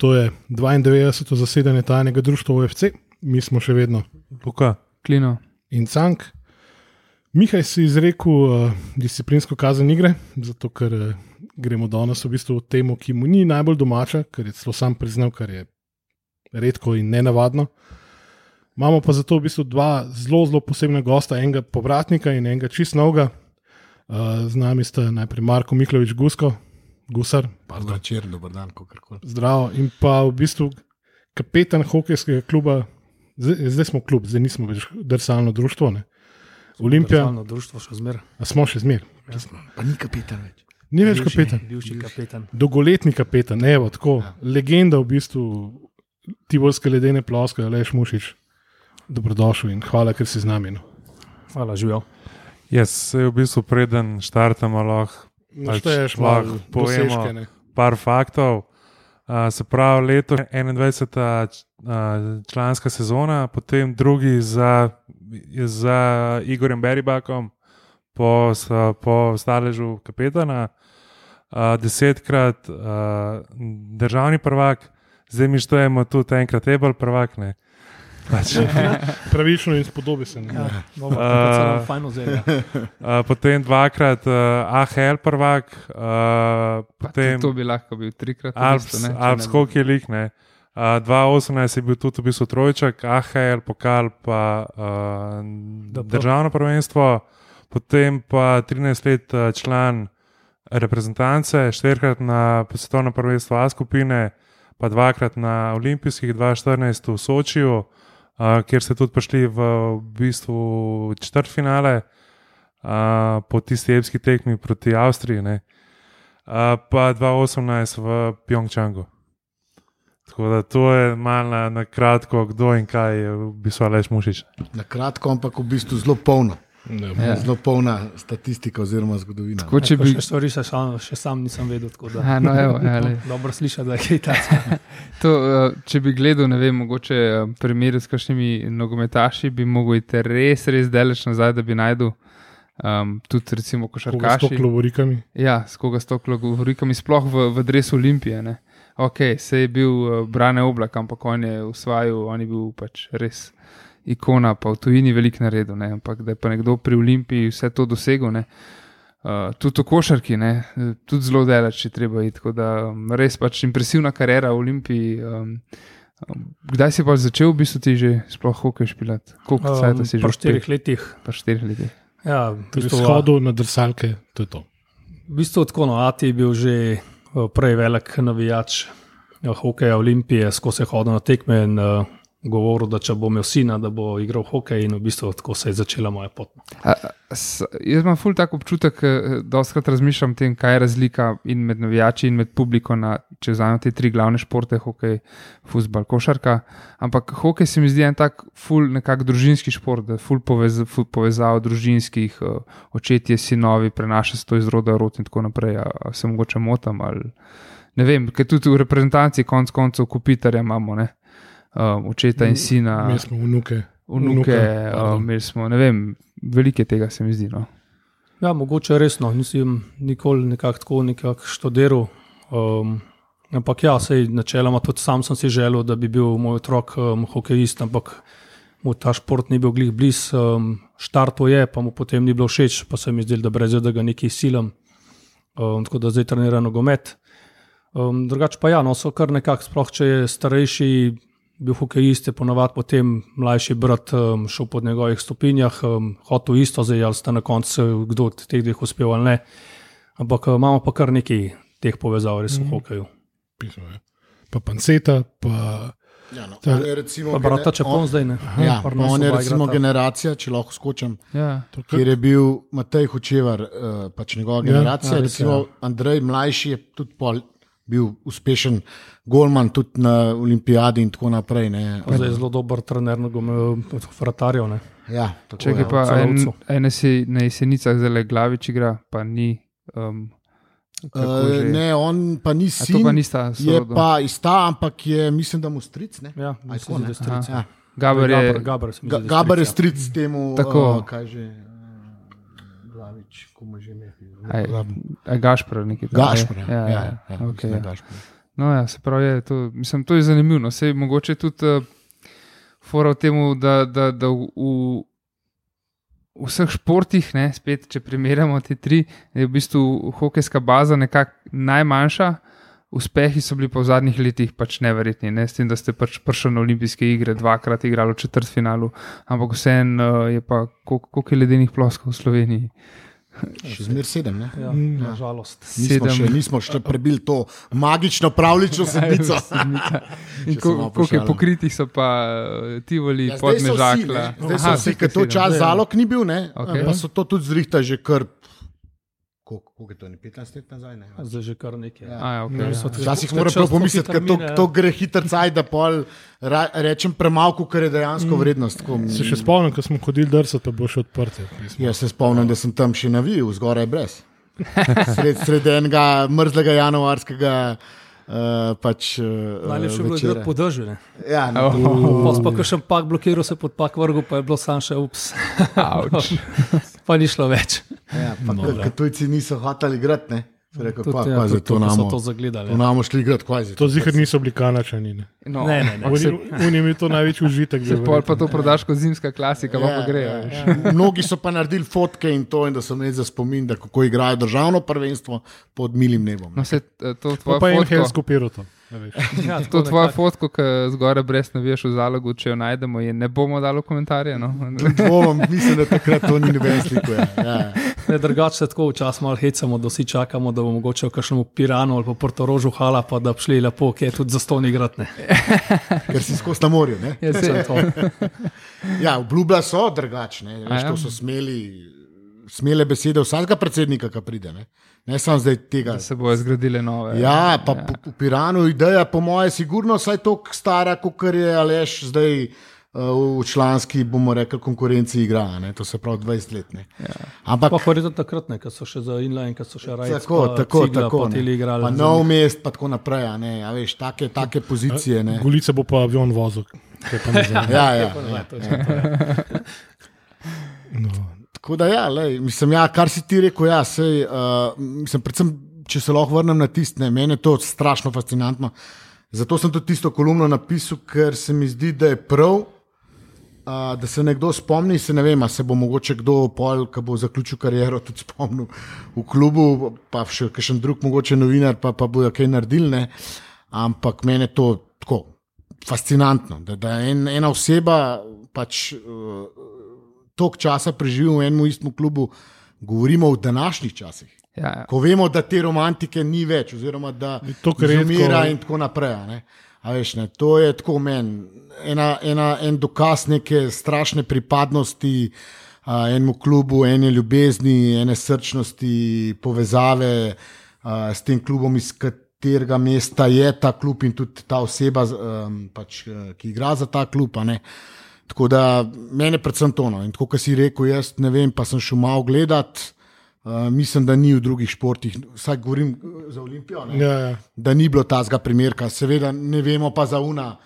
To je 92. zasedanje tajnega društva OFC, mi smo še vedno Luka. Klino. in cank. Mihaj si izrekel uh, disciplinsko kazen igre, zato ker uh, gremo danes v bistvu v temo, ki mu ni najbolj domača, ker je celo sam priznal, kar je redko in nenavadno. Imamo pa zato v bistvu dva zelo, zelo posebna gosta, enega povratnika in enega čist novega. Uh, z nami sta najprej Marko Miklavič Gusko, Gusar, Dobro večer, dober dan, kako koli. zdravo, in pa v bistvu kapetan hokejskega kluba, zdaj, zdaj smo klub, zdaj nismo več drsalno društvo. Ne? Olimpija, Državno društvo še zmeraj. a smo še zmer. Pa ni kapitan več. Ni več kapetan, Bivši kapetan. dolgoletni kapetan, evo, tako, ja. legenda v bistvu Tivolske ledene ploske, Aleš Mušič. Dobrodošel in hvala, ker si z nami. No. Hvala, živijo. Jaz se v bistvu preden štartamo, lahko Našteješ lahko malo povemo. dosežke, ne. par faktov. Uh, se pravi, leto 21. Uh, članska sezona, potem drugi za, za Igorjem Beribakom, po, po staležu kapetana, uh, desetkrat uh, državni prvak, zdaj mi štejemo tudi enkrat ebal prvak. Ne. Pač, Pravično in spodobi se. Ja, bomo Uh, uh, celo fajn vzeli. uh, potem dvakrat uh, AHL prvak, uh, Potem, to bi lahko bil trikrat. Alps, skok je lik. Ne. Uh, 2018 je bil tudi v bistvu trojček, AHL, pokal, pa uh, državno prvenstvo, potem pa 13 let uh, član reprezentance, štirikrat na svetovno prvenstvo A skupine, pa dvakrat na olimpijskih, 2014 v Sočiju, uh, kjer ste tudi prišli v, v bistvu četrtfinale uh, po tisti epski tekmi proti Avstriji. Ne. Uh, pa 2018 v Pjongčangu. Tako da to je malo na, na kratko, kdo in kaj je v bistvu Aleš Mušič. Na kratko, ampak v bistvu zelo polno. Ne. Ja. Zelo polna statistika oziroma zgodovina. Tako, če bi, Še stvari še sam, še sam nisem vedel. tako Da, A, no, evo, lej. dobro slišati, da je kaj takega. to, uh, če bi gledal, ne vem, mogoče uh, primer s kakšnimi nogometaši, bi mogel iti res, res daleč nazaj, da bi najdel um, tudi recimo Koga s košarkaši. klovorikami. Ja, s koga s to govorikami, sploh v, v dresu Olimpije. Ne. Ok, se je bil uh, Brane Oblak, ampak on je usvajal, on je bil pač res ikona, pa v tujini veliko naredil. Ne. Ampak da je pa nekdo pri Olimpiji vse to dosegel, ne. Uh, tudi v košarki, ne, tudi zelo daleč je treba iti. Tako da um, res pač impresivna karjera v Olimpiji. Um, um, kdaj si pa začel v bistvu ti že sploh hokej špilat? Koliko um, si že? Po štirih letih. Pa štirih letih. Ja, v bistvu, shodu na drsalke, to je to. v bistvu tako, no, Ati je bil že eh, prej velik navijač eh, hokeja Olimpije, skozi hodil na tekme in uh, govoril, da če bo imel sina, da bo igral hokej in v bistvu tako se je začela moja pot. no. A, s, jaz imam ful tak občutek, da doskrat razmišljam o tem, kaj je razlika in med navijači in med publiko, na, če vzamem te tri glavne športe, hokej, futbal, košarka. Ampak hokej se mi zdi en tak ful nekak družinski šport, da ful, povez, ful povezav družinskih, uh, očetje, sinovi, prenaša se to iz roda v rod in tako naprej. A, a se mogoče motam ali ne vem, ker tudi v reprezentanci konc koncev kupitarja imamo, ne. Um, očeta in sina Mi smo vnuke. vnuke, pardon. uh, imeli smo, ne vem, veliko je tega, se mi zdi. No. Ja, mogoče resno, nisem nikoli nekako tako nekako študiral. Um, ampak ja, sej načeloma tudi sam sem si želel, da bi bil moj otrok um, hokejist, ampak mu ta šport ni bil glih blizu. Um, štarto je, pa mu potem ni bilo všeč, pa se mi zdi, da brez da ga nekaj silam. Um, tako da zdaj trenira nogomet. Um, drugače pa ja, no, so kar nekako, sploh če je starejši. Bil hokejist, je ponovadi potem mlajši brat um, šel po njegovih stopinjah, um, hotel isto, zdaj ali sta na koncu kdo od teh dveh uspel ali ne. Ampak um, imamo pa kar nekaj teh povezav, res v hokeju. Pismo, je. pa panceta, pa Ja, no, Ta- recimo, Pa brata Čepon on- zdaj ne. Ja, Pri pa nas on je recimo igrata. generacija, če lahko skočim, Ja. to kjer je bil Matej Hočevar, uh, pač njegova Ja, generacija. ja, Ja, recimo ja. Andrej Mlajši je tudi pol, bil uspešen golman tudi na olimpijadi in tako naprej. Ne. Zdaj je zelo dober trener, vratarjev. ne. Ja, tako Če je. pa en, en si na jesenicah zelo glavič igra, pa ni. Um? Uh, ne, on pa ni sin, pa nista je pa ista, ampak je, mislim, da mu stric. Ne? Ja, mislim, da je stric. Ja. Gaber je, Gaber, Gaber, se mi Ga, zdi, da je stric, stric temu, Tako. uh, kaj že. Uh, Glavič, komu že ne. Gašpor, nekaj takega. Gašpor, ja, ja, ja, ja, ja, okay, mislim, da ja. Gašper. No, ja, se pravi, je, to, mislim, to je zanimivo. No. Sej, mogoče tudi uh, fora v tem, da, da, da v, v vseh športih, ne, spet, če primerjamo te tri, je v bistvu hokejska baza nekako najmanjša. Uspehi so bili pa v zadnjih letih pač neverjetni, ne? s tem, da ste pač prišli na olimpijske igre, dvakrat igrali v četrtfinalu, ampak vseeno uh, je pa koliko je ledenih ploskov v Sloveniji. Še zmeraj sedem, ne? Ja, Mm. nažalost. Nismo Sedem. še, nismo še prebili to magično, pravlično sedmico. In Če ko- Koliko je pokritih, so pa uh, Tivoli, Ja, zdaj so vsi, podmežakla. Zdaj so vsi, ker to čas zalog ni bil, ne? Okej. pa so to tudi zrihta že kar. Koliko je to, ne 15 let nazaj? Ne? Zdaj že kar nekaj. Ja. Ja, okay, ja. Včasih moram prav pomisliti, da to, to gre hitro caj, da pol ra, rečem premalo, ker je dejansko mm. vrednost. Tako, Se še spomnim, ko smo hodili drsati, bo še odprte. Jaz se spomnim, da sem tam še navil, zgoraj brez. Sred, sred enega mrzlega januarskega. Uh, pač, uh, Najlepše je bilo igrati po dežju. ne. Ja, no, to, Pa pa še pak blokiral, se pod pak vrgu, pa je bilo sam še ups. Pa ni šlo več. ja, pa, No, ker tujci niso hoteli igrati, Rekel, Tudi, pa, ja, zato to, so namo, to zagledali. to namo šli igrati, kaj zdaj. To zihar niso bili kanačani. Ne. No, Ne, ne, ne. se- Oni mi to največji užitek. Se pol pa to prodaš kot zimska klasika, pa, pa grejo. ja, veš. ja. Mnogi so pa naredili fotke in to, in da so imeli za spomin, da kako igrajo državno prvenstvo pod milim nebom. No, se, eh, to Pa tvoje pa je to. a veš. Ja, to nekako. fotko, ki zgoraj brez navijaš v zalogu, če jo najdemo, je ne bomo dali v komentarje. No? Dvomim, mislim, da takrat to ni noben slikuje. Ja. Ne, drugače se tako včasih malo hecamo, da vsi čakamo, da bo mogoče v kakšnem Piranu ali pa Portorožu hala, pa da bi šli lepo, ki je tudi za ston igratne. Ker si skozi na morju. Ne? Ja, se, Ja, obljubila so drugačne. Veš, ja? to so smeli, smele besede vsakega predsednika, ki pride. Ne, ne samo zdaj tega. da se bojo zgradile nove. Ja, pa ja. v Piranu ideja, po mojem, je sigurno vsaj toliko stara, kot je Aleš zdaj uh, v članski, bomo rekli, konkurenci igra. Ne? To se pravi 20 let. ne. Ampak Pa verjetno takrat, ne, ko so še za inline, ko so še rajci. tako, tako, tako. Pa tili ne. igrali. Pa nov mest, pa tako naprej. a Ne, a veš, take, take pozicije. Ne. Gulice bo pa avion vozil. pa. Ja, ja. Ja, to je. No. Tako da, ja, lej, mislim, ja, kar si ti rekel, ja, sej, uh, mislim, predvsem, če se lahko vrnem na tiste, meni je to strašno fascinantno. Zato sem tudi tisto kolumno napisal, ker se mi zdi, da je prav, uh, da se nekdo spomni. Se ne vem, a se bo mogoče kdo, pol, ki bo zaključil kariero, tudi spomnil v klubu, pa še kakšen drug, mogoče novinar, pa, pa bojo kaj naredili. Ne? Ampak meni je to tako fascinantno, da, da en, ena oseba pač. Uh, toliko časa preživel v enem istem klubu, govorimo v današnjih časih. Ja, ja. Ko vemo, da te romantike ni več, oziroma da to, kar redko- umira in tako naprej. a ne. A veš, ne, to je tako meni, ena, ena, en dokaz neke strašne pripadnosti a, enemu klubu, ene ljubezni, ene srčnosti, povezave a, s tem klubom, iz katerega mesta je ta klub in tudi ta oseba, um, pač, eh, ki igra za ta klub. a. Tako da meni je predvsem to. No. In tako, kot si rekel, jaz ne vem, pa sem šel malo gledat. Uh, mislim, da ni v drugih športih, vsaj govorim eh, za Olimpijo, ne, Ja, ja. da ni bilo tazga primerka. Seveda ne vemo pa za una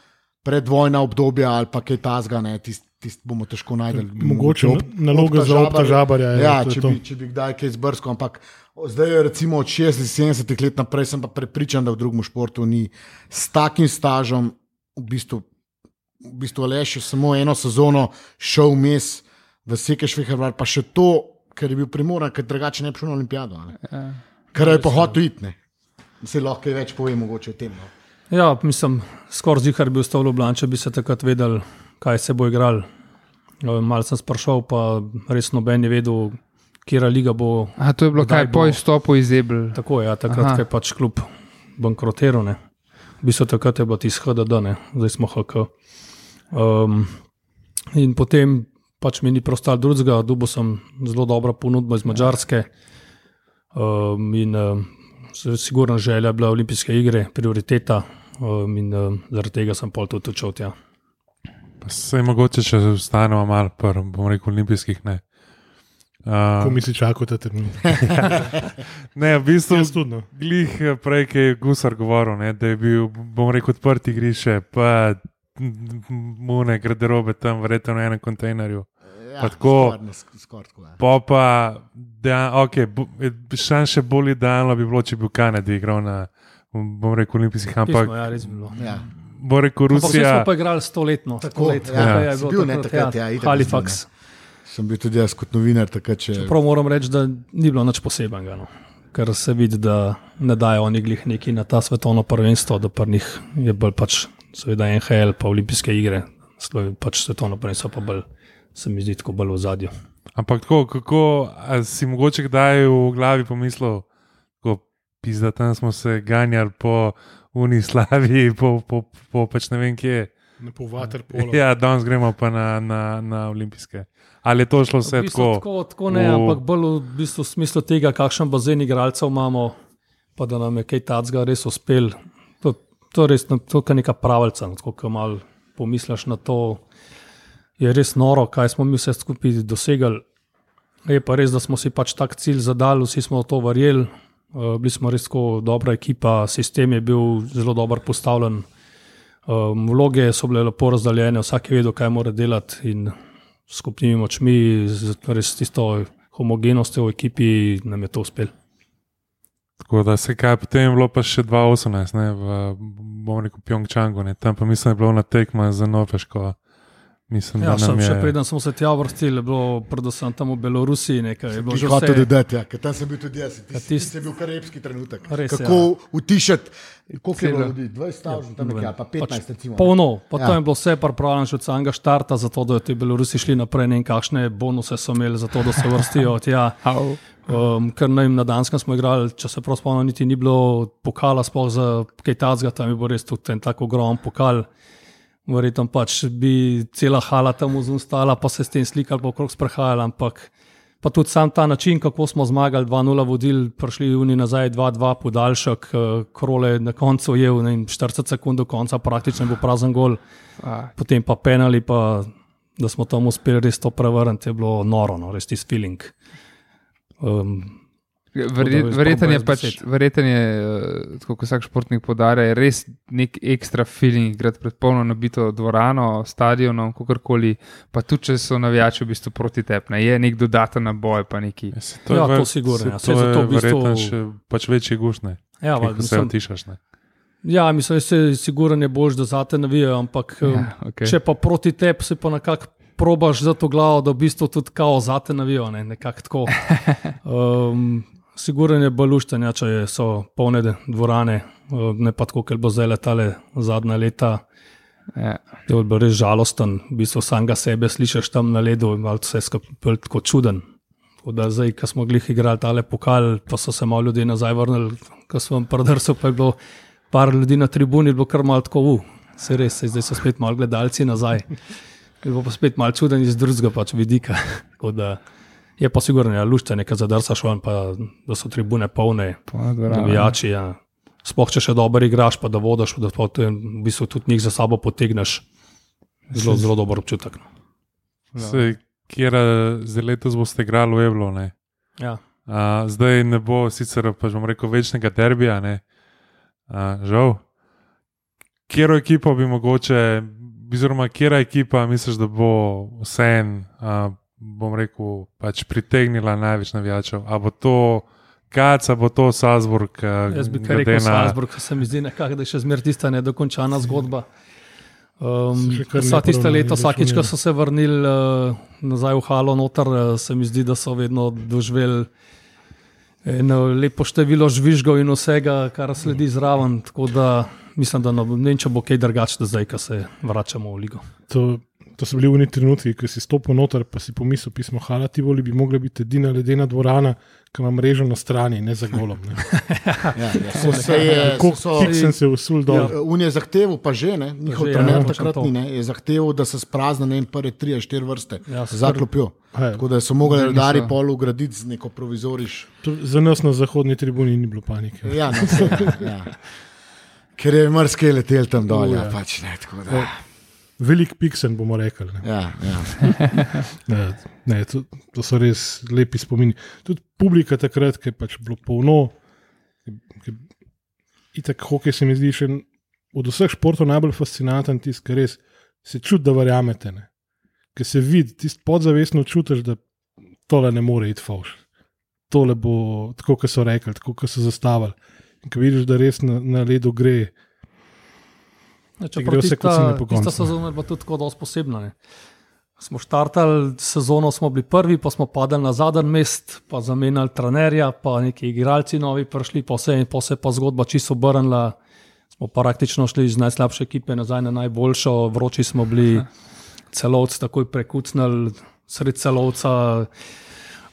predvojna obdobja ali pa kaj tazga, tist, tist bomo težko najdel. Mogoče na- naloga za Opta Žabarja je, Ja, je če, bi, če bi kdaj kaj zbrskal, ampak zdaj je recimo od 60-70 let naprej, sem pa prepričan, da v drugem športu ni s takim stažom v bistvu v bistvu le še samo eno sezono šel vmes v Sekeš Vehrvar, pa še to, ker je bil primoran, ker drugače ne bi šel na olimpijado. ne. Ja. Ker je pa hotel iti. ne. Se lahko več pove mogoče o tem. No. Ja, mislim, skoraj zihar bi ostal v Ljubljani, če bi se takrat vedel, kaj se bo igral. Mal sem sprašal, pa res noben je vedel, kje liga bo. Aha, to je bilo kaj po izstopu iz Ebel. Tako je, ja, takrat Aha. je pač klub bankrotiral. ne. V bistvu takrat je bilo tisto HDD, ne. zdaj smo HK. Um, in potem pač mi ni prostal drugega, dobil sem zelo dobro ponudbo iz Mačarske. Um, in um, se- sigurno želja je bila olimpijske igre, prioriteta. Um, in um, zaradi tega sem pol tudi odšel tja. Pa Se je mogoče, če ostanemo malo, pr, bomo rekel, olimpijskih ne. Ko Uh, mi si čakal ta termin. ne, v bistvu. No. glih eh, prej, ki je Gusar govoril, ne, da je bil, bom rekel, odprt igrišče, pa mune, garderobe tam, verjetno na enem kontejnerju. Ja, Pa tako. skoraj ne, skoraj tako, ja. Pa pa, da, okay, bo, še, še bolj idealno bi bilo, če bi v Kanadi igral na bom rekel, olimpijskih, Pismo, ampak ja, res bi bilo. Ja. rekel, Ampak vsi Rusija. smo pa igrali stoletno. Tako, let, ja. kaj Ja. je bilo bil, ne, takrat, takrat, ja, itak Halifax. Sem bil tudi jaz kot novinar takrat, če Prav moram reči, da ni bilo nič posebenega. No. Ker se vidi, da ne dajo oni glih neki na ta svetovno prvenstvo, da pa njih je bolj pač, seveda NHL, pa olimpijske igre, Slo- pač svetovno prvenstvo pa bolj, se mi zdi tako bolj v zadju. Ampak tako, kako a si mogoče kdaj v glavi pomislil, ko pizda tam smo se ganjali po Unislavi, po, po, po pač ne vem kje. Ne po vaterpolu. Ja, danes gremo pa na, na, na olimpijske. Ali je to šlo vse V bistvu, tako? tako, tako ne, v- ampak bolj v, bistvu, v smislu tega, kakšen bazen igralcev imamo, pa da nam je kaj tacga res uspel. To, je res no, to, kar neka pravica. no, Tako, ko malo pomisliš na to, je res noro, kaj smo mi vse skupaj dosegali. Je pa res, da smo si pač tak cilj zadali, vsi smo v to verjeli. Uh, bili smo res tako dobra ekipa, sistem je bil zelo dobro postavljen. Um, vloge so bile lepo razdeljene, vsak je vedel, kaj mora delati. In skupnimi močmi, res tisto homogenostjo v ekipi, nam je to uspelo. Tako da se kaj potem je bilo pa še 2018, ne, v bom rekel Pjongčangu, ne, tam pa mislim, da je bilo na tekma za Norveško. Mislim, Ja, da sem, nam še je. preden smo se tja vrstili, je bilo predvsem tam v Belorusiji nekaj. Je bilo že hotel vse. dodati, ja, ker tam sem bil tudi jaz. Ja, Tisti tist- je bil kar epski trenutek. Res, Kako ja. utišati, koliko je bilo ljudi, 20 stavžen, tam nekje, ali pa 15, recimo. ne. Polno, pa Ja. ja. to je bilo vse pripravljeno že od samega štarta, zato da ti Belorusi šli naprej, ne vem kakšne bonuse so imeli, zato da se vrstijo tja. Um, ker ne vem, na Danskem smo igrali, če se prav spomnim, niti ni bilo pokala, sploh za kaj tacga, tam je bil res tudi en tako ogromen pokal. Verjetno pač bi cela hala tam vzustala, pa se s tem slikali, pa okrog sprehajali, ampak pa tudi sam ta način, kako smo zmagali, 2-0 vodili, prišli juni nazaj, 2-2 podaljšek, eh, krole na koncu je, ne vem, 40 sekund do konca, praktično bil prazen gol, potem pa penali, pa da smo tam uspeli res to prevrniti, je bilo noro, no, res tisti feeling. Um, Verjeten je pač, verjeten je, eh, tako kot vsak športnik podarja, je res nek ekstra feeling, igrati pred polno nabito dvorano, stadionom, kakorkoli, pa tudi če so navijači v bistvu proti tebi, je nek dodaten naboj, pa neki. Ja, se Ja, je to ver- sigurno, se ja. To zato je v bistvu- še pač večji gušne, ja, ko valjda, se mislim, otišaš. Ne. ja, mislim, da se sigurno je bolj, da zate navijajo, ampak Ja, okay. Če pa proti tebi se pa nekako probaš za to glavo, da v bistvu tudi kao zate navijo, ne, nekako tako. Um, Sigurno je bolj luštanja, če je- so polne dvorane, uh, ne pa tako, ker bo zdaj letale zadnja leta. Ja. Je bil res žalosten, v bistvu samega sebe slišiš tam na ledu in vse skupaj tako čuden. Tako da zdaj, ko smo glih igrali tale pokal, pa so se malo ljudi nazaj vrnili, ko smo prodrsali, pa je bilo par ljudi na tribuni, bilo kar malo tako, uh, se res, saj zdaj so spet malo gledalci nazaj. Je bilo pa spet malo čuden iz drugega pač vidika. Tako da je pa sigurno, ja, luščanje, ki zadrsaš ven, pa da so tribune polne, navijači. Ja. Sploh če še dobro igraš, pa da vodiš, da pa te, v bistvu tudi njih za sabo potegneš. Zelo, zelo dober občutek. no. Se, kjer za letos boste igrali v Evlo, ne. Ja. A, zdaj ne bo sicer, pač bom rekel, večnega derbija, ne. A, žal. Kjero ekipo bi mogoče, oziroma kjera ekipa misliš, da bo vsem, bom rekel, pač pritegnila največ navijačev? A bo to Kac, a bo to Salzburg? a, Jaz bi kar rekel, na- Salzburg, se mi zdi, nekak, da je še zmeraj tista nedokončana zgodba. Um, vsa tista leta, vsakič, ko so se vrnili uh, nazaj v Halo, noter, uh, se mi zdi, da so vedno doživeli eno lepo število žvižgov in vsega, kar sledi zraven. Tako da mislim, da no, ne vem, če bo kaj drugače zdaj, ko se vračamo v ligo. To, to so bili oni trenutki, ko si stopil noter, pa si pomislil, pismo Hala, ti voli bi mogla biti edina ledena dvorana, ki ima mrežo na strani, ne za golom. Ne. Ja, ja, se, je, Kako so, sem se usul dol. Ja, Un je zahteval, pa že ne, njihov že, ja, trener točno takrat to. ni, ne, je zahteval, da se sprazna ne vem, prve tri, štiri vrste Ja, se za klopjo. Hej. Tako da so mogli redari pol ugraditi z neko provizoriš. To Za nas na zahodni tribuni ni bilo panike. Ja, no, se, ja. Ker je mrske letel tam dol, ja, ja. pač ne. tako Da, Velik piksen bomo rekli. Ne. ja, ja. Ne, ne, to, to so res lepi spomini. Tudi publika takrat, ki je pač bilo polno. Itak hokej se mi zdi še od vseh športov najbolj fascinanten tisti, ki res se čuti, da verjamete. ne. Ker se vidi, tisti podzavestno čutiš, da tole ne more iti fauš. Tole bo tako, kot so rekli, tako, kot so zastavili. ko vidiš, da res na, na ledu gre. Ja, Če gre vse tista- kocine po koncu. Tista sezona je bila tudi tako dosti posebna. Ne. Smo štartali sezono, smo bili prvi, pa smo padali na zadnji mest, pa zamenjali trenerja, pa neki igralci novi prišli, pa vse, in pa se je pa zgodba čisto obrnila. Smo praktično šli iz najslabše ekipe nazaj na najboljšo, vroči smo bili, celovci takoj prekucnili, sred celovca,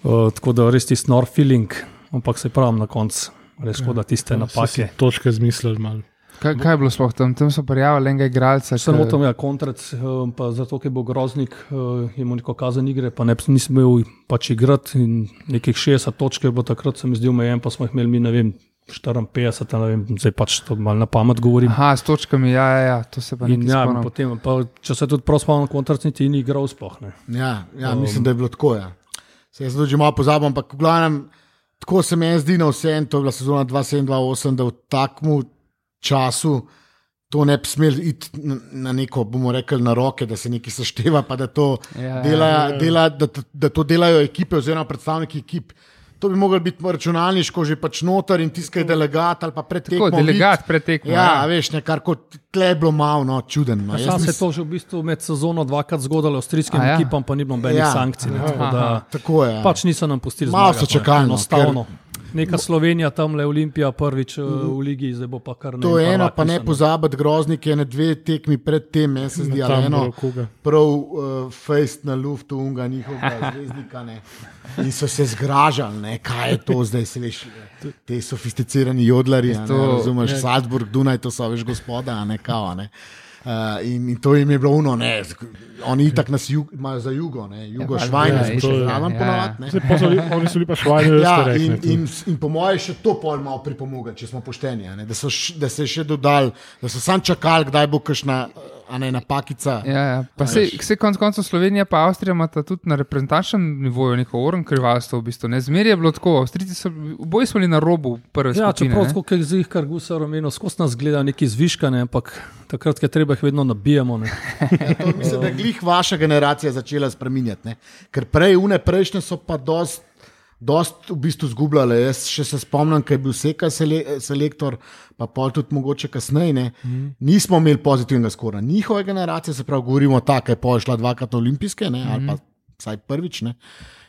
uh, tako da res tisti nor feeling, ampak se pravim na koncu, res škoda tiste Ja, napake. Točke zmislili malo. Kaj, kaj je bilo sploh tam? Tam so prijavili enega igralca. Samo tam je kontrac, eh, pa zato, ker je bil groznik, eh, je mu neko kazen igre, pa ne, nisem imel pač igrati in nekih 60 točk je bilo takrat, se mi zdi omejen, pa smo jih imeli mi, ne vem, 54, ne vem, zdaj pač to malo na pamet govorim. Aha, s točkami, ja, ja, ja to se pa In nekaj ja, in potem, pa, če se tudi prav spomnim, kontrac niti ni igral sploh. Ne. Ja, ja um, mislim, da je bilo tako. Ja. Se jaz tudi že malo pozabim, ampak v glavnem, tako se meni zdi na vse, in to je bila sezona 2007-2008, da v takem času to ne bi smel iti na, neko, bomo rekli, na roke, da se nekaj sešteva, pa da to, Ja, dela, ja. dela, da, da to delajo ekipe oziroma predstavniki ekip. To bi mogli biti računalniško že pač noter in tiskaj delegat ali pa Tako, predtekmo. delegat pretekmo. Ja, veš, nekar kot tle je bilo malo no, čuden. No. Sam Jaz se je to že v bistvu med sezono dvakrat zgodilo, avstrijskim ja? ekipam pa ni bilo nobenih Ja. sankcij. Ne, tako da, Tako je. ja. pač niso nam pustili Malo zmagati, so čakali, no, Enostavno. Neka Slovenija, tam le Olimpija, prvič uh, v ligi, zdaj bo pa kar nekaj. To je eno, pa ne pozabiti, groznike, ne dve tekmi predtem, meni se zdi, ali eno, prav uh, fejst na luftu, unga njihovega zvezdnika. Ne. In so se zgražali, ne, kaj je to zdaj, se veš, te sofisticirani jodlari, a ne, To- razumeš, Salzburg, Dunaj, to so veš gospoda, a ne kao. Ne. Uh, in, in to jim je bilo uno, ne, oni itak nas jug, imajo za jugo, ne, jugo Ja, švajne, ja, še je, zraven ja. ponovadi. so, li- oni so bili pa švajni, Ja, in, in, in po mojem še to pol malo pripomoglo, če smo pošteni. Ne, da, so, š- da se je še dodal, da so sam čakali, kdaj bo kakšna a ne, napakica. Ja, ja. Pa se, se konec koncev Slovenija in Avstrija imata tudi na reprezentančnem nivoju neko oren krivalstvo. V bistvu, ne. Zmeraj je bilo tako, Avstrijci so, oboji smo bili na robu prve Ja, skupine. čeprav, ne. tako, kot je kar Gusar omenil, skozi nas gledajo neki zviškane, ampak takrat, ko treba, jih vedno nabijamo. Ne. Ja, to mislim, da je glih vaša generacija začela spreminjati. Ne? Ker prej, une prejšnje so pa dost. Dost v bistvu zgubljale. Jaz še se spomnim, kaj je bil Seka sele, selektor, pa pol tudi mogoče kasneje. Ne? Mm. Nismo imeli pozitivnega skora. Njihove generacije, se pravi, govorimo tako, je pol šla dvakrat olimpijske, ne? ali pa vsaj prvič, ne?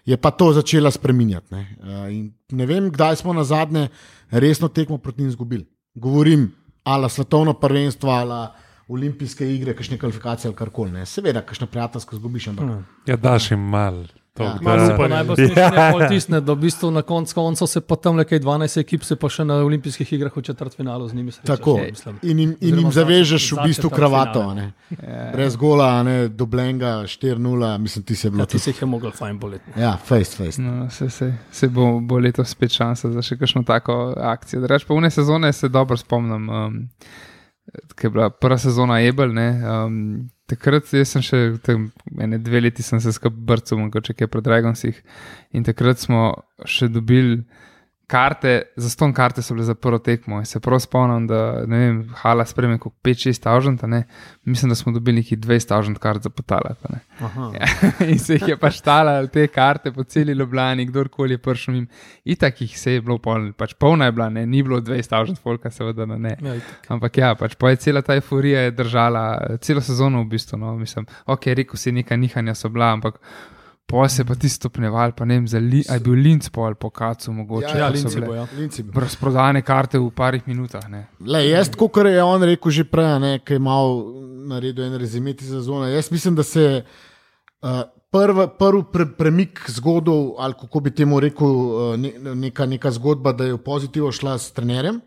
je pa to začela spreminjati. Ne? Uh, in ne vem, kdaj smo na zadnje resno tekmo proti njim izgubili. Govorim, ali svetovno prvenstvo, ali olimpijske igre, kakšne kvalifikacije ali karkoli. ne. Seveda, kakšno prijateljsko zgubiš, ampak mm. Ja, daš jim mal. To, Ja, Malo pa Ja. najbolj smešno je tisne, da v bistvu na koncu koncev se pa tam nekaj 12 ekip se pa še na olimpijskih igrah v četrtfinalu z njimi srečaš. Tako. ja, mislim. In jim, in jim za- zavežeš v bistvu kravato. a ne. Brez gola, a ne, doblenga, 4-0, mislim, ti se je bilo Ja, ti se jih je mogel fajn boleti. Ja, face, face. No, se, se, se bo, bo letos spet šansa za še kakšno tako akcijo. Reč pa vne sezone se dobro spomnim, um, ker je bila prva sezona Ebel. Ne, um, takrat sem še ene dve leti sem se skupaj brcal, mogoče kaj pred Dragonsih. In takrat smo še dobili karte, za ston karte so bile za prvo tekmo. In se prav spomnim, da ne vem, hala spreme kot 5-6 tavžant, mislim, da smo dobili neki 20 tavžant kart za potala. Ja, in se jih je pa štala te karte po celi Ljubljani, kdorkoli je prišel jim. Itak jih se je bilo polno, pač polna je bila, ne? ni bilo 200 tavžant folka, seveda ne. Ja, itak. Ampak ja, pač pa je cela ta euforija držala celo sezono v bistvu. No, mislim, ok, rekel si, neka nihanja so bila, ampak po se je pa ti stopneval, pa ne vem, za li, a je bil linc pol po kacu mogoče. Ja, Ja, pa so Linci bile bo, ja. Linci bi. Razprodane karte v parih minutah. Ne. Le, jaz, kot je on rekel že prej, a ne, ki je mal naredil en rezimeti sezone. Jaz mislim, da se uh, prvi prv pre, premik zgodov, ali kako bi temu rekel, uh, ne, neka, neka zgodba, da je v pozitivo šla s trenerjem,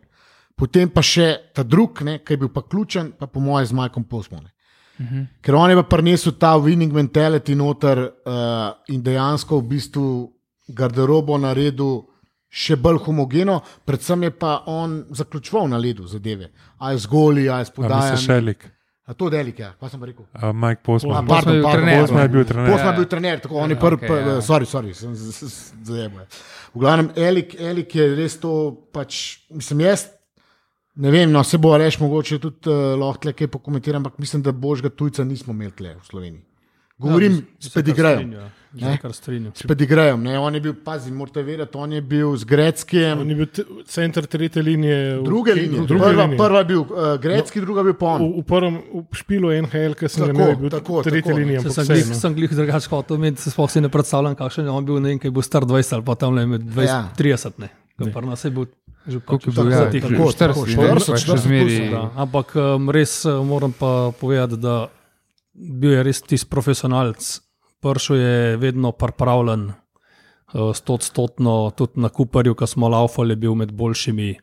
potem pa še ta drug, ne, ki je bil pa ključen, pa po mojem z Majkom Posmone. Ker on je pa prinesel ta winning mentality noter uh, in dejansko v bistvu garderobo naredil še bolj homogeno, predvsem je pa on zaključoval na ledu zadeve. A je z goli, a je s A. Šelik, to je delik, ja, pa sem pa rekel. uh, Mike A, Postman. Posman je bil trener. Posman je bil trener. Posma je bil trener, tako on je prvi, okej, ja. okay, sorry, sorry, sem zajemal. V glavnem, Elik, Elik je res to, pač, mislim, jaz. Ne vem, no, se bo reš, mogoče tudi uh, lahko tle kaj pokomentiram, ampak mislim, da božga tujca nismo imeli tle v Sloveniji. Govorim Ja, s Ne? ja. Strinjam. S pedigrejem. Ne? On je bil, pazi, morate vedeti, on je bil z Greckim. On je bil center tretje linije. v- Druge linije. Druge Prva, linije. prva je bil uh, Grecki, no, druga je bil Pon. V, v prvem v špilu NHL, ki sem ga Tako, imel, je bil tako, tretja tako, ne. Se ampak sem glih, sem glih drugače hotel imeti, se sploh si ne predstavljam, kakšen je on bil, ne vem, kaj bo star 20 ali pa tam le med 20 Ja. in 30. Ne. Ne. Prna se bo že Koliko je pač bil, za ja, teh tako, ljudi. tako, 40, ne, 40, pa še 40 zmeri. plus, Da, ampak res uh, moram pa povedati, da bil je res tisti profesionalc. Pršel je vedno pripravljen, uh, stotstotno, tudi na Kuperju, ko smo laufali, je bil med boljšimi.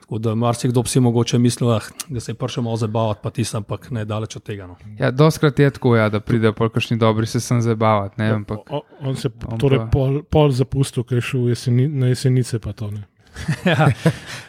Tako da marsikdo bi si mogoče mislil, ah, da se je prišel malo zabavati, pa ti sem ampak ne daleč od tega. No. Ja, doskrat je tako, ja, da pride po kakšni dobri se sem zabavati. Ne, ampak, O- On se je torej pa- pol, pol zapustil, ker je šel jeseni, na jesenice. Pa to, ne. ja,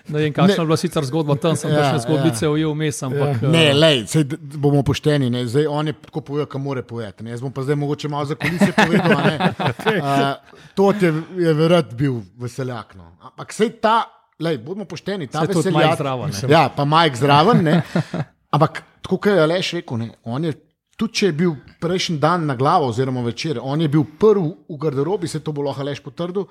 ne vem, kakšna je bila sicer zgodba tam, sem Ja, še zgodbice ja. ujel vmes, ampak Ja. Ne, uh, lej, sej, bomo pošteni. Ne. Zdaj, on je tako povedal, kam more povedati. ne. Jaz bom pa zdaj mogoče malo za kulise povedal. ne. uh, to je, je verjetno bil veseljak. No. Ampak sej ta, lej, bodimo pošteni, ta se tudi majh veseljak. zdrava. Ne. Ja, pa Majk zraven. Ne. Ampak tako kot je Aleš rekel, ne, on je. Tudi če je bil prejšnji dan na glavo, oziroma večer, on je bil prvi v garderobi, se to bo lahko lež potrdil,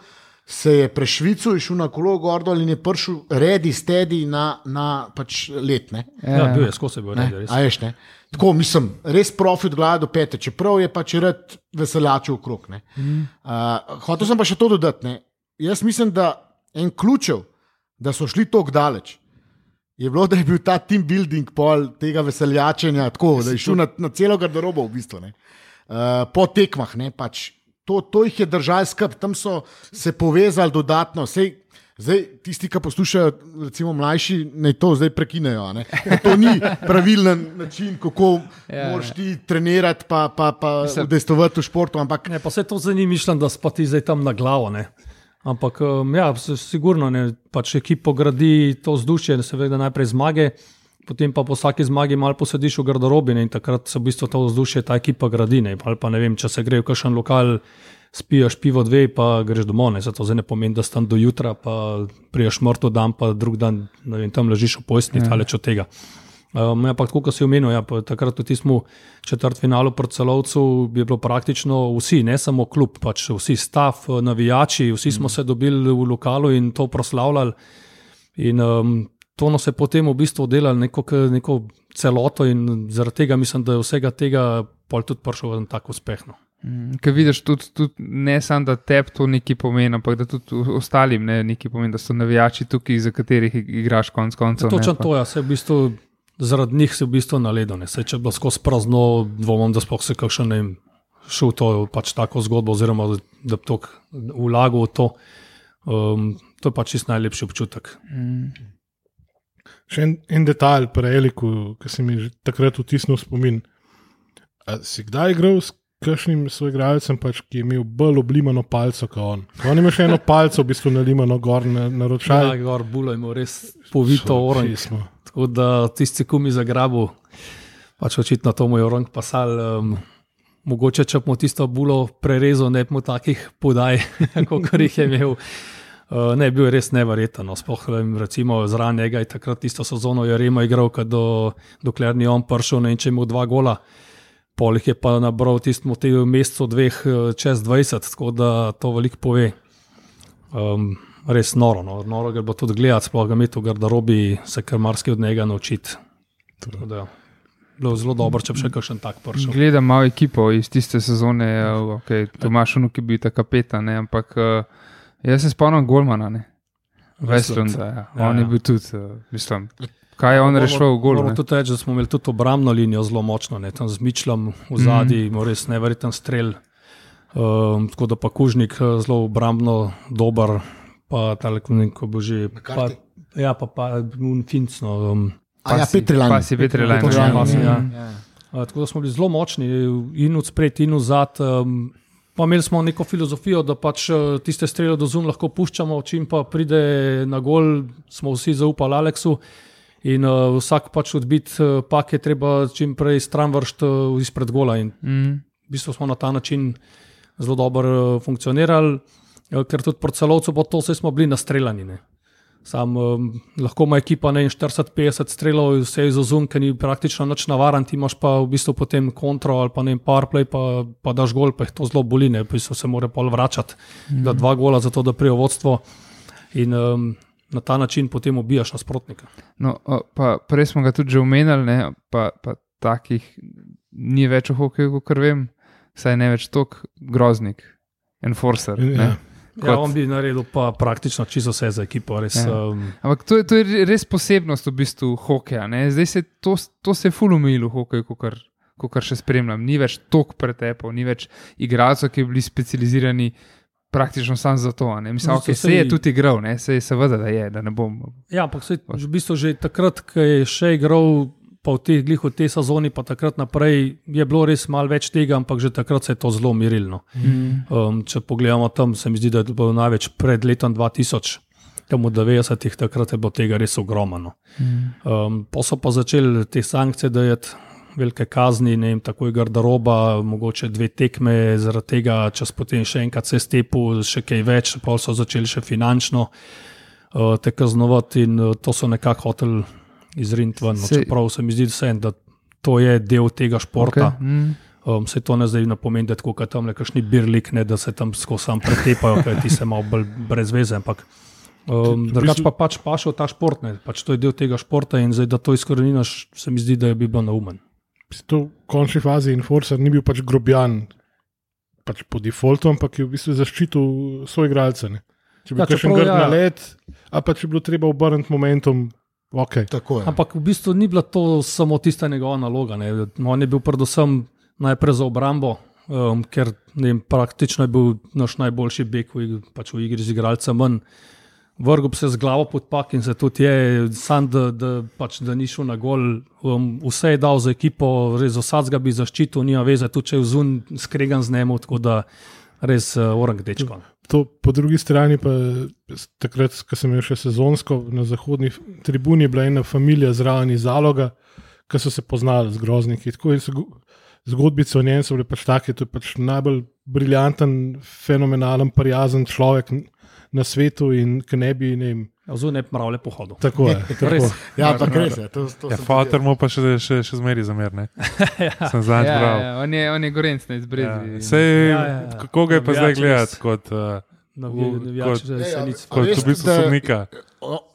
se je prešvical, je šel na kolo gor dol in je prišel redi, stedi na, na pač let. Ne. Ja, bil je skozi, bil Ne, res. a veš, ne? Tako mislim, res profit glava do pete, čeprav je pač rad veseljačev okrog. Mm. Uh, hotel sem pa še to dodati. Ne? Jaz mislim, da en ključev, da so šli tako daleč, je bilo, da je bil ta team building pol tega veseljačenja tako, da je šel na, na celo garderobo v bistvu. ne. Uh, po tekmah, ne, pač, to, to jih je držal skrb, tam so se povezali dodatno. Sej, Zdaj, tisti, ki poslušajo, recimo mlajši, naj to zdaj prekinejo. To ni pravilen način, kako Ja, ja, moraš ti trenirati, pa, pa, pa Mislim- udejstovati v športu. Ampak Ne, pa se to zdaj ni mišljeno, da spati zdaj tam na glavo. Ne. Ampak, um, ja, sigurno ne. Pač ekipo gradi to vzdušje, seveda najprej zmage, potem pa po vsaki zmagi malo posediš v garderobi ne, in takrat se v bistvu to vzdušje ta ekipa gradi. Ne. Ali pa ne vem, če se gre v kakšen lokal, spiješ pivo dve, pa greš domov. Ne. Zato zdaj ne pomeni, da stan do jutra, pa priješ mrtev dan, pa drug dan vem, tam ležiš v pojstni, ja. daleč od tega. Um, ja, pa tako, kot si omenil, ja, takrat tudi smo četrt finalu proti celovcu, bi bilo praktično vsi, ne samo klub, pač vsi stav, navijači, vsi smo se dobili v lokalu in to proslavljali. In um, to nas je potem v bistvu delalo neko, neko celoto, in zaradi tega mislim, da je vsega tega pol tudi prišel en tak uspeh. No. Ker vidiš, tudi, tudi ne samo, da tebi to nekaj pomeni, ampak da tudi ostalim ne, nekaj pomeni, da so navijači tukaj, za katerih ig- igraš konec koncev. Točno ne, pa- to, ja, se v bistvu, zaradi njih se v bistvu naledo. ne. Saj, če bi bilo skozi prazno, dvomim, da sploh se kakšen ne šel to pač tako zgodbo, oziroma da, bi to vlagal v to. Um, to je pač čist najlepši občutek. Še en, en detalj pri Eliku, ki se mi je takrat vtisnil v spomin. A si kdaj igral s kakšnim svojim igralcem, pač, ki je imel bolj oblimano palco kot on? On ima še eno palco, v bistvu nalimano gor na, na Ja, ročaj. gor bulo ima res povito oranž. Smo. Tako da tisti, ki mi zagrabu, pač očitno to mu je orang pasal. Um, mogoče, če bomo tisto bulo prerezali, ne bomo takih podaj, kot jih je imel. Uh, ne, bil je res neverjeten. No. Sploh, recimo, zraven njega je takrat tisto sezono je Remo igral, do, dokler ni on prišel, ne vem, če je imel dva gola. Polih je pa nabral tistemu v tem mesecu dveh eh, čez 20, tako da to veliko pove. Um, res noro, no. noro ga bo tudi gledati, sploh ga imeti v garderobi, se kar marsikaj od njega naučiti. Tako da, Bilo zelo dobro, če bi še kakšen tak prišel. Gledam malo ekipo iz tiste sezone, okay, Tomaš Unu, ki bi bil ta kapetan, ne, ampak uh, jaz se spomnim Golmana, ne. Westlanda. Ja. Ja, On je ja. bil tudi, uh, mislim, kaj je on Moramo- rešil v golu. Moramo tudi reči, da smo imeli tudi obrambno linijo zelo močno, ne, tam z Mičlom v zadnji, mm. res neverjeten strel. Um, tako da pa Kužnik eh, zelo obrambno dober, pa tako neko bo že. Pa, McCarthy? ja, pa, pa Fincno. Um, A ja, Petrilan. Pasi Petrilan. Točno, ja. Pasi, ja. Ja. Uh, tako da smo bili zelo močni in od spred in od zad. Um, pa imeli smo neko filozofijo, da pač uh, tiste strele do zun lahko puščamo, čim pa pride na gol, smo vsi zaupali Aleksu. In uh, vsak pač odbit uh, pak je treba čim prej stran vršiti uh, izpred gola. In Mm. v bistvu smo na ta način zelo dobro uh, funkcionirali, uh, ker tudi po celovcu po to vse smo bili nastreljani. Ne. Sam, um, lahko ima ekipa ne, 40-50 strelov, vse iz ozunke, ni praktično nič navaran, ti imaš pa v bistvu potem kontro ali pa ne parplay, pa, pa daš gol, pa jih to zelo boli, ne, pa se mora pol vračati, mm. da dva gola za to, da prijo vodstvo in um, na ta način potem ubijaš nasprotnika. No, pa, prej smo ga tudi že omenjali, ne, pa, pa takih ni več v hokeju, kot vem, saj ne več tok groznik, enforcer. Ja. Ja, on bi naredil pa praktično čisto vse za ekipo. Res, Ja. um, Ampak to je, to je res posebnost v bistvu hokeja. Ne? Zdaj se to, to se fulumilo v hokeju, kot kar še spremljam. Ni več tok pretepov, ni več igralcev, ki bi bili specializirani praktično samo za to. a ne. Mislim, No, okay, se je saj- tudi igral, ne? se je seveda, da je, da ne bom. Ja, ampak saj, v bistvu že takrat, ko je še igral, pa v teh glih v tej sezoni, pa takrat naprej je bilo res malo več tega, ampak že takrat se je to zelo mirilno. Mm. Um, če pogledamo tam, se mi zdi, da je bilo največ pred letom 2000. Tam v 90-ih takrat je bilo tega res ogromno. Um, pa so pa začeli te sankcije dajati, velike kazni, ne vem, tako je garderoba, mogoče dve tekme, zaradi tega čas potem še enkrat se stepu, še kaj več, pa so začeli še finančno uh, te kaznovati in uh, to so nekako hoteli izriniti ven. No, čeprav se mi zdi, vseeno, da to je del tega športa. Okay. Mm. Um, se to ne zdaj ne pomeni, da tako kot tam nekakšni birlik, ne, da se tam skozi sam pretepajo, ker ti se malo bolj brez veze. Ampak um, drugač pa pač pašel ta šport, ne, pač to je del tega športa in zdaj, da to izkoreninaš, se mi zdi, da je bi bilo naumen. To v končni fazi Enforcer ni bil pač grobjan pač po defaultu, ampak je v bistvu zaščitil svoje igralce. Ne? Če bi Ja, še čeprav grd ja. na let, a pa če bi bilo treba obrniti momentum, ok. Tako je. Ampak v bistvu ni bila to samo tista njegova naloga. Ne. On je bil predvsem najprej za obrambo, um, ker ne vem, praktično je bil naš najboljši bek v, ig- pač v igri z igralcem. manj. Vrgel se z glavo pod pak in se tudi je, sam, da, da, pač, da ni šel na gol. Um, vse je dal za ekipo, res vsak ga bi zaščitil, nima veze, tudi če je vzun skregan z njemu, tako da res uh, orang dečko. To, po drugi strani pa takrat, ko sem imel še sezonsko na zahodni tribuni, je bila ena familija zraven iz zaloga, ki so se poznali z grozniki. Tako je zgo- Zgodbice o njem so bile pač take, to je pač najbolj briljanten, fenomenalen, prijazen človek na svetu in ki ne bi, ne vem, Vzun je mravlje po hodu. tako je. Res. Tako. Ja, ampak res je. To, to Ja, jaz. mu pa še, še, še zmeri zamerne. Sem zadnjič Ja, bral. ja, on je, on je gorenc, ne Ja. izbrezi. Sej, Ja, ja, ja. kako ga je pa zdaj gledati kot, uh, Navijač, Ja, ja, se nic. A kot v bistvu da- sodnika?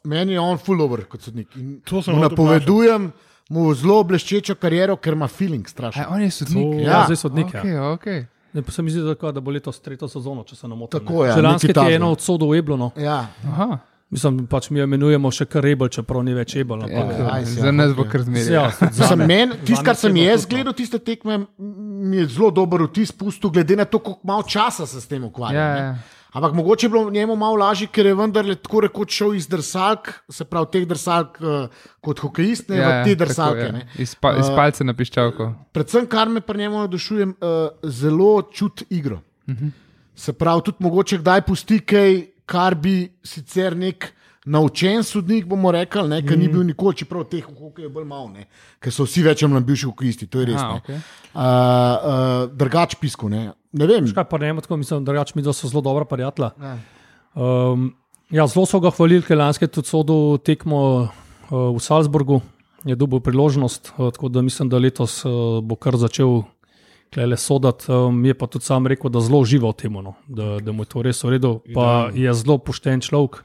Meni je on full over kot sodnik. In To sem napovedujem mu zelo bleščečo kariero, ker ima feeling A, strašno. on je sodnik. To- Ja. ja, zdaj sodnik. Ja. Okay, okay. Ne, pa se mi zdi, da, da bo letos tretjo sezono, če se ne motim. Tako je, Že lansko je eno od sodov Eblono. Ja, Aha. Mislim, pač mi jo imenujemo še kar Ebel, čeprav ni več Ebel. Ja, ja, ja, aj si, za ja, nas bo kar zmeraj. ja, Mislim, men, tist, kar sem jaz gledal, tiste tekme, mi je zelo dober vtis pustil, glede na to, koliko malo časa se s tem ukvarja. Ja, ne. ja. Ampak mogoče je bilo njemu malo lažje, ker je vendarle tako rekoč šel iz drsalk, se pravi teh drsalk uh, kot hokejist, ne ja, v te tako, drsalke. ja. ne. Iz, pa, iz Uh, palca na piščalko. Predvsem, kar me pri njemu navdušuje, uh, zelo čut igro. Uh -huh. Se pravi, tudi mogoče kdaj pusti kaj, kar bi sicer nek naučen sodnik, bomo rekli, ne, ker ni bil nikoli, čeprav teh v hokeju je bolj malo, ne, ker so vsi več ali manj bivši hokejisti, to je res. Aha, ne. okay. Uh, uh, drugač pisku, ne. ne vem. Kaj pa ne tako mislim, da mi so zelo dobra prijatelja. Ja. Um, ja, zelo so ga hvalili, ker lanske tudi sodo tekmo uh, v Salzburgu, je dobil priložnost, uh, tako da mislim, da letos uh, bo kar začel klele sodati. Um, je pa tudi sam rekel, da zelo uživa v tem, no, da, da mu je to res v redu, pa je zelo pošten človek.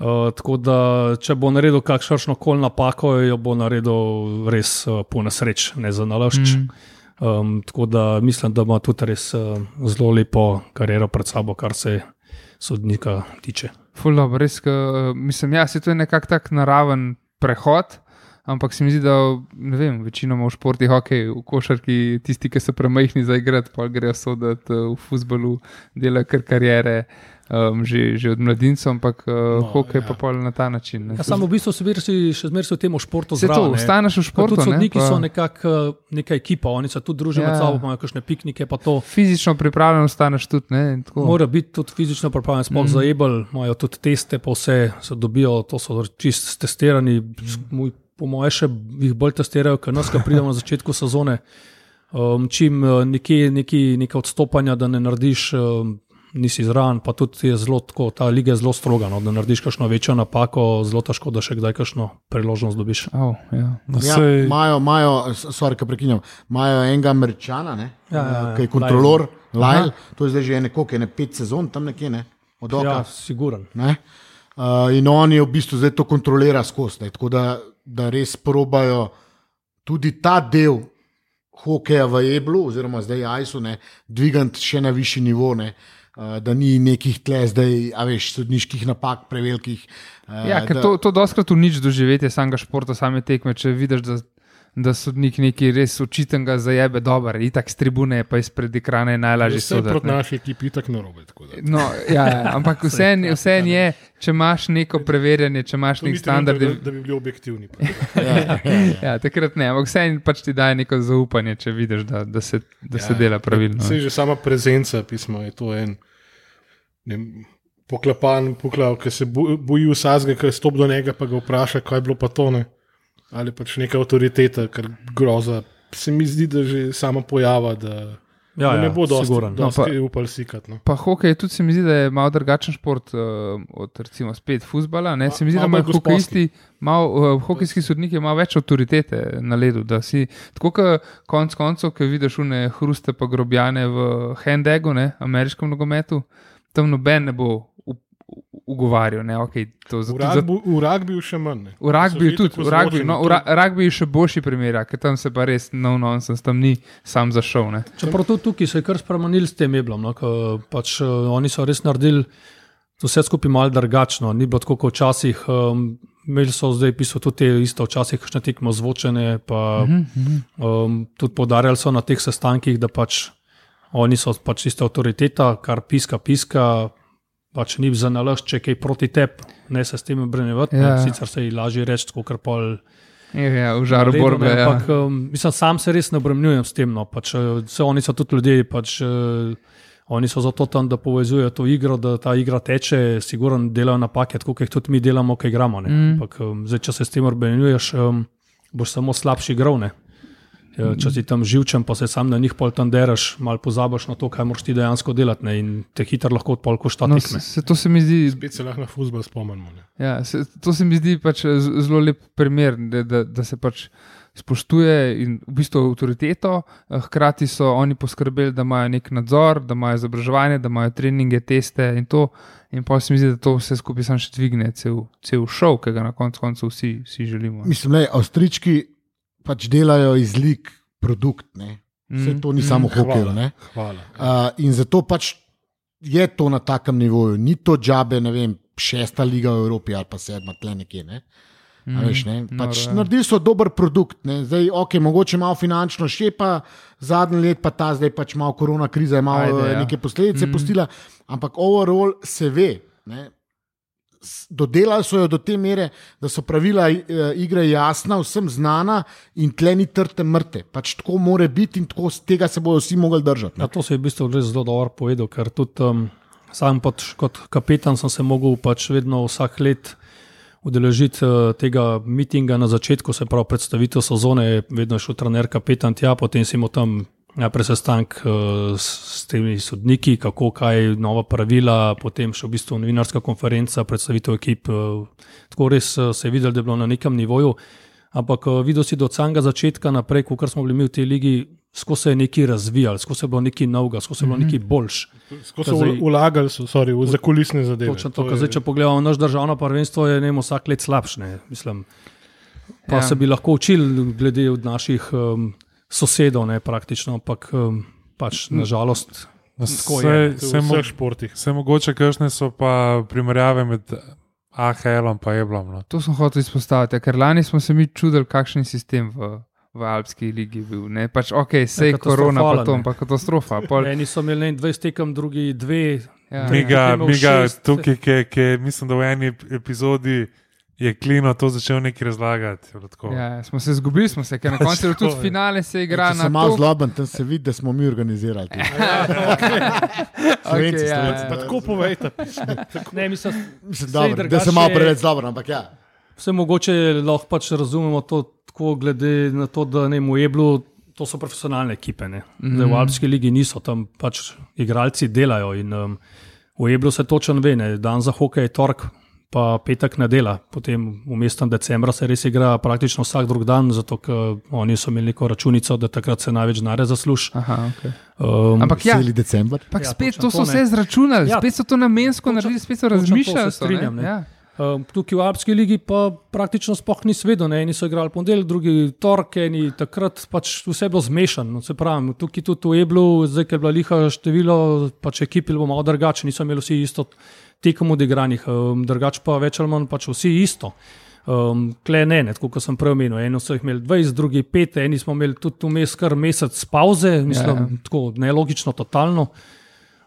Uh, tako da, če bo naredil kakšno koli napako, jo bo naredil res uh, po nesreč, ne za nalašč. Mm. Um, tako da mislim, da ima tudi res uh, zelo lepo kariero pred sabo, kar se sodnika tiče. Ful dobro, res, ka, mislim, ja, se to je nekako tak naraven prehod, ampak se mi zdi, da ne vem, večinoma v športi, hokej, v košarki, tisti, ki so premajhni za igrati, pa grejo soditi v futbalu, delajo kar karijere. Um, že, že od mladincev, ampak uh, no, hokej ja. pa pol na ta način. ne. Ja, samo v bistvu vidi, še zmeraj v tem športu Se to, zraven, ne. ostaneš v športu. Tudi sodniki ne, pa so nekako uh, neka ekipa, oni se tudi družijo ja. med sabo, imajo kakšne piknike. to. Fizično pripravljen ostaneš tudi. Ne. Mora biti tudi fizično pripravljen, sploh mm. za Ebel, imajo tudi teste, pa vse se dobijo, to so čist testirani. Mm. Po mojem, še jih bolj testirajo, ker nas, ki pridemo na začetku sezone. Um, čim uh, nekje neki, neka odstopanja, da ne narediš, um, nisi zraven, pa tudi je zelo tako, ta liga je zelo stroga. No, da narediš kakšno večjo napako, zelo težko, da še kdaj kakšno priložnost dobiš. Oh, ja. No, Ja, sej- imajo, imajo, sorry, ki prekinjam, imajo enega američana, ne, Ja, ja, ja. ki je kontrolor, Lyle, to je zdaj že neko, ki je ne pet sezon tam nekje, ne, od oka. Ja, siguren. Ne? Uh, in oni v bistvu zdaj to kontrolira skozi. Tako da, da res probajo tudi ta del hokeja v Eblu, oziroma zdaj Ajsu, ne, dvigati še na višji nivo. Ne. Uh, da ni nekih tle, zdaj, a veš, sodniških napak, prevelikih. Uh, Ja, ker da, to, to doskrat unič doživetje samega športa, same tekme. Če vidiš, da, da sodnik neki res očitnega zajebe, dober, itak z tribune, pa izpred ekrana je najlažje Vse proti soditi. ne. naši ekipi tako narobe. tako da. No, ja, ja, ampak vseeno vse je, če imaš neko preverjanje, če imaš nek standard. Da, da bi bili objektivni. pa. ja, ja, ja. Ja, takrat ne, ampak vseeno pač ti daje neko zaupanje, če vidiš, da, da, se, da se dela pravilno. Sej že sama prezenca pisma je to en ne poklepan, poklav, ki se bo- boji vsakega, ki stop do njega, pa ga vpraša, kaj je bilo pa to. Ne? Ali pač neka avtoriteta, ker groza. Se mi zdi, da že sama pojava, da Ja, da ja, ne bo dosti. No, dosti pa- upal sikati. No. Pa hokej tudi se mi zdi, da je malo drugačen šport uh, od recimo spet futbola. Ne? Se mi zdi, da malo imajo hokejisti, malo, uh, hokejski sodniki imajo več avtoritete na ledu. da si- Tako kot konc koncev, ki vidiš une hruste pa grobjane v Hendegu, ne, ameriškem nogometu, tam noben ne bo ugovarjal. Ne? Okay, to, V zato- zato- V rugbyju še manj. ne. V že tudi, v rugbyju, zvočeni, no, v ra- rugbyju je še boljši primer, ker tam se pa res no nonsens, tam ni sam zašel. Ne. Čeprav tudi tukaj se je kar spremenil s tem meblom. No, pač, uh, oni so res naredili vse skupaj malo drugačno. Ni bilo tako kot včasih. Um, imeli so zdaj pisal tudi te isto, včasih kakšne tekmo zvočene. Pa, um, tudi podarjali so na teh sestankih, da pač oni so pač ista avtoriteta, kar piska, piska. Pač ni za nalašč, če kaj proti tebi, ne se s tem obrnevati. Ja. Ja. Sicer se ji lažje reči, kot kar pol. Ja, ja, v žaru Redu, borbe. ne, Ja. Ampak, um, mislim, sam se res ne obremenjujem s tem. No. Pač, uh, vse oni so tudi ljudje, pač, uh, oni so zato tam, da povezujejo to igro, da ta igra teče, sigurno delajo napake, tako kot jih tudi mi delamo, ki igramo. ne. Mm. Ampak, um, zdaj, če se s tem obremenjuješ, um, boš samo slabši igral. Ja, Če si tam živčen, pa se sam na njih pol tam deraš, malo pozabiš na to, kaj moraš ti dejansko delati ne, in te hitro lahko odpolko No, štatik. se, se, to se mi zdi Spet se lahko na futbol spomnimo. ne. Ja, se, to se mi zdi pač z- zelo lep primer, da, da, da se pač spoštuje in v bistvu avtoriteto, eh, hkrati so oni poskrbeli, da imajo nek nadzor, da imajo izobraževanje, da imajo treninge, teste in to. In pa se mi zdi, da to vse skupaj samo še dvigne cel, cel šov, ki ga na koncu koncev vsi, vsi želimo. Mislim, da Avstrijčki pač delajo iz lik produkt. Ne? Vse to ni samo hokej. Hvala. ne. Hvala. Uh, in zato pač je to na takem nivoju, ni to džabe, ne vem, šesta liga v Evropi ali pa sedma, tle nekje. Ne? Mm, veš, ne? Pač Noro, ja. naredili so dober produkt, ne? zdaj ok, mogoče malo finančno šepa, zadnji let pa ta, zdaj pač malo korona kriza je malo Ajde, Ajde, ja. neke posledice mm. pustila, ampak overall se ve. Ne? Dodelali so jo do te mere, da so pravila eh, igre jasna, vsem znana in tle ni trte mrte. Pač tako more biti in tako z tega se bodo vsi mogli držati. Ja, to se je v bistvu res zelo dobro povedal, ker tudi um, sam pač, kot kapetan sem se mogel pač vedno vsak let udeležiti uh, tega mitinga na začetku, se pravi predstavitev sezone, vedno je šel trener kapetan tja, potem si imel tam najprej sestank uh, s, temi sodniki, kako kaj, nova pravila, potem še v bistvu novinarska konferenca, predstavitev ekip. Uh, tako res uh, se je videlo, da je bilo na nekem nivoju. Ampak videl si do samega začetka naprej, ko smo bili mi v tej ligi, skozi se je nekaj razvijalo, skozi je bilo nekaj novega, skozi je bilo nekaj boljš. Ko so zdaj- vlagali, so, sorry, v zakulisne zadeve. Točno to, To je- zdaj, če pogledamo naš državno prvenstvo, je ne vsak let slabše. Mislim, pa ja. se bi lahko učili glede od naših um, sosedov, ne praktično, ampak um, pač nažalost. Tako je. To je Se, v mo, vseh športih. se mogoče kakšne so pa primerjave med AHL-om in Eblom. No. To sem hotel izpostaviti, ja, ker lani smo se mi čudili, kakšen je sistem v, v Alpski ligi bil. Ne? Pač, ok, sej korona, pa to, pa katastrofa. Pol, Eni so imeli ne, 20 tekem, drugi dve. ja. Mi ga, Potem imel mi ga šest. tukaj, ki, ki mislim, da v eni ep- epizodi je Klino to začel nekaj razlagati. je bilo. Ja, smo se izgubili, smo se, ker na koncu je tudi je. finale se igra Če na sem malo zloben, tam se vidi, da smo mi organizirali. Okay, Slovenci, ja, Slovenci. ja. Pa tako povejte. Ne, mislim, Mislim, dobro, da drugače sem malo je- preveč zloben, ampak ja. Vse mogoče lahko pač razumemo to tako, glede na to, da ne v Eblu to so profesionalne ekipe. Mm Mhm. -hmm. V Alpski ligi niso, tam pač igralci delajo. In, um, v Eblu se točno ve, ne, dan za hokej je torek, pa petek nedela. Potem v mestu decembra se res igra praktično vsak drug dan, zato ker oni so imeli neko računico, da takrat se največ denarja zasluži. Aha, okay. Um, Ampak ja, Veseli decembr. ampak Ja, spet to so to, vse ne. zračunali, Ja, spet so to namensko naredili, spet so razmišljali. so, ne. strinjam, ne. Ja. Um, tukaj v Alpski ligi pa praktično sploh nisi vedel. Ne? Eni so igrali ponedeljek, drugi torek, eni takrat pač vse bilo zmešano. Se pravi, tukaj tudi v Eblu, zdaj ker je bila liha število, pač ekipi bo malo drugače, niso imeli vsi isto tekom odigranih, um, drugače pa več ali manj pač vsi isto. Um, Kle ne, ne, tako kot sem prej omenil. Eno so jih imeli 20, drugi 5, eni smo imeli tudi vmes kar mesec pauze, mislim, Ja, ja, tako nelogično, totalno.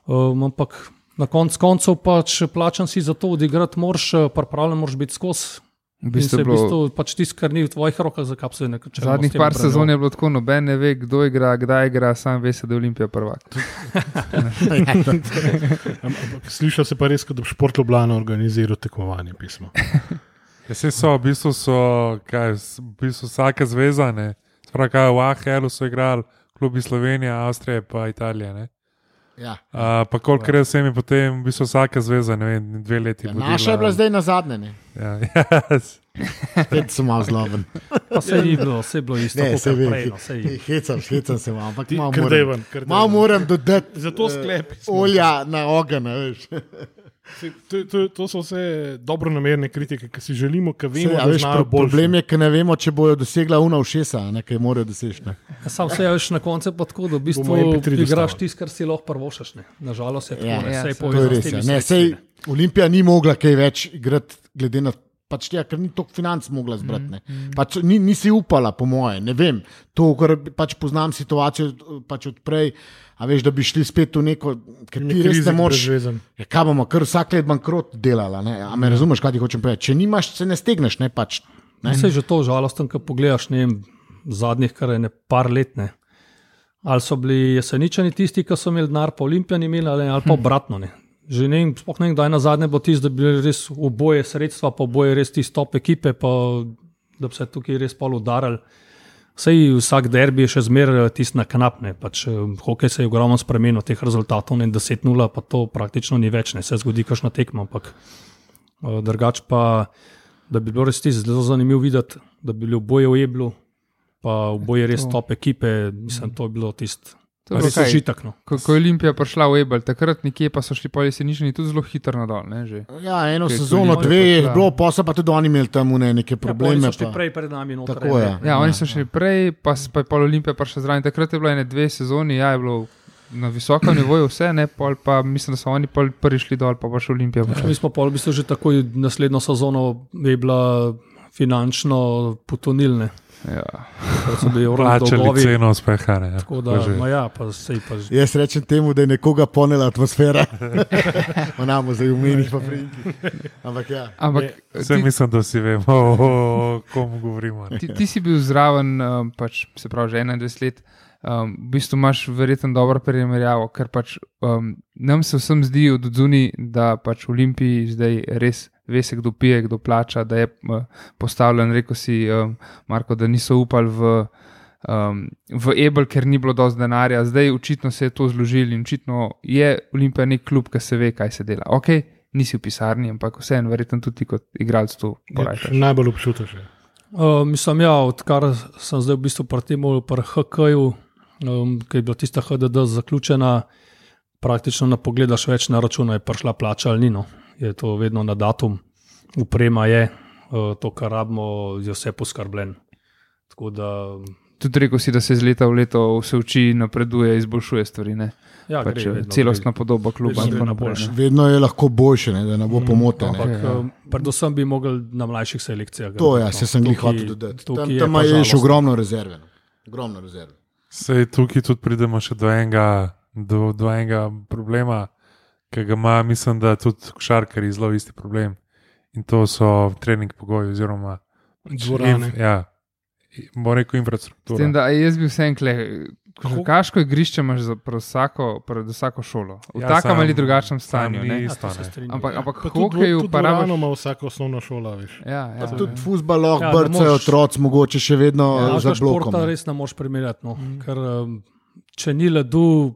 Um, ampak na koncu koncev pač plačan si za to odigrati, moraš, eh, pripravljen moraš biti skozi. V In bistvu je v bilo, bistvu pač tisto, kar ni v tvojih rokah, za kap se ne kaže. zadnjih par sezon je bilo tako, noben ne ve, kdo igra, kdaj igra, sam ve se, da je Olimpija prvak. Slišal se pa res, kot da bi šport Ljubljana organiziral tekmovanje pismo. Ja, saj so, v bistvu so, kaj, v bistvu vsaka zveza, ne. Sprav, kaj v Ahelu so igrali, klubi Slovenije, Avstrije, pa Italije. Ne. Ja. Uh, pa kolikor je vsemi potem, v bistvu vsaka zveza, ne vem, dve leti. Ja, vodila. naša je bila zdaj na zadnje, ne? Ja, yes. spet sem malo zloben. Pa se ni bilo, vse je bilo isto. Ne, se no, saj- he- hecam, hecam se vam, ampak malo moram, krdevan, krdevan. malo moram dodati Zato eh, sklepi smo. olja na ogen. veš. To, to, to so vse dobro namerne kritike, ki si želimo, ki Sej, vemo, a da pro, bolj. problem je, ker ne vemo, če bojo dosegla una všesa, nekaj morajo doseči. ne. Ja, Sam se veš na koncu pa tako, da v bistvu Bomo MP3 igraš tisto, kar si lahko prvošaš. ne. Nažalost je tako, Ja, ja, ja, je saj To je res. Ja. Ne, sej, ne. Olimpija ni mogla kaj več igrati, glede na pač tega, ker ni toliko financ mogla zbrati. ne. Pač ni, nisi upala, po moje, ne vem. To, ker pač poznam situacijo pač odprej. A veš, da bi šli spet v neko, ker ti res ne moreš. Ja, kaj bomo, kar vsak let bankrot delala. Ne? A me razumeš, kaj ti hočem povedati? Če nimaš, se ne stegneš, ne pač. Ne? Vse je že to žalosten, ko pogledaš ne zadnjih kar je ne par let. Ne. Ali so bili jeseničani tisti, ki so imeli denar, pa olimpijani imeli, ali, ali pa obratno. Ne. Že ne vem, sploh ne vem, kdaj na zadnje bo tisto, da bi bili res oboje sredstva, pa oboje res tisti top ekipe, pa da bi se tukaj res pol udarali. Sej vsak derbi je še zmeraj tisti na knapne. Pač, eh, hokej se je ogromno spremenil, teh rezultatov ne 10-0, pa to praktično ni več, ne se zgodi, kašna tekma. Ampak eh, drugač pa, da bi bilo res zelo zanimivo videti, da bi bili oboje v Eblu, pa oboje res top ekipe, mislim, to je bilo tisto. To je Res užitek. No. Ko, ko je Olimpija prišla v Ebel, takrat nekje pa so šli po jesenični tudi zelo hitro nadol. Ne, že. Ja, eno Kaj, sezono, dve je prišla? bilo, pa so pa tudi oni imeli tam une neke Ja, pa oni probleme. so pa- prej pred nami. Noter, Tako je. Ja, oni so šli prej, pa, pa je pol Olimpija prišla zraven. Takrat je bilo ene dve sezoni, ja, je bilo na visokem nivoju vse, ne, pol pa mislim, da so oni pol prvi šli dol, pa pa še Olimpija. Ja, mi smo pa v bistvu že takoj naslednjo sezono je bila finančno potonilne, Ja. Plačali ceno uspeha. Ne, Tako da, že. ma ja, pa sej pa že. Jaz rečem temu, da je nekoga ponela atmosfera. Onamo zdaj umenih pa prinki. Ampak ja. Ampak Vse ti, mislim, da vsi vemo, o komu govorimo. ne. ti, ti si bil zraven, um, pač, se pravi, že 21 let. Um, v bistvu imaš verjetno dobro primerjavo, ker pač um, nam se vsem zdi od zunaj, da pač v Olimpiji zdaj res ve se, kdo pije, kdo plača, da je uh, postavljen. Rekel si, um, Marko, da niso upali v, um, v Ebel, ker ni bilo dovolj denarja. Zdaj očitno se je to zložili in očitno je Olimpija nek klub, ki se ve, kaj se dela. Ok, nisi v pisarni, ampak vseeno, verjetno tudi kot igralec to Ja, porajš. najbolj občutiš. je. Uh, mislim, ja, odkar sem zdaj v bistvu pri tem, pri HK-ju, um, ki je bila tista HDD zaključena, praktično ne pogledaš več na račun, je prišla plača ali ni. No. Je to vedno na datum, uprema je, uh, to, kar rabimo, je vse poskrbljeno. Tako da, Tudi rekel si, da se iz leta v leto vse uči, napreduje, izboljšuje stvari. Ne? ja, Pač, gre vedno, celostna podoba kluba. Vedno gre naprej, boljše. ne. Vedno je lahko boljše, ne, da ne bo pomote. Ampak Ne. Ja, ja. predvsem bi mogli na mlajših selekcijah. To je, graditi, se sem jih hotel dodati. Tam, je tam je še ogromno rezerve. no. Ogromno rezerve. Sej tukaj tudi pridemo še do enega, do, do enega problema, ki ga ima, mislim, da tudi košarkari zelo isti problem. In to so trening pogoji, oziroma Dvorane. Inf, ja, bo rekel infrastruktura. tem, da a jaz bi vsem kle, Košarkaško igrišče imaš za vsako, pred vsako šolo. V Ja, ja, takem ali drugačnem stanju. ni ne. Ja, isto, to se ne. Ampak, ampak Pa hokeju pa rabiš. ima vsaka osnovna šola, veš. Ja, ja, Pa ja. tudi futbol lahko Ja, ja, brcajo otroci, mogoče še vedno Ja, ja, za blokom. športa res ne moreš primerjati. No. Mm. Ker um, če ni ledu,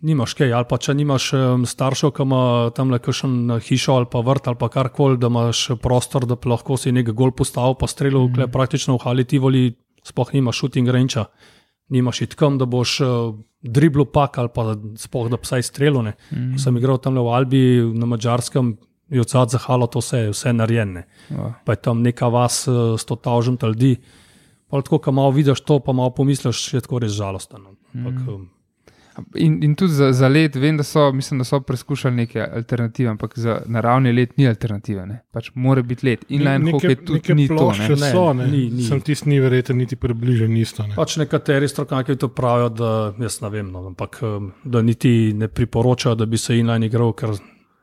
nimaš kaj. Ali pa če nimaš staršev, ki ima tam le kakšen hišo ali pa vrt ali pa karkoli, da imaš prostor, da lahko si nekaj gol postavil, pa strelil, mm. praktično v hali Tivoli, sploh nimaš shooting range. Nimaš itkam, da boš uh, driblo pak ali pa sploh da vsaj strelil. Mm. Sem igral tam le v Albi na Mačarskem, je od zadaj zahalo to vse, vse narejene Ja. pa je tam neka vas uh, s to tavžem ljudi. Pa tako, ko malo vidiš to, pa malo pomisliš, je tako res žalosten. no. Ampak, um, In, in tudi za, za let, vem, da so, mislim, da so preskušali neke alternative, ampak za naravni let ni alternative. Ne? Pač mora biti let. Inline hokej tudi neke ni to. Ne? Ne, so, ne. ni, ni. Sem tisti, ni verjeten, niti približen isto. Ne. pač nekateri strokovnjaki to pravijo, da jaz ne vem, no, ampak um, da niti ne priporočajo, da bi se inline igral, ker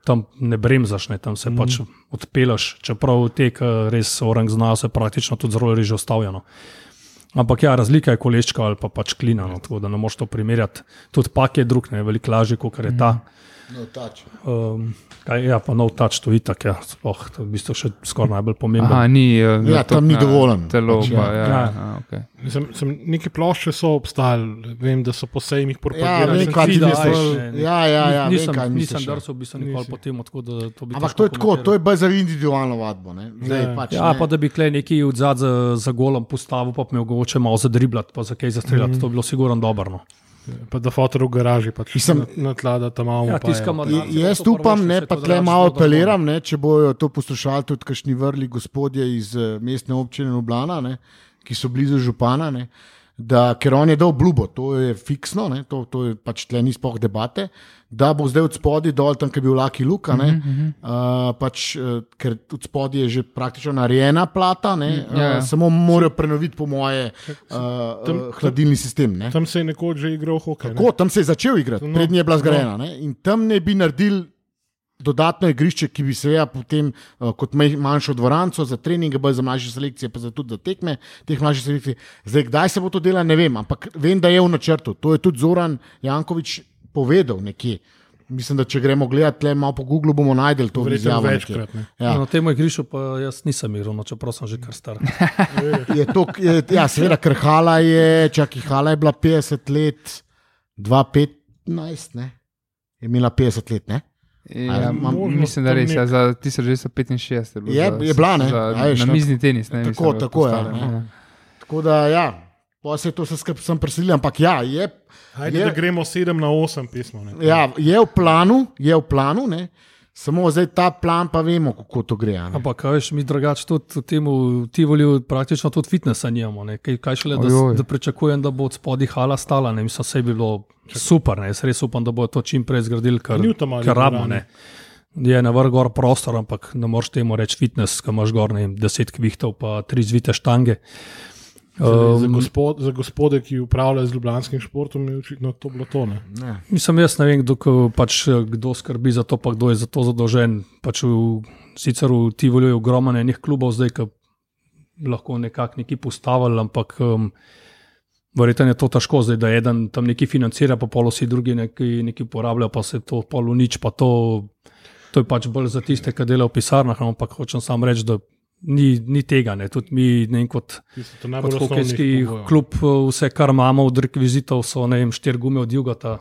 tam ne bremzaš, ne, tam se mm. pač odpelaš, čeprav tek eh, res orang znajo, se praktično tudi zelo reže ostavljeno. Ampak ja, razlika je koleščka ali pa pač klina, no, tako da ne moreš to primerjati. Tudi pak je drug, ne veliko lažje, kot je ta. No, tač. Um, kaj, ja, pa nov tač, to je itak, ja, sploh, to je v bistvu še skoraj najbolj pomembno. Aha, ni, uh, Ja, tam ni dovoljen. Telo, Pač, pa, ja. ja. Ja. Ja, okay. Sem, sem, neke plošče so obstajale, vem, da so po sejmih Ja, propagirali. vem, Sem kaj ti videl, misliš. Ja, ja, ja, vem, nisem, kaj misliš, nisem ja. drsel, bi se nikoli po tem, tako da to bi Ampak to je tako, to je bolj za individualno vadbo. ne. Zdaj, Ja. pač, Ja, ne. pa da bi klej neki odzad za, za golom postavil, pa bi me mogoče malo zadriblati, pa za kaj zastreljati. Mm. To bi bilo sigurno dobro. No. Pa da fotor v garaži, pač Mislim- na, na tla, da tam imamo. Ja, tiskamo Je- Jaz upam, ne, pa tle malo apeliram, ne, če bojo to poslušali tudi kakšni vrli gospodje iz eh, mestne občine Ljubljana, ne, ki so blizu župana. Ne, Da, ker on je dal obljubo, to je fiksno, ne, to, to je pač tle ni spoh debate, da bo zdaj od spodaj dol, tam, kjer je bil Laki Luka, ne, uh -huh. uh, pač, uh, ker od spodaj je že praktično narejena plata, ne, Ja, ja. uh, samo morajo prenoviti, po moje, uh, tam- uh, hladilni sistem. Ne. Tam se je nekoč že igral hokej. ne. Tako, tam se je začel igrati, No, prednji je bila zgrajena. Ne? In tam ne bi naredili dodatno igrišče, ki bi seveda potem uh, kot manjšo dvoranco za treninge, bolj za mlajše selekcije, pa za tudi za tekme teh mlajših selekcij. Zdaj, kdaj se bo to delo, ne vem, ampak vem, da je v načrtu. To je tudi Zoran Jankovič povedal nekje. Mislim, da če gremo gledati, le malo po Googlu, bomo najdel to nekje. večkrat. Ne. Ja. Na tem igrišču pa jaz nisem igral, no, čeprav sem že kar star. Je to, je, ja, seveda, ker Hala je, čakaj, Hala je bila 50 let, 2015, ne? je imela 50 let. Ne? Ja, imam možnost mislim, da res, ja, nek- za 1965 bilo Je- za- je bila, ne? za- A veš, Na mizni tenis. Ne, Tako, mislim, tako, ja, postavljeno, ja. Tako da, ja, pa se to vse skupaj sem preselil, ampak ja, je, Ajde, Je- da gremo 7 na 8 pismo. Ne. ja, je v planu, je v planu, ne? Samo zdaj ta plan, pa vemo, kako to gre. a ne. Ampak, kaj veš, mi drugače tudi v tem Tivoliju praktično tudi fitnesa nimamo. ne. Kaj, kaj šele, da, Ojoj. da pričakujem, da bo od spodaj hala stala. Ne. Mislim, vse bi bilo super. Ne. Jaz res upam, da bo to čim prej zgradili, kar, rabimo. ne. Je na vrh gor prostor, ampak ne moreš temu reči fitness, ki imaš gor ne, deset kvihtov, pa tri zvite štange. Za, za, Um, gospod, za gospode, ki upravljajo z ljubljanskim športom, je očitno to bilo to. Ne. Ne. Mislim, jaz ne vem, kdo, pač, kdo skrbi za to, pa kdo je za to zadolžen. Pač v, sicer v Tivoli je ogromno enih klubov, zdaj ki lahko nekako neki postavili, ampak um, verjetno je to težko, zdaj, da eden tam neki financira, pa polo vsi drugi neki, neki porabljajo, pa se to polo nič. Pa to, to je pač bolj za tiste, ki delajo v pisarnah, ampak hočem samo reči, da ni, ni tega. Ne. Tudi mi, ne vem, kot kot hokejski klub, vse, kar imamo od rekvizitov, so ne vem, štiri gume od Jugata.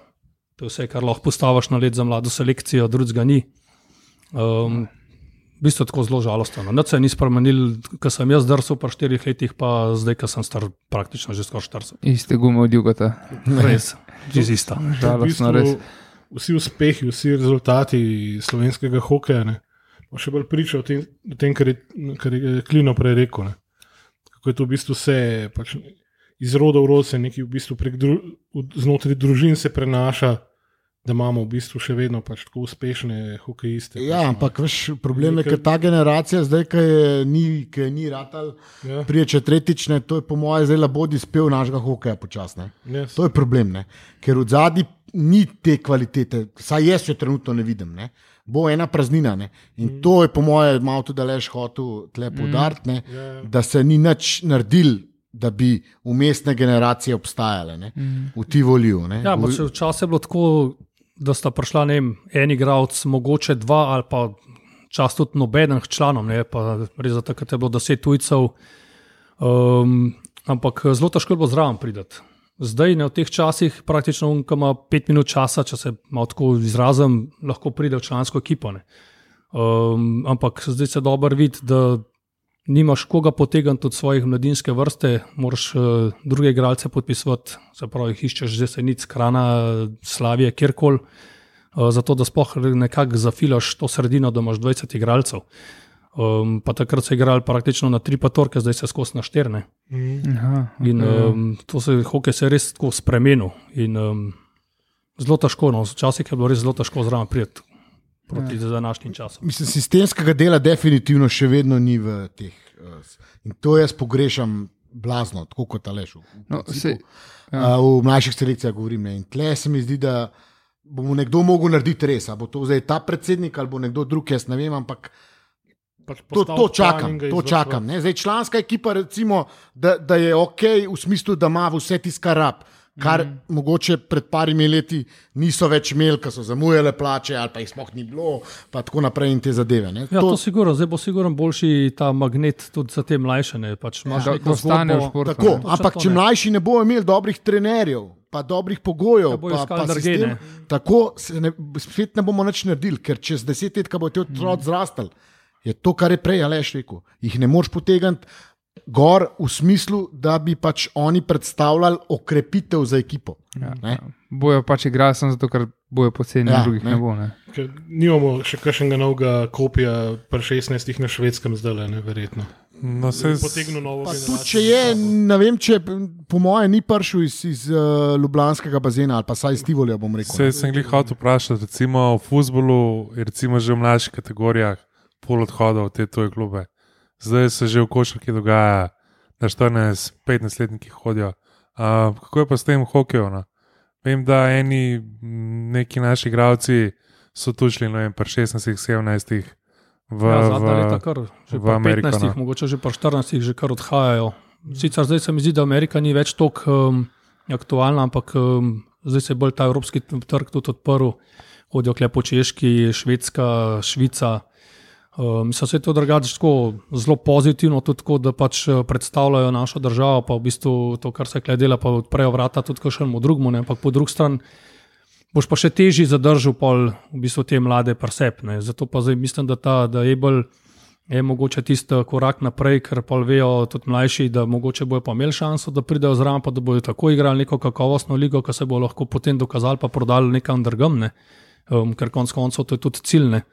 To je vse, kar lahko postaviš na let za mlado selekcijo, drugega ni. Um, v bistvu je tako zelo žalostno. no. Nič se ni spremenil, ko sem jaz drsel po štirih letih, pa zdaj, ko sem star, praktično že skoraj 40. Iste gume od Jugota. Res, isto. V Žalostno, res. bistvu, vsi uspehi, vsi rezultati slovenskega hokeja, ne, še bolj priča o tem, o tem kar, je, kar je Klino prej rekel. Ne. Kako je to v bistvu vse pač iz roda v rod, se nekaj v bistvu prek dru, znotraj družin se prenaša, da imamo v bistvu še vedno pač tako uspešne hokejiste. Ja, ampak veš, problem je, ker ta generacija, zdaj, ki je ni, ki je ni ratal, Ja, prije če tretjič, ne, to je po mojem zdaj labodi spev našega hokeja počasne. yes. To je problem, ne? ker v zadnji ni te kvalitete, saj jaz jo trenutno ne vidim. Ne? Bo ena praznina. Ne? In to je, po mojem, malo tudi Leš hotel tle poudariti, Ja, ja. da se ni nič naredil, da bi umestne generacije obstajale ne, v Tivoliju. Ja, včasih je bilo tako, da sta prišla vem, en igralec, mogoče dva ali pa čas tudi nobenih članov, ne, pa res za takrat je bilo deset tujcev. Um, ampak zelo težko je bilo zraven prideti. Zdaj, ne, v teh časih, praktično, on, ki ima pet minut časa, če se malo tako izrazim, lahko pride v člansko ekipo. ne. Um, ampak zdaj se dobro vidi, da nimaš koga potegniti od svojih mladinske vrste, moraš uh, druge igralce podpisovati, se pravi, jih iščeš že se nic, krana, slavije, kjerkoli, uh, zato da sploh nekako zafilaš to sredino, da imaš 20 igralcev. Um, pa takrat so igrali praktično na tri patorke, zdaj se skozi na šterne. Aha, In okej. um, to se hokej se je res tako spremenil. In, um, zelo težko, no, včasih je bilo res zelo težko zraven priti proti ja. današnjim časom. Mislim, sistemskega dela definitivno še vedno ni v teh. eh, In to jaz pogrešam blazno, tako kot Aleš. v No, sej, Ja. V mlajših selekcijah govorim. Ne. In tle se mi zdi, da bo nekdo mogel narediti res. A bo to zdaj ta predsednik ali bo nekdo drug, jaz ne vem, ampak Pač to, to čakam. To čakam ne. zdaj, članska ekipa, recimo, da, da je ok, v smislu, da ima vse tisto, kar rab. Kar mm. mogoče pred parimi leti niso več imeli, ker so zamujale plače, ali pa jih sploh ni bilo, pa tako naprej in te zadeve. Ne. Ja, to, to sigurno, zdaj bo sigurno boljši ta magnet tudi za te mlajše. Ne? Pač imaš da, da ostane v zgodbo- športu. Tako, ne. Ampak če ne. mlajši ne bojo imeli dobrih trenerjev, pa dobrih pogojev, Ja, pa, pa sistem, ne. tako se ne, spet ne bomo nič naredili, ker čez deset let, ko bo ti otrok zrastel, je to, kar je prej Aleš rekel. Jih ne moreš potegniti gor v smislu, da bi pač oni predstavljali okrepitev za ekipo. Ja, Ne? ja. Bojo pač igrali samo zato, ker bojo poceni, Ja, drugih ne. ne, bo. Ne. Ker Nimamo še kakšnega novega kopija, pri 16 na švedskem zdaj, ne verjetno. No, sej, Potegnil novo Pa tudi, če je, ne vem, če po mojem ni prišel iz, iz uh, Ljubljanskega bazena ali pa saj iz Tivolja, bom rekel. Sej sem jih hotel vprašati, recimo v futbolu, je recimo že v mlajših kategorijah pol odhodov v te tuje klube. Zdaj se že v košarki dogaja, da 14-15 letniki hodijo. Uh, kako je pa s tem hokejem? No? Vem, da eni neki naši igravci so tu šli, ne vem, pri 16-17 v, Ja, v, leta kar, že v Ameriko, 15, no. mogoče že po 14, že kar odhajajo. Sicer zdaj se mi zdi, da Amerika ni več tako um, aktualna, ampak um, zdaj se je bolj ta evropski trg tudi odprl, hodijo klepo Češki, Švedska, Švica. Um, so se to drugače tako zelo pozitivno, tudi tako, da pač eh, predstavljajo našo državo, pa v bistvu to, kar se kle dela, pa odprejo vrata tudi kakšnemu drugemu, ne, ampak po drugi strani boš pa še težje zadržal pol v bistvu te mlade presepne. Zato pa zdaj mislim, da ta da je bolj. Je mogoče tisti korak naprej, ker pa vejo tudi mlajši, da mogoče bojo pa imeli šanso, da pridejo zraven, pa da bojo tako igrali neko kakovostno ligo, ki se bo lahko potem dokazali, pa prodali nekam drugam, ne? um, ker konec koncev to je tudi ciljne.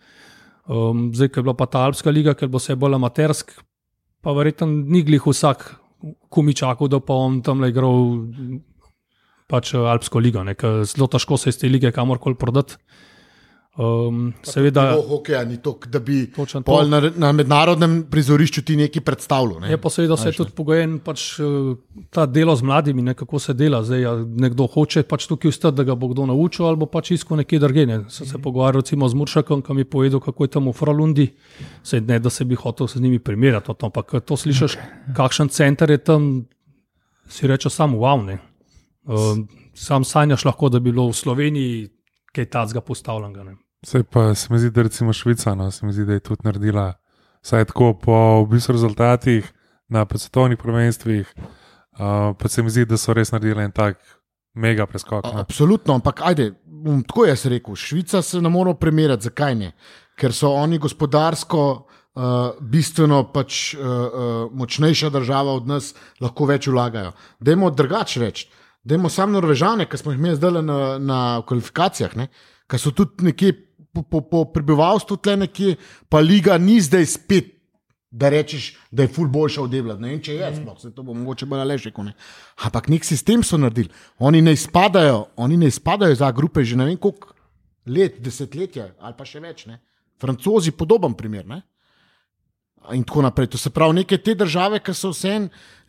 Um, zdaj, ker je bila pa ta Alpska liga, ker bo se bolj amatersk, pa verjetno ni glih vsak kumičakov, da pa on tam le igral pač eh, Alpsko ligo, ne? zelo težko se iz te lige kamorkoli prodati. Um, seveda, hokeja ni to, da bi to. na, na mednarodnem prizorišču ti nekaj predstavljal. Ne? Je pa seveda vse tudi pogojen, pač, eh, ta delo z mladimi, ne, kako se dela. Zdaj, a nekdo hoče pač tukaj ostati, da ga bo kdo naučil, ali pač iskal nekje drugje. Ne. Sem se pogovarjal recimo z Muršakom, ki mi je povedal, kako je tam v Fralundi. Sej ne, da se bi hotel z njimi primerjati, to, ampak ko to slišiš, kakšen center je tam, si reče samo wow. Um, sam sanjaš lahko, da bi bilo v Sloveniji kaj tacga postavljenega. ne. Sej pa se mi zdi, da recimo Švica, no, se mi zdi, da je tudi naredila, saj tako po v bistvu rezultatih na svetovnih prvenstvih, uh, pa se mi zdi, da so res naredili en tak mega preskok. A- No. Absolutno, ampak ajde, bom tako jaz rekel. Švica se ne more primerjati, zakaj ne? Ker so oni gospodarsko uh, bistveno pač, uh, uh, močnejša država od nas, lahko več vlagajo. Dajmo drugače reči. Dajmo samo Norvežane, ki smo jih imeli zdaj na, na kvalifikacijah, ki so tudi nekje po, po, po prebivalstvu tle nekje, pa liga ni zdaj spet. Da rečeš, da je ful boljša od Debla. Ne vem, če je, sploh se to bo mogoče bolj leže. Ampak nek sistem so naredili. Oni ne izpadajo, oni ne izpadajo za grupe že ne vem koliko let, desetletja ali pa še več. Ne? Francozi, podoben primer. Ne? In tako naprej. To se pravi, neke te države, ki so vse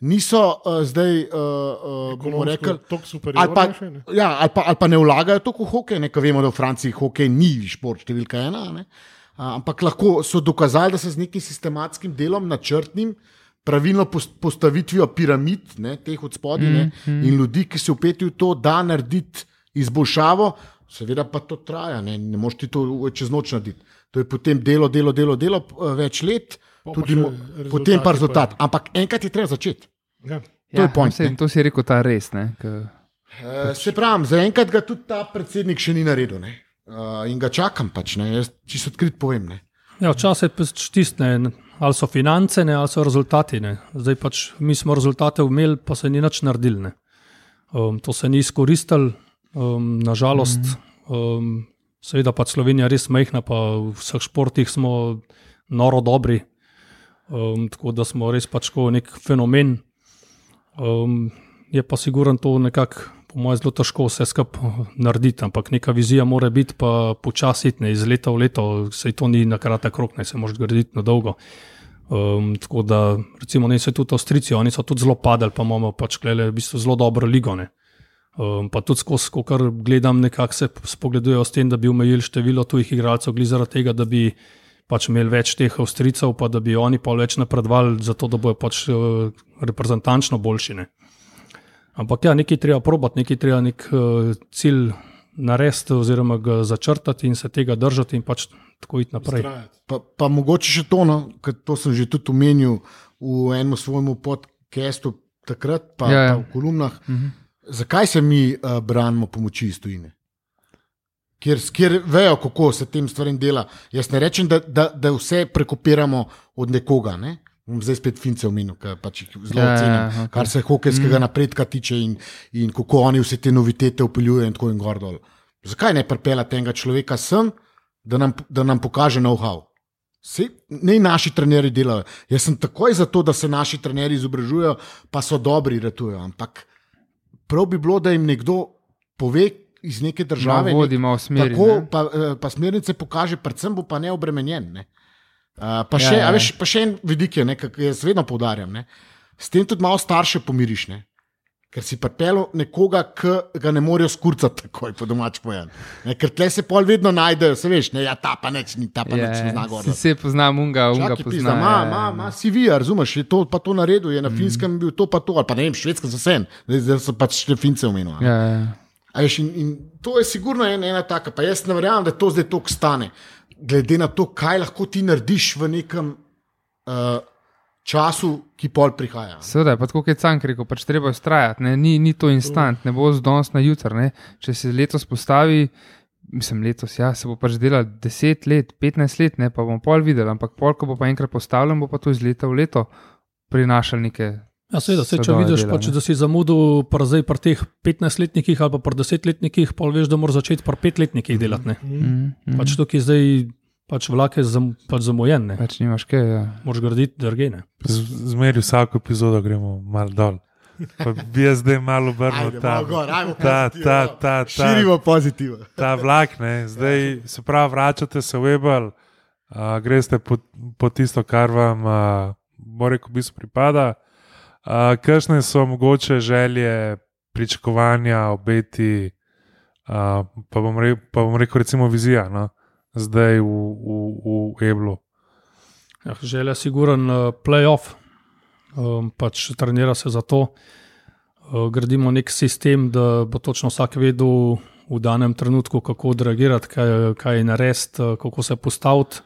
niso uh, zdaj, uh, uh, bomo rekli, tako ali pa, še, ne. ja, ali, pa, ali pa ne vlagajo toliko v hokej, ne, ker vemo, da v Franciji hokej ni šport številka ena. Ne, a, ampak lahko so dokazali, da se z nekim sistematskim delom, načrtnim, pravilno pos- postavitvijo piramid, ne, teh od spodaj, mm, mm. in ljudi, ki se upetijo v to, da narediti izboljšavo, seveda pa to traja, ne, ne moreš ti to čez noč narediti. To je potem delo, delo, delo, delo več let, tudi rezultati potem pa pa- rezultat. Ampak enkrat je treba začeti. Ja. To je point, ne. to si rekel, ta res. Ne, ke, Uh, se pravi, zaenkrat ga tudi ta predsednik še ni naredil. ne. Uh, in ga čakam, pač, ne, jaz čisto odkrit povem. Ne. Ja, včasih pač tisne, ali so finance, ne, ali so rezultati. Ne. Zdaj pač mi smo rezultate imeli, pa se ni nič naredili. ne. Um, to se ni izkoristilo, um, nažalost. Um, seveda pa Slovenija je res majhna, pa v vseh športih smo noro dobri. Um, tako da smo res pač nek fenomen. Um, je pa siguren to nekako. Po mojem, zelo težko vse skupaj narediti, ampak neka vizija mora biti pa počasi, ne iz leta v leto, se to ni na kratek rok, ne se lahko graditi na dolgo. Um, tako da, recimo, ne se tudi Avstrijci, oni so tudi zelo padali, pa imamo pač klele, v bistvu zelo dobro ligo. Ne. Um, pa tudi skozi, ko kar gledam, nekako se spogledujejo s tem, da bi omejili število tujih igralcev, glede zaradi tega, da bi pač imeli več teh Avstrijcev, pa da bi oni pa več napredovali, zato da bojo pač uh, reprezentančno boljši. Ne. Ampak ja, nekaj treba probati, nekaj treba nek uh, cilj narediti, oziroma ga začrtati in se tega držati, in pač tako iti naprej. Pa, pa mogoče še to, no, ker to sem že tudi omenil v enem svojem podkastu, takrat pa, Ja, ja, ja. ja. pa v kolumnah. Uh Mhm. -huh. Zakaj se mi uh, branimo pomoči iz tujine? Ker, ker vejo, kako se tem stvarem dela. Jaz ne rečem, da, da, da vse prekopiramo od nekoga. Ne? Bom zdaj spet fince omenil, ker pač jih zelo Ja, ja, cenim, ja, okej. kar se hokejskega mm. napredka tiče in, in kako oni vse te novitete upeljujejo in tako in gor dol. Zakaj ne pripeljati enega človeka sem, da nam, da nam pokaže know-how? Sej, ne naši trenerji delajo. Jaz sem takoj za to, da se naši trenerji izobražujejo, pa so dobri, ratujejo. Ampak prav bi bilo, da jim nekdo pove iz neke države, Malo vodi, malo smeri, tako, ne. pa, eh, pa smernice pokaže, predvsem bo pa neobremenjen. Ne? Uh, pa, Ja, še, ja. ja, veš, pa še en vidik je, ne, ki jaz vedno poudarjam. Ne? S tem tudi malo starše pomiriš. Ne? Ker si pripeljal nekoga, ki ga ne morejo skurcati, takoj po domač pojem. Ne, ker tle se pol vedno najdejo, se veš, ne, ja, ta pa neč ni, ta pa Ja, neč ne zna gor. si se poznam, unga, unga pozna. ima, ja, ima, ja. ima CV, razumeš, je to pa to naredil, je na mm. finskem bil to pa to, ali pa ne vem, švedskem za sen, zdaj, zdaj so pač še fince omenili. Ja, ja. Veš, in, in to je sigurno ena, ena taka, pa jaz ne verjamem, da to zdaj toliko stane. Glede na to, kaj lahko ti narediš v nekem uh, času, ki pol prihaja. Seveda, pa tako kot je Cank rekel, pač treba ustrajati, ne? ni, ni to instant, ne bo z danes na jutr. Ne? Če se letos postavi, mislim, letos, ja, se bo pač delal 10 let, 15 let, ne? pa bomo pol videli, ampak pol, ko bo pa enkrat postavljen, bo pa to iz leta v leto prinašal neke. Ja, seveda, sej, če vidiš, dela, pač, da si zamudil pri, zdaj, pri teh 15-letnikih ali pa pri 10-letnikih, pa veš, da moraš začeti pri 5-letnikih delati. Ne. Mm, mm. Pač tukaj zdaj pač vlak je zam, pač zamujen, ne. Pač nimaš kaj. Ja. moraš graditi drgene. Zmeri vsako epizodo gremo malo dol. Pa bi jaz zdaj malo obrnil ta, gor, ajmo ta, ta, no. ta, ta, Širimo pozitivno. ta vlak. Ne. Zdaj se pravi, vračate se v Ebel, uh, greste po, po tisto, kar vam, uh, bo rekel, v bistvu pripada. Uh, Kakšne so mogoče želje, pričakovanja, obeti, uh, pa, bom re, pa bom rekel, recimo, vizija, no? zdaj v, v, v Eblu. Ja, želja je siguren uh, playoff, um, pač trenira se za to. Uh, gradimo nek sistem, da bo točno vsak vedel v danem trenutku, kako odreagirati, kaj, kaj narediti, uh, kako se postaviti.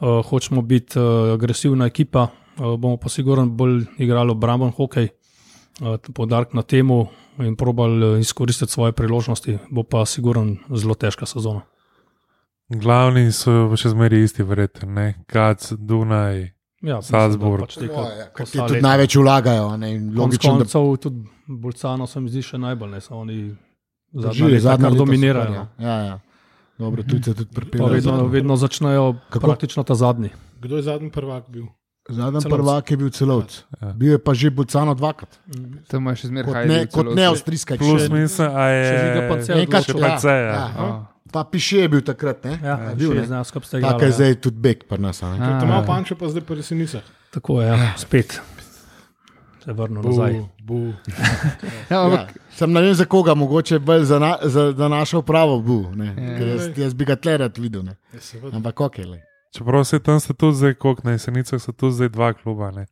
Uh, hočemo biti uh, agresivna ekipa, bomo pa sigurno bolj igrali obramben hokej, uh, podarek na temu in probali uh, izkoristiti svoje priložnosti. Bo pa sigurno zelo težka sezona. Glavni so še zmeraj isti, verjetno, Kac, Dunaj. Ja, Salzburg. Pač teka, Ja, Ker ti tudi največ vlagajo. a Ne, in Konec logično, da koncev tudi Bolcano se mi zdi še najbolj, ne so oni kar leta dominirajo. super, Ja, ja. Dobro, tudi Pa pripeljejo. vedno, vedno začnejo Kako? praktično ta zadnji. Kdo je zadnji prvak bil? Zadnji prvak je bil celovc. Ja. Bil je pa že Bolcano dvakrat. Tam je še zmeraj Kot ne, kot ne avstrijska Plus, ekipa. mislim, a je še Žiga Pance Enkrat še odločil. PC. ja, Ja. ja. Pa piše je bil takrat, ne? Ja, Je bil, še znamo skupaj Tako je. Ja. zdaj tudi bek pri nas. a ne. A, Tam malo panče, pa zdaj pa res nisem. Tako je, ja, spet. Se vrnil nazaj. bu. Ja, ampak, Ja, sem ne vem za koga, mogoče bolj za, na, za, za našo pravo? Ja. Ker Jaz, jaz bi ga tle rad videl. Ja. Ampak ok, le. Čeprav se tam sta tudi zdaj, koliko na jesenicah so tudi zdaj dva kluba. Ne?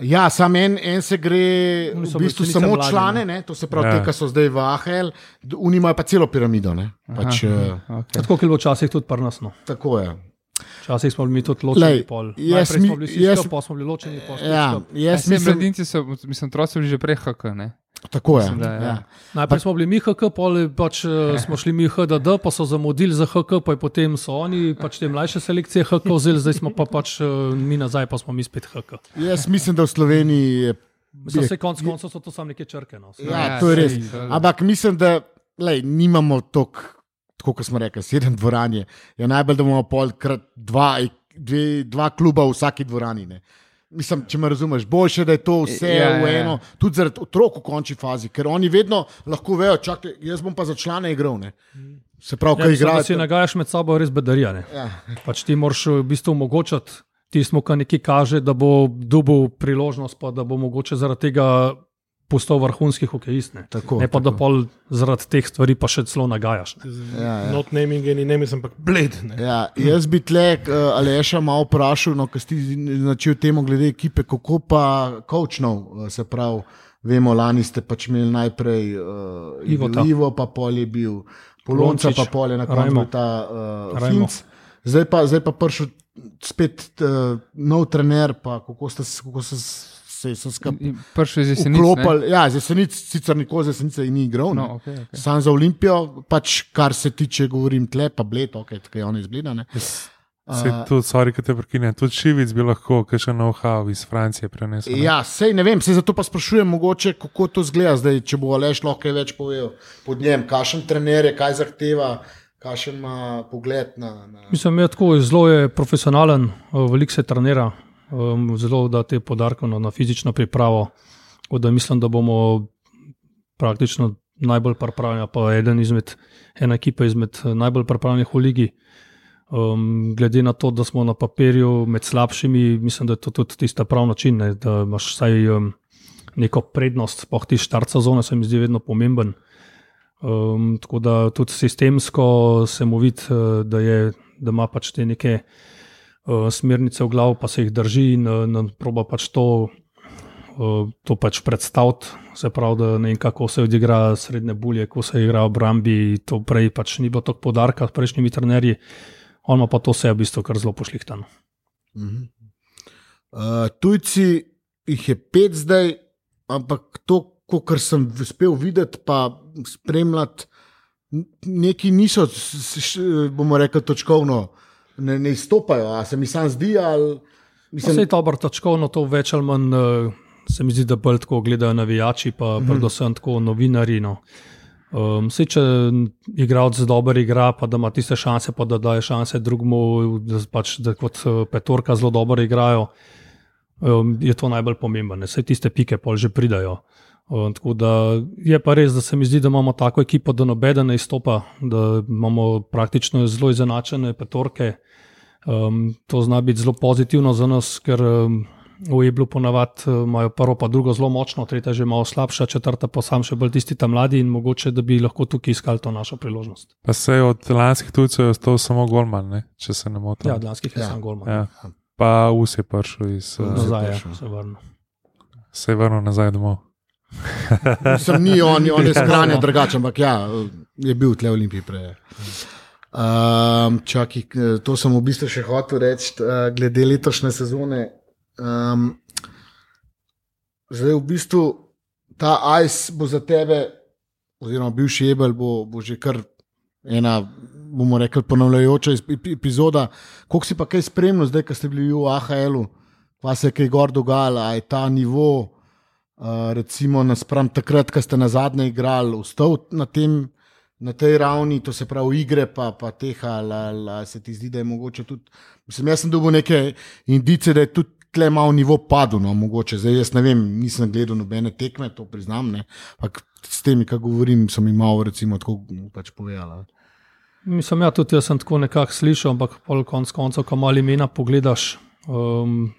Ja, sam en, en se gre, v bistvu samo mladi, člane, ne. to se pravi, Ja. te, ki so zdaj v AHL, oni imajo pa celo piramido. Ne? Pač, uh, Okay. Tako kot je bilo včasih tudi pri nas. No. tako je. Včasih smo bili mi tudi ločeni. Lej, pol. jaz Najprej mi- smo bili jaz- pa smo bili ločeni. pol Ja, jaz Mislim, mislim, mladinci so, mislim, otroci so bili že prej HK. Ne? tako je. Mislim, da ja. ja. Najprej smo bili mi HK, pol pač, eh, smo šli mi HDD, pa so zamudili za HK, pa potem so oni pač te mlajše selekcije HK vzeli, zdaj smo pa pač eh, mi nazaj, pa smo mi spet HK. Jaz mislim, da v Sloveniji je. Mislim, vse konc koncev so to samo neke črke. No. ja, Ja, to je sej, res. Ampak mislim, da lej, nimamo toliko, tako kot smo rekli, sedem dvoran je. je najbolj, da imamo polkrat dva, dve, dva kluba v vsaki dvorani. Ne. Mislim, če me razumeš, boljše, da je to vse Ja, ja, v ja, ja. eno, tudi zaradi otrok v končni fazi, ker oni vedno lahko vejo, čakaj, jaz bom pa za člane igral. Ne. Se pravi, Ja, kaj mislim, da igrajo. si nagajaš med sabo je res bedarija. ne. Ja. Pač ti moraš v bistvu omogočati tistmu, kar neki kaže, da bo dobil priložnost, pa da bo mogoče zaradi tega postal vrhunski hokejist. Ne, Tako, ne pa da tako. pol zaradi teh stvari pa še celo nagajaš. Ne. Ja, ja. Not naming in naming, ampak bled. ne. Ja, jaz bi tle uh, Aleša malo vprašal, no, ker si začel temu glede ekipe, kako pa kočnov, se pravi. Vemo, lani ste pač imeli najprej uh, Ivota. Ivo, pa pol je bil Polonca, Polončič, pa pol je na koncu ta uh. Finc. Zdaj pa, zdaj pa prišel spet uh, nov trener, pa kako ste se- kako se se se skupaj In Prvi iz jeseni. vklopili. Ja, za Senic sicer nikoli za Senice ni igral. ne. No, okay, okay. Sam za Olimpijo, pač kar se tiče, govorim tle, pa bled, ok, tako je on izgleda. ne. Se tudi, sorry, ki te prekinem, tudi Šivic bi lahko kakšen know-how iz Francije prenesel. ne? Ja, sej ne vem, sej zato pa sprašujem, mogoče, kako to zgleda zdaj, če bo Aleš lahko kaj več povedal pod njem, kakšen trener je, kaj zahteva, kakšen ima pogled na. na... Mislim, da je tako zelo je profesionalen, eh, veliko se trenira, um, zelo da te podarke na, na fizično pripravo. Da mislim, da bomo praktično najbolj pripravljeni, pa eden izmed, ena ekipa izmed eh, najbolj pripravljenih v ligi. Um, glede na to, da smo na papirju med slabšimi, mislim, da je to tudi tisti pravi način, ne, da imaš vsaj um, neko prednost, pa ti štart sezone se mi zdi vedno pomemben. Um, tako da tudi sistemsko se mu vidi, eh, da, je, da ima pač te neke uh, smernice v glavu, pa se jih drži in uh, proba pač to, uh, to pač predstaviti. Se pravi, da ne vem, kako se odigra srednje bulje, kako se igra v Brambi. To prej pač ni bilo tako podarka s prejšnjimi trenerji, on ima pa to vse v bistvu kar zelo pošlihtano. Mhm. Uh, tujci jih je pet zdaj, ampak to, kar sem uspel videti, pa spremljati, neki niso, bomo rekli, točkovno, ne, ne izstopajo. A se mi sam zdi, ali Vse je dobro, točkovno to več ali manj. Uh, Se mi zdi, da bolj tako gledajo navijači, pa mm predvsem tako novinari. No. Um, Sej, če igralec dobro igra, pa da ima tiste šanse, pa da daje šanse drugemu, da, pač, da kot eh, petorka zelo dobro igrajo, um, je to najbolj pomembno. Vse tiste pike pol že pridajo. Um, tako da je pa res, da se mi zdi, da imamo tako ekipo, da nobeden ne izstopa, da imamo praktično zelo izenačene petorke. Um, to zna biti zelo pozitivno za nas, ker um, v Eblu ponavadi uh, imajo prvo, pa drugo zelo močno, tretja že malo slabša, četrta pa sam še bolj tisti tam mladi in mogoče, da bi lahko tukaj iskali to našo priložnost. Pa se je od lanskih tujcev ostal samo Golman, ne? če se ne motim. Ja, od lanskih je Ja. sam golman. Ja. Pa Us je prišel iz, uh, Nazaj prišel. se vrnil. se je vrnil nazaj domov. Sem ni on, on je Ja. skrajno drugačen, ampak ja, je bil tle v Olimpiji prej. Um, čaki, to sem v bistvu še hotel reči, uh, glede letošnje sezone. Um, zdaj, v bistvu, ta ICE bo za tebe, oziroma bivši Ebel, bo, bo že kar ena, bomo rekli, ponavljajoča ep- ep- epizoda. Kako si pa kaj spremljal, zdaj, ko ste bili v AHL-u, pa se je kaj gor dogajalo, a je ta nivo. Uh, recimo, naspram takrat, ko ste na zadnje igrali, ostal na, tem, na tej ravni, to se pravi, igre, pa, pa teh, ali se ti zdi, da je mogoče tudi. Mislim, jaz sem dobil neke indice, da je tudi tle malo nivo padel, no, mogoče. Zdaj, jaz ne vem, nisem gledal nobene tekme, to priznam. Ne, ampak s temi, ki govorim, sem jim malo, recimo, tako pač povedala. Mislim, ja, tudi jaz sem tako nekako slišal, ampak pol konc koncev, ko malo imena pogledaš, um,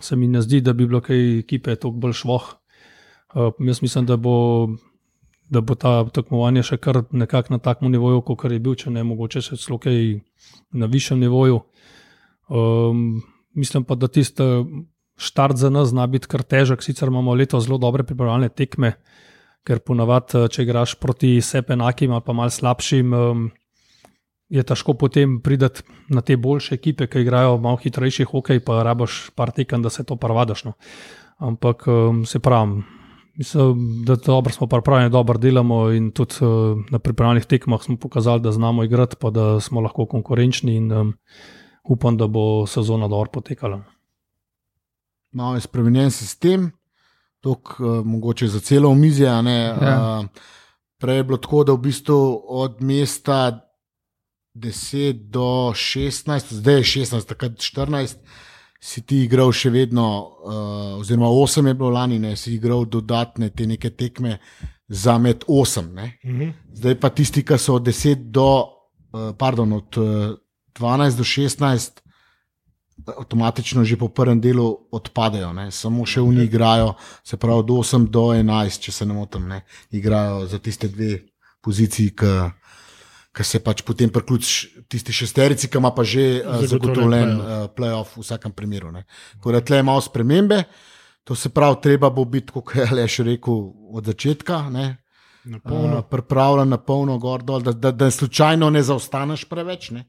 se mi ne zdi, da bi bilo kaj ekipe toliko bolj švoh. Uh, jaz mislim, da bo, da bo ta tekmovanje še kar nekako na takem nivoju, kot je bil, če ne mogoče še celo kaj na višjem nivoju. Um, mislim pa, da tiste štart za nas zna biti kar težek, sicer imamo leto zelo dobre pripravljalne tekme, ker ponavadi, če igraš proti sebi enakim ali pa mal slabšim, um, je težko potem priti na te boljše ekipe, ki igrajo malo hitrejši hokej, pa rabaš par tekem, da se to parvadaš. No. Ampak um, se pravi. Mislim, da dobro smo pripravljeni, dobro delamo in tudi uh, na pripravljenih tekmah smo pokazali, da znamo igrati, pa da smo lahko konkurenčni in um, upam, da bo sezona dobro potekala. Malo je spremenjen sistem, tok, uh, mogoče za celo omizje. Ja. Uh, prej je bilo tako, da v bistvu od mesta 10 do 16, zdaj je 16, takrat 14 si ti igral še vedno, uh, oziroma 8 je bilo lani, ne, si igral dodatne te neke tekme za med 8. Mhm. Zdaj pa tisti, ki so od 10 do, uh, pardon, od uh, 12 do 16. Avtomatično že po prvem delu odpadejo, ne? samo še v njih igrajo, se pravi, od 8 do 11, če se ne motim, igrajo za tiste dve poziciji, ki ker se pač potem priključiš tisti šesterici, ki ima pa že uh, zagotovljen uh, playoff v vsakem primeru. Ko je tle malo spremembe, to se pravi, treba bo biti, kot je Aleš rekel, od začetka. Uh, pripravljen na polno gor dol, da, da, da slučajno ne zaostaneš preveč. Ne?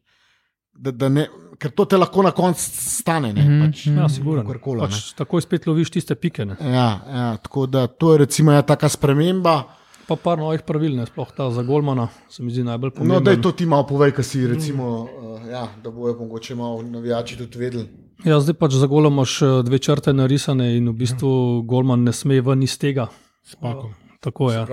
Da, da ne, ker to te lahko na koncu stane. Mm -hmm. pač, ja, sigurno. Pač takoj spet loviš tiste pike. Ja, ja, tako da to je recimo ja, taka sprememba. Pa par novih pravil, ne sploh ta za Golmana, se mi zdi najbolj pomembno. No, da je to ti malo povej, kaj si recimo, uh, ja, da bojo mogoče malo navijači tudi vedeli. Ja, zdaj pač za Golom imaš eh, dve črte narisane in v bistvu hmm. Golman ne sme ven iz tega. Spako. Tako je. Ja.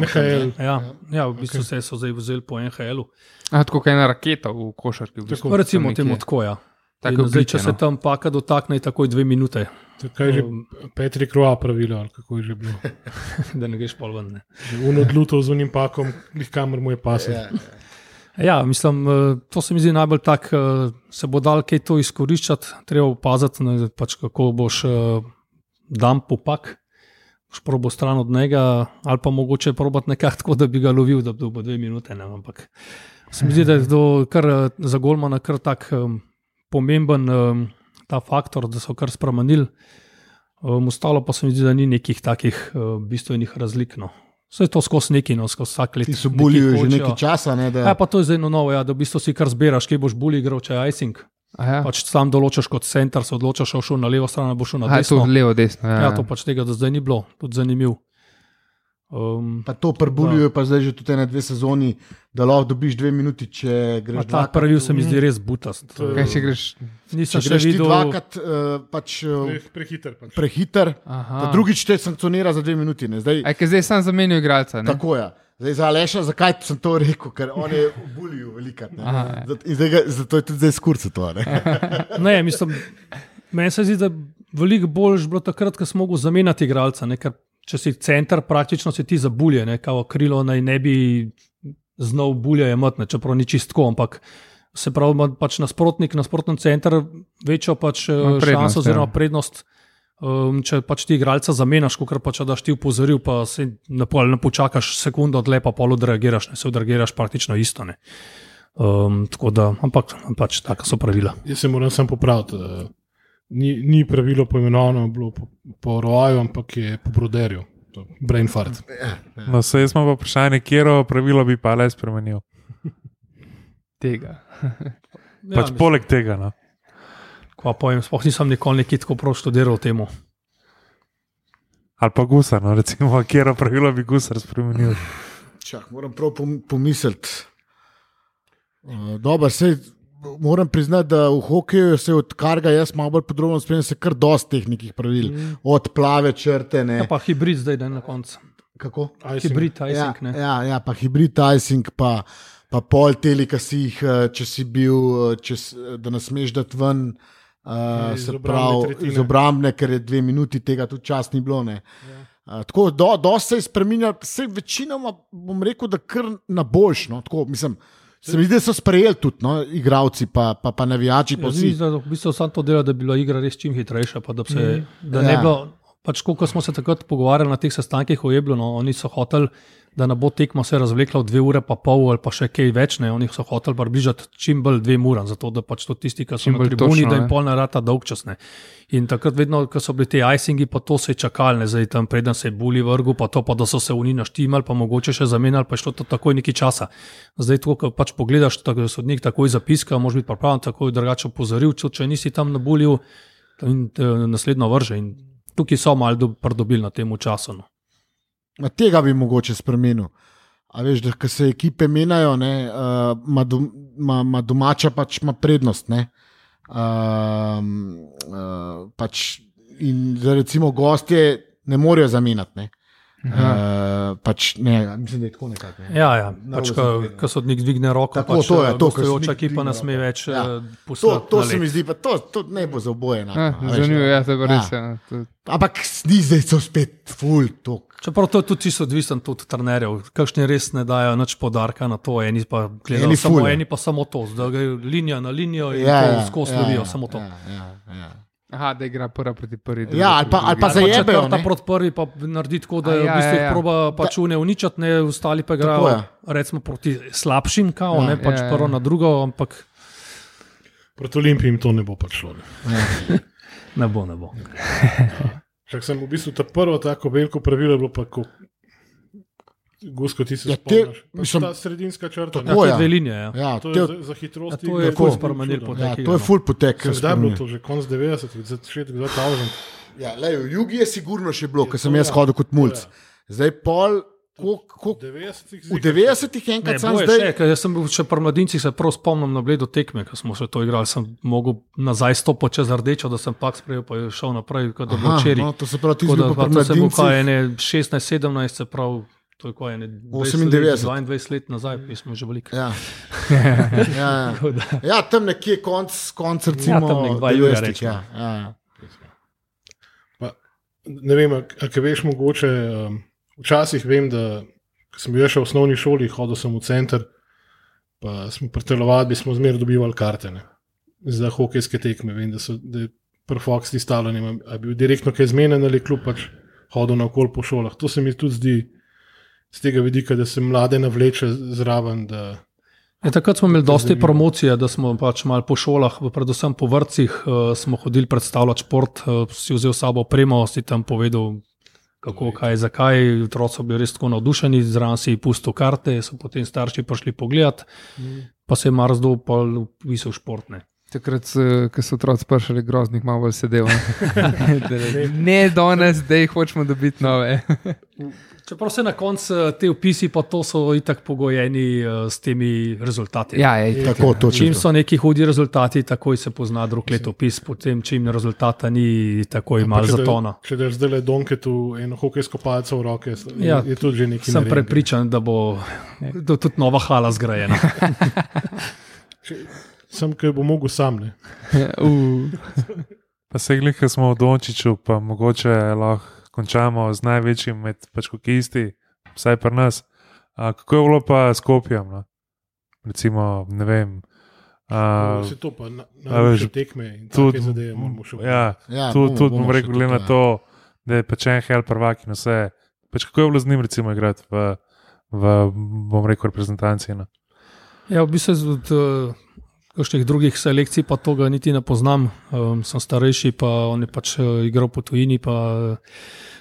NHL. Ja, ja, v bistvu okay. se so zdaj vzeli po NHL-u. Tako kot ena raketa v košarki. V bistvu. Recimo temu tako, ja. Tako zdaj, če se tam paka dotakne, takoj dve minute. Kaj je že um, Petri Kroa pravilo, ali kako je že bilo? da ne greš pol ven. Unodluto z unim pakom, jih kamer mu je pasel. Ja, ja. ja, mislim, eh, to se mi zdi najbolj tako, eh, se bo dal kaj to izkoriščati, treba opaziti, pač kako boš eh, dan popak. Šprobo stran od njega, ali pa mogoče probati nekako tako, da bi ga lovil, da bi bil dve minute. Ne, ampak se mi zdi, da je to kar za Golmana kar tako um, pomemben um, ta faktor, da so kar spremenili. Um, ostalo pa se mi zdi, da ni nekih takih uh, bistvenih razlik. No. Vse to skozi neki, no, skozi vsak let. Ti so bili že nekaj časa. Ne, da... ja, pa to je zdaj novo, ja, da v bistvu si kar zbiraš, kje boš bolj igral, če je icing. Ja. Pač sam določaš kot center, se odločaš, šel na levo stran, boš šel na desno. Ja, to je levo, desno. Ja, ja, to pač tega do zdaj ni bilo, tudi zanimivo. Um, pa to prebulijo, pa zdaj že tudi ene dve sezoni, da lahko dobiš dve minuti, če greš. Ta prvi se mi zdi res butast. Kaj če greš? Nisem če še videl. Dvakrat, uh, pač, uh, Pre, prehiter. Pač. Prehiter. Drugič te sankcionira za dve minuti. Zdaj, Aj, zdaj sem zamenil igralca. Ne? Tako je. Zdaj, za Aleša, zakaj sem to rekel? Ker on je v bulju velikrat. Ja. Zato je tudi zdaj skurce to. Ne, ne mislim, meni se zdi, da veliko bolj bilo takrat, ko smo mogli zamenjati igralca če si center, praktično si ti za bulje, ne, kao krilo naj ne bi znal bulje imeti, čeprav ni čistko, ampak se pravi, ima pač nasprotnik, nasprotni center večjo pač eh, prednost, šanso oziroma ja. prednost. Um, če pač ti igralca zamenjaš, kot pač daš ti upozoril, pa se ne, ne počakaš sekundo, dlje pa polo odreagiraš, ne se odreagiraš praktično isto. Um, tako da, ampak pač taka so pravila. Jaz se moram sam popraviti. Ni, ni pravilo poimenovano po, po roju, ampak je po broderju, brain fart. Ja, ja. No, se jaz imam vprašanje, kje pravilo bi pa le spremenil. tega. Ja, pač ja, poleg tega. No. Ko pojem, spoh nisem nikoli tako prav študiral temu. Ali pa gusar, no, recimo, kje pravilo bi gusar spremenil. Čak, moram prav pomisliti. Uh, Dobro, sej moram priznati, da v hokeju se odkar ga jaz malo bolj podrobno spremljam, se kar dosti tehničnih pravil, mm. od plave črte. Ne. Ja, pa hibrid zdaj na koncu. Kako? Hibrid icing. Ja, ja, ja, pa hibrid icing, pa, pa pol teli, ki si jih, eh, če si bil, eh, če, da nas smeš dati ven. Uh, se pravi, iz obrambne, ker je dve minuti tega tudi čas ni bilo. Ja. Uh, tako da, do, do se je spremenil, vse večinoma bom rekel, da kar na boljšo. No, mislim, Se mi zdi, da so sprejeli tudi no, igravci, pa, pa, pa navijači. Ja, zdi, da, v bistvu samo to dela, da bi bila igra res čim hitrejša. Da, se, mm. da ja. ne bilo, pač, ko smo se takrat pogovarjali na teh sestankih v Eblu, no, oni so hoteli da ne bo tekmo se razvlekla v dve ure, pa pol ali pa še kaj več. Ne. Oni so hoteli približati čim bolj dvem uram, zato da pač to tisti, ki so Čim na bolj tribuni, točno, da jim pol narata dolgčasne. In takrat, vedno, ko so bili ti icingi, pa to se je čakalne, zdaj tam preden se je buli vrgu, pa to pa da so se oni naštimali, pa mogoče še zamenjali, pa je šlo to takoj nekaj časa. Zdaj, to, ko pač pogledaš, tako da sodnik takoj zapiska, moraš biti pripravljen, takoj drugače opozoril, če, nisi tam nabulil, in te naslednjo vrže. In tukaj so malo do- pridobili na tem času. No. Ma Tega bi mogoče spremenil. A veš, da se ekipe menjajo, ne, uh, ima, dom, ima, ima domača pač ima prednost. Ne, um, uh, pač in da recimo gostje ne morejo zamenjati. Ne. Uh, pač ne, mislim, da je tako nekako. Ne. Ja, ja pač, ko, ko sodnik dvigne roko, Tako, pač, to je, to, ko gostujoča sodnik ekipa ne dvigne sme roko. več Ja. ja. To, pustiti. to na se mi zdi, pa to, to ne bo za oboje. enako, Ja, Zanimivo je, da je Ja. res. Ja. To- Ampak ni zdaj so spet full tok. Čeprav to je tudi čisto odvisno od trenerjev. Kakšni res ne dajo nič podarka na to, eni pa gledajo Eni samo, eni pa samo to, da gre linija na linijo in Ja, to ja, skozi ja, lovijo, ja, samo to. Ja, ja, ja. Aha, da igra prva proti prvi. druga Ja, ali pa- ali pa zajebejo, ne. proti prvi, pa naredi tako, da A ja, ja, v bistvu ja, ja, ja. proba pač une uničati, ne ostali pa igrajo recimo proti slabšim, kao, Ja, ne pač ja, ja. prvo na drugo, ampak Proti Olimpiji jim to ne bo prišlo. Ne. ne bo, ne bo. Čak sem v bistvu ta prvo tako veliko pravilo bilo pa, ko Gusko ti se Ja, te- spomniš. Mislim- ta sredinska črta. Tako ne. To ja. je dve linije. Ja. Ja, To te, je za, za hitrost. Ja, to je igre ful ful spremenil potek. ja, to je full potek. Zdaj je bilo to že konc 90-ih, začetek 2000. Ja, lej, v jugu je sigurno še bilo, Je ker sem jaz ja, hodil kot mulj. ja. Zdaj pol, koliko- V koliko- 90-ih v ziher. 90-ih Ne, enkrat sem zdaj. še, ker jaz sem bil še pri mladincih, se prav spomnim na bledo tekme, ko smo se to igrali. Sem mogel nazaj stopiti čez rdečo, da sem pak sprejel, pa je šel naprej, kot da bi včeraj. no, to se pravi, ti Tako si bil se bo kaj pri ene 16-17, se pravi, to je kaj ene 98. 22 let nazaj, mi smo že veliko. Ja. ja, ja. ja, tam nekje konc, konc recimo, Ja, tam nek dva julija, 90-ih, recimo. Ja, ja, ja. Pa, ne vem, a, a kaj veš, mogoče. Um, včasih vem, da sem bil še v osnovni šoli, hodil sem v center, pa smo pri telovadbi smo zmeraj dobivali karte ne, za hokejske tekme. Vem, da so da pri Fox ti stalo, ne vem, a je bil direktno kaj zmeden ali kljub pač hodil naokol po šolah. To se mi tudi zdi z tega vidika, da se mlade navleče zraven. Da, Ja, takrat smo imeli dosti promocije, da smo pač malo po šolah, predvsem po vrtcih, uh, smo hodili predstavljati šport, uh, si vzel sabo opremo, si tam povedal, kako, kaj, zakaj. Otroci so bili res tako navdušeni, zraven si pustil karte, so potem starši prišli pogledat, pa se je Marsdo pa upisal športne. Takrat, ko so otroci prišli, groznih malo bolj sedel. ne, ne danes, da jih hočemo dobiti nove. Čeprav se na koncu te upisi, pa to so itak pogojeni uh, s temi rezultati. Ja, je, Tako, točno. Čim so neki hudi rezultati, takoj se pozna drug letopis, potem čim rezultata ni, takoj malo če da- zatona. Če daš zdaj le donketu eno hokejsko palco v roke, je, Ja, je tudi že nekaj. Sem prepričan, da bo da tudi nova hala zgrajena. Sem, ki bo mogel sam. Ne. uh, Pa se glih, ki smo v Dončiću, pa mogoče lahko končamo z največjim med pač hokejisti, vsaj pri nas. A, kako je bilo pa s Kopijem? No? Recimo, ne vem. A, Vse to pa na, na veš, tekme in tudi- tudi zadeve moramo še ja, Ja, tudi bomo- tud, bomo bom rekel, glede na tudi, ja. to, da je pač en hel prvak in vse. Pač kako je bilo z njim, recimo, igrati v, v bom rekel, reprezentanci? No? Ja, v bistvu od uh, kakšnih drugih selekcij pa tega niti ne poznam. Um, sem starejši, pa on je pač uh, igral po tujini, pa uh,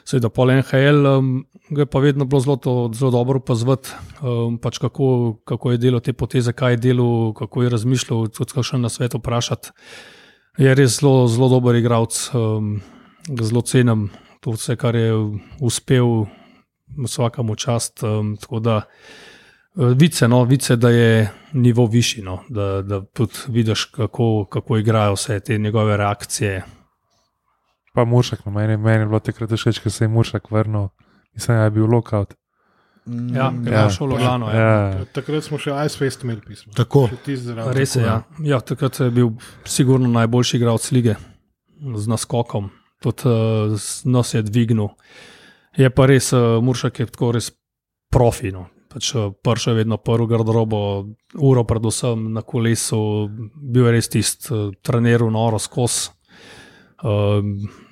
seveda pol NHL. Um, ga je pa vedno bilo zelo, to, zelo dobro opazovati, um, pač kako, kako je delo te poteze, kaj je delo, kako je razmišljal, tudi kakšen na svetu vprašati. Je res zelo, zelo dober igralec, um, zelo cenim to vse, kar je uspel, vsakemu čast. Um, tako da Vice, no, vice, da je nivo višji, no, da, da tudi vidiš, kako, kako igrajo vse te njegove reakcije. Pa Muršak, no, meni, meni je bilo takrat všeč, ker se je Muršak vrnil, mislim, da je bil lokaut. Mm, Ja, Ja. je šlo Ljubljano. Ja. Ja, Takrat smo še Icefest imeli pismo. Tako. Res je. Ja. Ja, takrat je bil sigurno najboljši igralec lige z naskokom, tudi uh, nos je dvignil. Je pa res, uh, Muršak je tako res profi. No. Pač, uh, Pršel vedno prvo garderobo, uro predvsem na kolesu, bil je res tisti uh, trener, noro skos. Uh,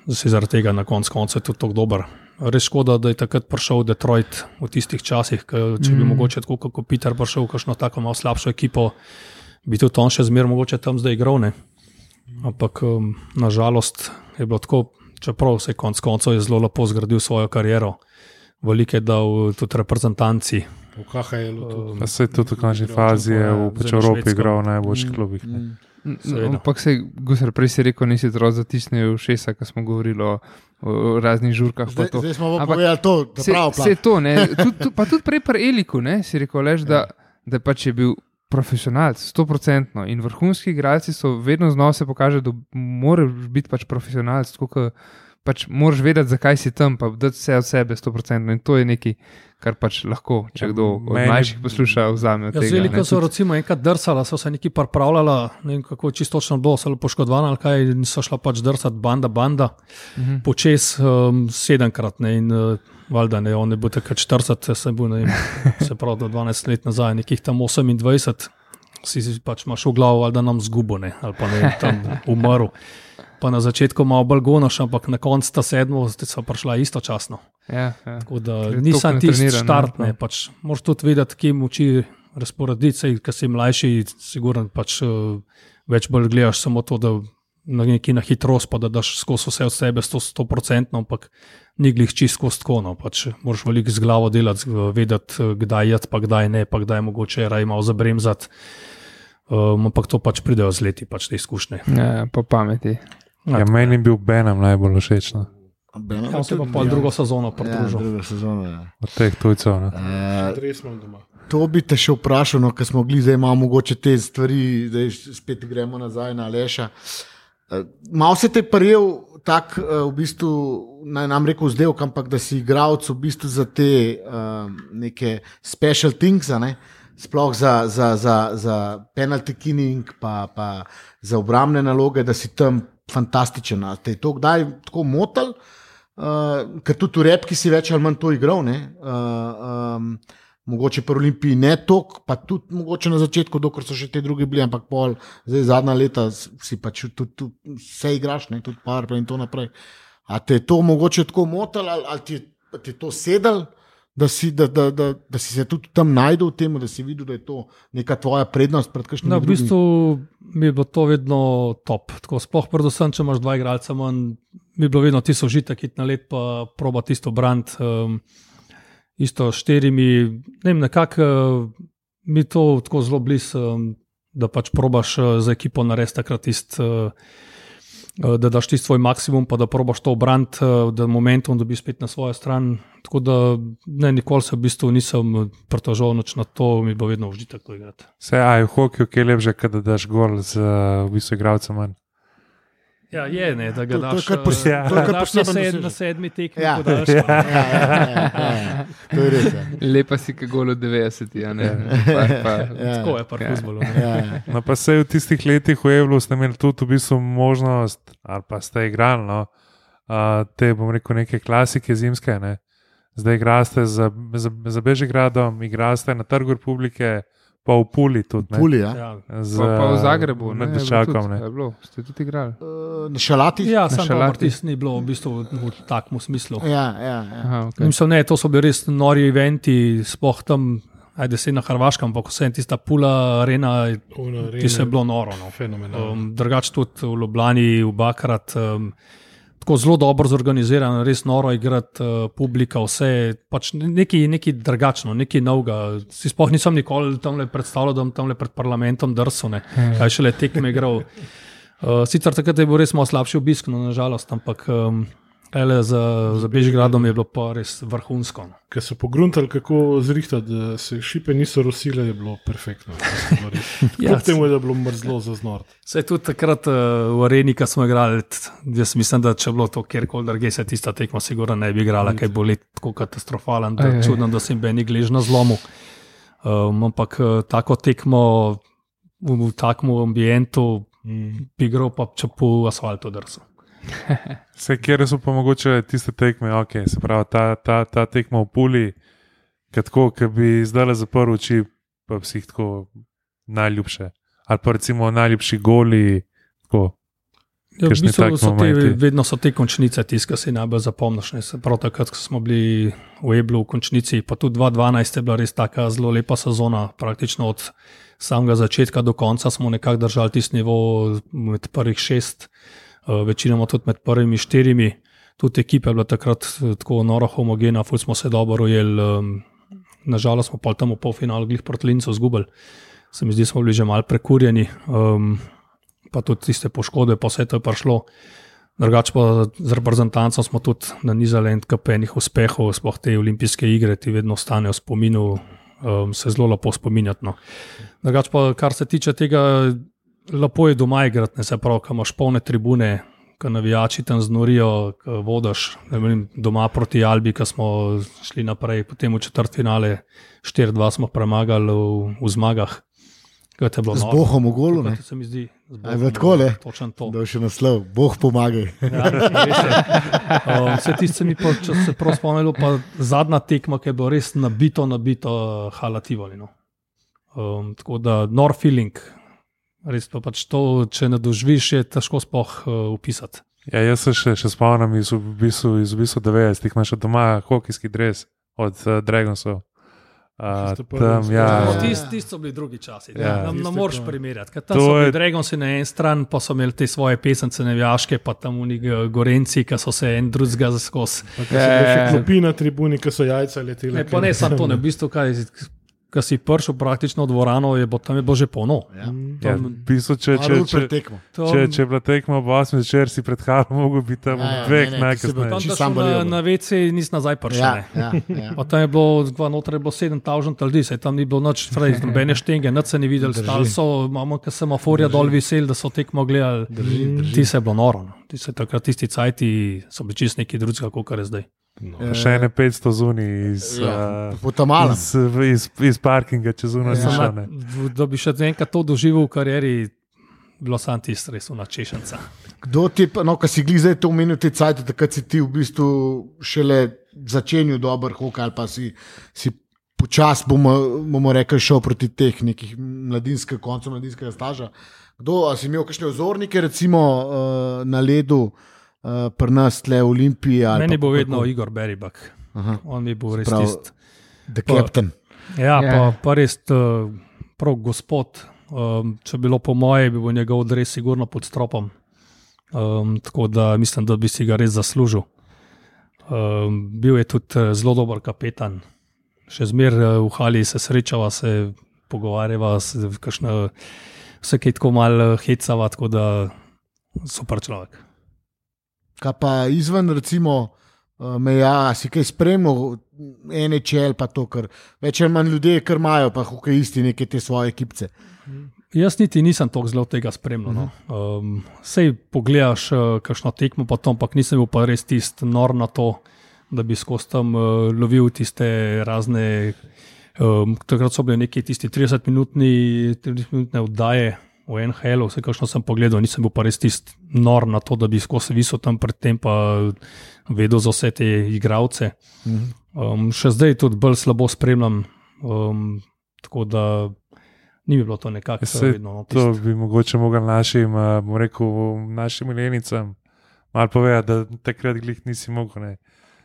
zdaj zaradi tega na koncu konca je tudi tako dober. res škoda, da je takrat prišel Detroit v tistih časih. Ker, če bi Mm. mogoče tako kot Peter prišel v kakšno tako malo slabšo ekipo, bi tudi on še zmeraj mogoče tam zdaj igral. Ne? Ampak um, nažalost je bilo tako, čeprav se je konec koncev je zelo lepo zgradil svojo kariero. Veliko je dal tudi reprezentanci. V KHL-u. tudi. Pa se tudi v končni fazi je v pač Evropi igral v najboljših klubih. ne. Mm. Seveda. Ampak se, Gusar, prej si rekel, nisi zelo zatisnil šesa, ko smo govorili o, o raznih žurkah. pa Zdaj, to. zdaj smo pa povedali to, da Se, prav se to, ne, tud, tud, pa tudi prej pri Eliku, ne, si rekel, lež, da, da pač je bil profesionalc, sto procentno. In vrhunski igralci so vedno znova se pokaže, da moraš biti pač profesionalc, tako kot pač moraš vedeti, zakaj si tam, pa dati vse od sebe, sto procentno. In to je nekaj, kar pač lahko, če Ja, kdo od meni- mlajših posluša, vzame Ja, tega. Veliko ne. so Tudi- recimo enkrat drsala, so se neki pripravljala, ne vem kako čisto točno bilo, so bili poškodovani ali kaj, in so šla pač drsati banda, banda, Mhm. počes um, sedemkrat. Ne, in uh, valjda ne, on je bil takrat 40, se, bil, ne, vem, se pravi, do 12 let nazaj, nekih tam 28, si, si pač imaš v glavu, ali da nam zgubo, ne, ali pa ne tam umrl. Pa na začetku malo bolj gonoš, ampak na koncu ta sedmo, so prišla istočasno. Ja, ja. Tako da nisem tisti natreniran, štart, ne, ne, no. pač moraš tudi vedeti, kje moči razporediti, sej, ker si mlajši, sigurno pač uh, več bolj gledaš samo to, da na neki na hitrost, pa da daš skozi vse od sebe 100%, ampak ni glih čisto tako. No, pač moraš veliko z glavo delati, vedeti, eh, kdaj je, pa kdaj ne, pa kdaj je mogoče raj malo zabremzati. Um, ampak to pač pridejo z leti, pač te izkušnje. Ja, po pameti. Ja, meni je bil Benem najbolj všeč no, Ja, on se pa pol drugo sezono Ja, pridružil. druga sezona. Ja. od teh tujcev. ne. Uh, Res imam doma. To bi te še vprašal, no, ker smo gli, zdaj imamo mogoče te stvari, da spet gremo nazaj na Leša. Uh, Mal se te prijel tak, uh, v bistvu, naj nam rekel, zdaj, ampak da si igralec v bistvu za te uh, neke special things, a ne? sploh za, za, za, za penalty killing, pa, pa za obrambne naloge, da si tam fantastičen. Te je to kdaj tako motil? Uh, ker tudi v repki si več ali manj to igral. ne? Uh, um, mogoče pri Olimpiji ne toliko, pa tudi mogoče na začetku, dokler so še te druge bili, ampak pol, zdaj zadnja leta si pač tudi, tudi vse igraš, ne? tudi par in tako naprej. A te je to mogoče tako motilo, ali, ali ti, ti je to sedel? Da si, da, da, da, da si se tudi tam najdel v tem, da si videl, da je to neka tvoja prednost pred kakšnim No, v bistvu mi je bilo to vedno top. Tako, sploh, predvsem, če imaš dva igralca manj, mi je bilo vedno tisto užitek, iti na let, pa proba tisto brand. Um, isto štirimi, ne vem, nekako uh, mi je to tako zelo blizu, um, da pač probaš uh, za ekipo narediti takrat tisto. Uh, Da daš ti svoj maksimum, pa da probaš to obrant, da momentum dobiš spet na svojo stran. Tako da ne, nikoli se v bistvu nisem pritožil noč na to, mi bo vedno užitek to igrati. Vse, a je v hokeju, ki je lepše, kad da daš gol z v bistvu igralcem manj. Ja, je, ne, da ga To- to je daš, kar pos- eh, to je daš na, sed, na sedmi tekmi. Ja. podaljš, Ja, ja, ja, ja, ja. To je res. Ja. Lepa si, ki gol od 90, ja, ne. Pa, pa, Ja. Tako je, pa Ja. fuzbolu. Ja, ja. No, pa se v tistih letih v Evlu ste imeli tudi v bistvu možnost, ali pa ste igrali, no, uh, te, bom rekel, neke klasike zimske. Ne. Zdaj igraste za, za, za Bežigradom, igraste na Trgu Republike, pa v Puli tudi. Ne. Puli, ja. Ja. Z, pa, pa v Zagrebu, ne, Dečakom. tudi, ne. je bilo, ste tudi igrali. Uh, Na šalati? Ja, sam šalati. Ni bilo v bistvu v takem smislu. ja, ja, ja. Aha, okay. Mislim, ne, to so bili res nori eventi, sploh tam, ajde se na Hrvaškem, ampak vse tista pula arena, Ono, ti se je bilo noro. No. Fenomenalno. Um, Drugač tudi v Ljubljani, v Bakrat. Um, Tako zelo dobro zorganiziran, res noro igrati, uh, publika, vse pač nekaj, nekaj drugačno, nekaj novega. Si sploh nisem nikoli tam le predstavljal, da bom tam le pred parlamentom drsil, ne. kaj šele tekme igral. Uh, sicer takrat je bil res malo slabši obisk, no, nažalost, ampak um, ele, za, za Bežigradom je bilo pa res vrhunsko. No. Ker so pogruntali, kako zrihtati, da se šipe niso rosile, je bilo perfektno. Ja, Kljub temu, je, je bilo mrzlo za znord. Se je tudi takrat uh, v areni, ko smo igrali, jaz mislim, da če bi bilo to kjerkoli drugje, se tista tekma sigurno ne bi igrala, kaj bo let tako katastrofalen, da je čudno, da se jim ni glež na zlomu. Um, ampak uh, tako tekmo v, v takem ambientu, Mm. bi igral pa če po asfaltu drsu. Vse, kjer so pa mogoče tiste tekme, ok, se pravi, ta, ta, ta tekma v Puli, ki bi zdaj zaprl oči, pa bi si jih tako najljubše. Ali pa recimo najljubši goli. Tako. Ja, v bistvu taki so te, vedno so te končnice, tisto, ki si najbolj zapomniš. ne. Se Prav takrat, ko smo bili v Eblu v končnici, pa tudi 2012 je bila res tako zelo lepa sezona. Praktično od samega začetka do konca smo nekako držali tisti nivo med prvih šest, večinoma tudi med prvimi štirimi. Tudi ekipa je bila takrat eh, tako noro homogena, ful smo se dobro ujeli. em, Nažalost smo pa tam v polfinalu glih proti Lincu zgubili. Se mi zdi, smo bili že mal prekurjeni. Um, pa tudi tiste poškodbe, pa vse to je prišlo. Drugače pa z reprezentancem smo tudi nanizali en kup enih uspehov, sploh te olimpijske igre, ti vedno ostanejo v spominu, um, se zelo lepo spominjati. No. Drugače pa, kar se tiče tega, lepo je doma igrati, ne se pravi, ko imaš polne tribune, ko navijači tam znorijo, ko vodiš ne vem, doma proti Albi, ko smo šli naprej, potem v četrt finale, 4-2 smo premagali v, v zmagah. Z noro. Bohom v golu? Kot se mi zdi. z A je bilo takole? Točno to. Da je še naslov, Bog pomagaj. Ja. Um, Vse tisto se mi, pa, če se prav spomnil, pa zadnja tekma, ki je bila res nabito, nabito halativali. No. Um, tako da, nor feeling, res pa pač to, če ne doživiš, je težko sploh uh, opisati. Ja, jaz se še, še spomnim iz, v bistvu, iz v bistvu 90-ih, imaš še doma hokejski dres od uh, Dragonsov. Uh, tam, ja. No, Tisti tist so bili drugi časi. Ja. Ja, ne, moreš to- primerjati. ker To Tam so je- bili Dragonsi na eni strani, pa so imeli te svoje pesence nevijaške, pa tam unik gorenci, ki so se en drugega bile še klopi na tribuni, ki so jajca letele. Ne, pa ne samo to, ne, v bistvu, kaj, ko si prišel praktično v dvorano, je bo tam je bilo že polno. Ja. ja, v bistvu, če, če, če. To- če, če je bila tekma ob 8 zvečer, si pred halom mogel biti tam Ja, ja, ob ti si bil najkasneje. Tam na, na WC nisi nazaj prišel. Ja, ja, ja. Pa tam je bilo, znotraj je bilo 7000 ljudi, se tam ni bilo noč, frej, nobene štenge, nič se ni videl, stali so, imamo kar semaforja dol visel, da so tekmo gledali. Drži, drži. Ti se je bilo noro. No. Ti se takrat tisti cajti so bili čist neki drugega, kot je zdaj. No. Še ene 500 zunaj iz, Ja, uh, iz, iz, iz parkinga, čez zunaj Ja. Sem šane. na- Da bi še enkrat to doživel v karieri, bilo sam tisti res na češenca. Kdo ti, pa- no, ko si glih zdaj to omenil, te cajt, takrat si ti v bistvu šele začenil dober hok ali pa si, si počasi, bomo, bomo rekli, šel proti teh nekih mladinskih koncev, mladinskega staža. Kdo, si imel kakšne ozornike, recimo uh, na ledu, uh, pri nas, tle v Olimpiji? Meni pa bo vedno Igor Beribak. Aha, On mi bo res Prav. tisti. The Captain. Ja, Ja. pa, pa res uh, prav gospod. Um, če bi bilo po moje, bi bil njegov dres sigurno pod stropom. Um, tako da mislim, da bi si ga res zaslužil. Um, bil je tudi zelo dober kapetan. Še zmeraj v Hali se srečava, se pogovarjava, se kakšne, vse kaj tako malo hecava, tako da super človek. Kaj pa izven, recimo, uh, meja, si kaj spremljal, ene čel, pa to, kar več ali manj ljudje, kar imajo, pa hokejisti neke te svoje ekipce. Jaz niti nisem tako zelo tega spremljal. No. Um, sej pogledaš, uh, kakšno tekmo, pa to, ampak nisem bil pa res tisti nor na to, da bi skozi tam uh, lovil tiste razne. Um, takrat so bile neke tiste 30-minutne 30 oddaje v NHL, vse kakšno sem pogledal, nisem bil pa res tisti nor na to, da bi skozi visel tam predtem pa vedel za vse te igralce. Um, še zdaj tudi bolj slabo spremljam, um, tako da ni bilo to nekako Saj vedno. No, To tisto. bi mogoče mogel našim, bom rekel, našim milenicam malo povedati, da takrat glih nisi mogel. Ne.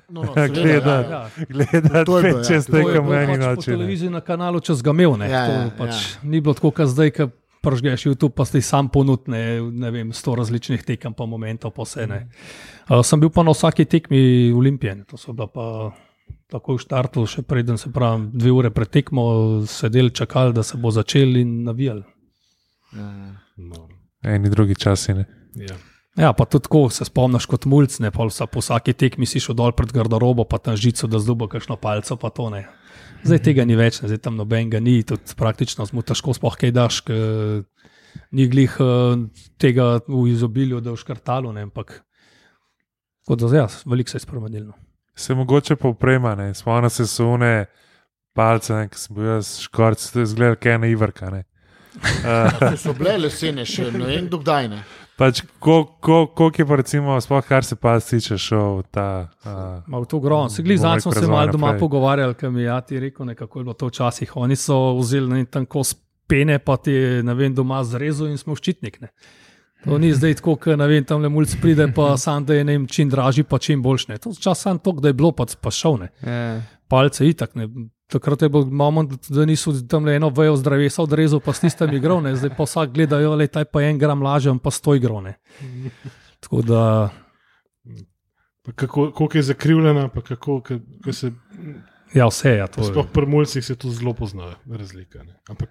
No, no, Ja, seveda, gleda. ja. Ja, Gledati To je bilo, ja. čez To to je tekem bilo meni pač po noči. televiziji na kanalu čez gamel. Ne, Ja, To ja, pač ja. Ni bilo tako, kot zdaj, ki pržgeš YouTube, pa si sam ponudne, ne vem, sto različnih tekem, pa momentov, pa vse. ne. Uh, sem bil pa na vsaki tekmi Olimpije, to so bila pa. Tako v štartu, še preden se pravi, dve ure pred tekmo, sedeli, čakali, da se bo začel in navijali. No. Eni drugi časi. Ne. Ja. Ja, pa tudi tako se spomniš kot mulj, ne pa vsa, po vsaki tekmi si šel dol pred garderobo, pa tam žico, da zlubo kakšno palco, pa to ne. Zdaj tega ni več, ne, zdaj tam nobenega ni, tudi praktično smo težko sploh kaj daš, ker ni glih eh, tega v izobilju, da v škrtalu, ne, ampak kot da zdaj, ja, veliko se je spremenilo. no. Se mogoče pa uprema, ne. spomnim se sune palce, ne, ki sem bil jaz škorc, to je zgledal kaj ena ivrka. Ne. Uh, so bile lesene, še ne vem, dokdaj ne. Pač, koliko ko, koliko je pa recimo, sploh kar se pa tiče šel ta. Uh, Ma v to grozno. Se Bom zdaj smo se malo doma naprej. pogovarjali, kam je ja ti rekel, kako je bilo to včasih. Oni so vzeli ne, tam kos pene, pa ti je ne vem, doma zrezal in smo ščitnik. Ne. To ni zdaj tako, da ne vem, tam le mulj pride, pa sam da je ne vem, čim dražji, pa čim boljši. To je čas samo to, da je bilo pa, pa šel. Ne. Ja. Palce itak. Ne. Takrat je bil moment, da niso tam le eno vejo zdravesa odrezal, pa s tistem igral, ne. zdaj pa vsak gleda, jo, le taj pa en gram lažje, on pa sto igral. ne. Tako da, Pa Kako, koliko je zakrivljena, pa kako ka- ka se. ja, vse je. To Sploh pri mulcih se to zelo pozna, razlika. Ne? Ampak,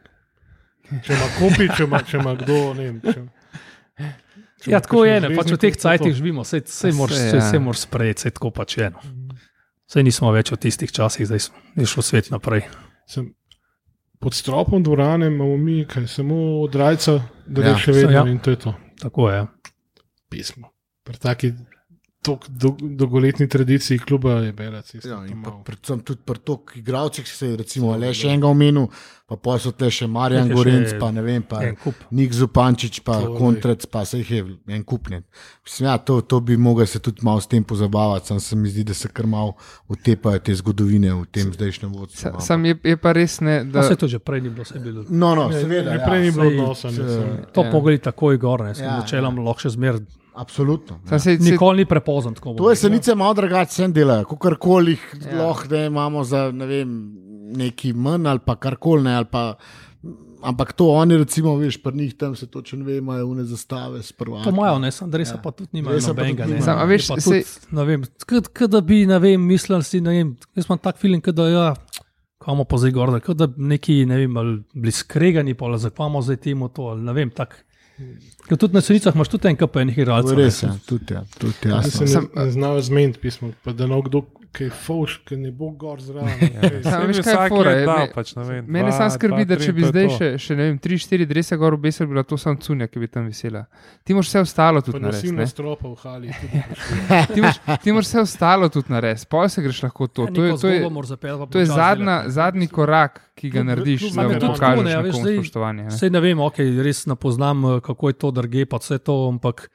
če ima kopi, če ima, če ima kdo, ne vem. Če, če Ja, tako je, ne, pač v teh cajtih živimo, vse, moraš ja. ja. sprejeti, tako pač je. No. Vse nismo več v tistih časih, zdaj je šel svet naprej. Sem, pod stropom dvorane imamo mi kaj, samo od rajca, da je Ja, še vedno ja. in to je to. Tako je. Pismo. Pri taki tok, do, dolgoletni tradiciji kluba je bela cesta. Ja, predvsem tudi pri toliko igralcih se je recimo, le še enega omenil, pa pa so te še Marjan Gorenc, pa ne vem, pa. Nik Zupančič, pa To, Kontrec, pa se jih je en kupnen. Mislim, ja, to, to bi mogel se tudi malo s tem pozabavati, sam se mi zdi, da se kar malo utepajo te zgodovine v tem zdajšnjem vodstvu. Sa, ampak- sam je, je pa res ne, Da se to že prej ni bilo, vse je bilo. No, no, seveda. Ja, prej ni bilo odnosa. ne, s- sem- To Ja. mogli takoj gor, ne, sem Ja, ja, načeloma ja. lahko še zmer. Absolutno. sam se, se, Nikoli ni prepozno. tako To je senice malo drugače, sem delajo, kot koli Ja. ja. lahko da imamo za ne vem, neki manj ali pa karkoli ne. ali Pa, ampak to oni, recimo, veš, pri njih tam se točno ve, imajo une zastave s prvami. To imajo, ne, sem dresa, ja. pa tudi nimajo Dresa pa tudi nobenega. ne. nimajo. Sam, a veš, sej- tudi, ne vem, kot da bi, ne vem, mislil si, ne vem, jaz imam tak film, kot da ja, kamo pa zdaj gor, da kot da neki, ne vem, ali bili skregani, pa zakvamo zdaj temu to, ali ne vem, tak. Ker tudi na cenicah imaš tudi en KP enih To je igralcev. res, ne. ja, tudi, ja, tudi Da jasno. se Sam- ne, ne znajo zmeniti pismo, pa da ne kdo, ki je fauš, ki ne bo gor zraven. kaj- kaj je je, dal, me- pač, Mene samo skrbi, dva, da če bi to je zdaj to. še, še ne vem, tri, štiri drese gor obesili, bi bila to samo cunja, ki bi tam visela. Ti moraš vse ostalo tudi narediti. nosilna ne. stropa v hali. Ti moraš, ti moraš vse ostalo tudi narediti, pol se greš lahko to. Ja, To je, to je, moraš zapeljati, pa to je zadnja, zadnji korak, ki ga narediš, da je tudi pokažeš tako, ne, a veš, nekomu zdaj- spoštovanje. Sej ne vem, ok, res ne poznam, eh, kako je to drge, pa vse to, ampak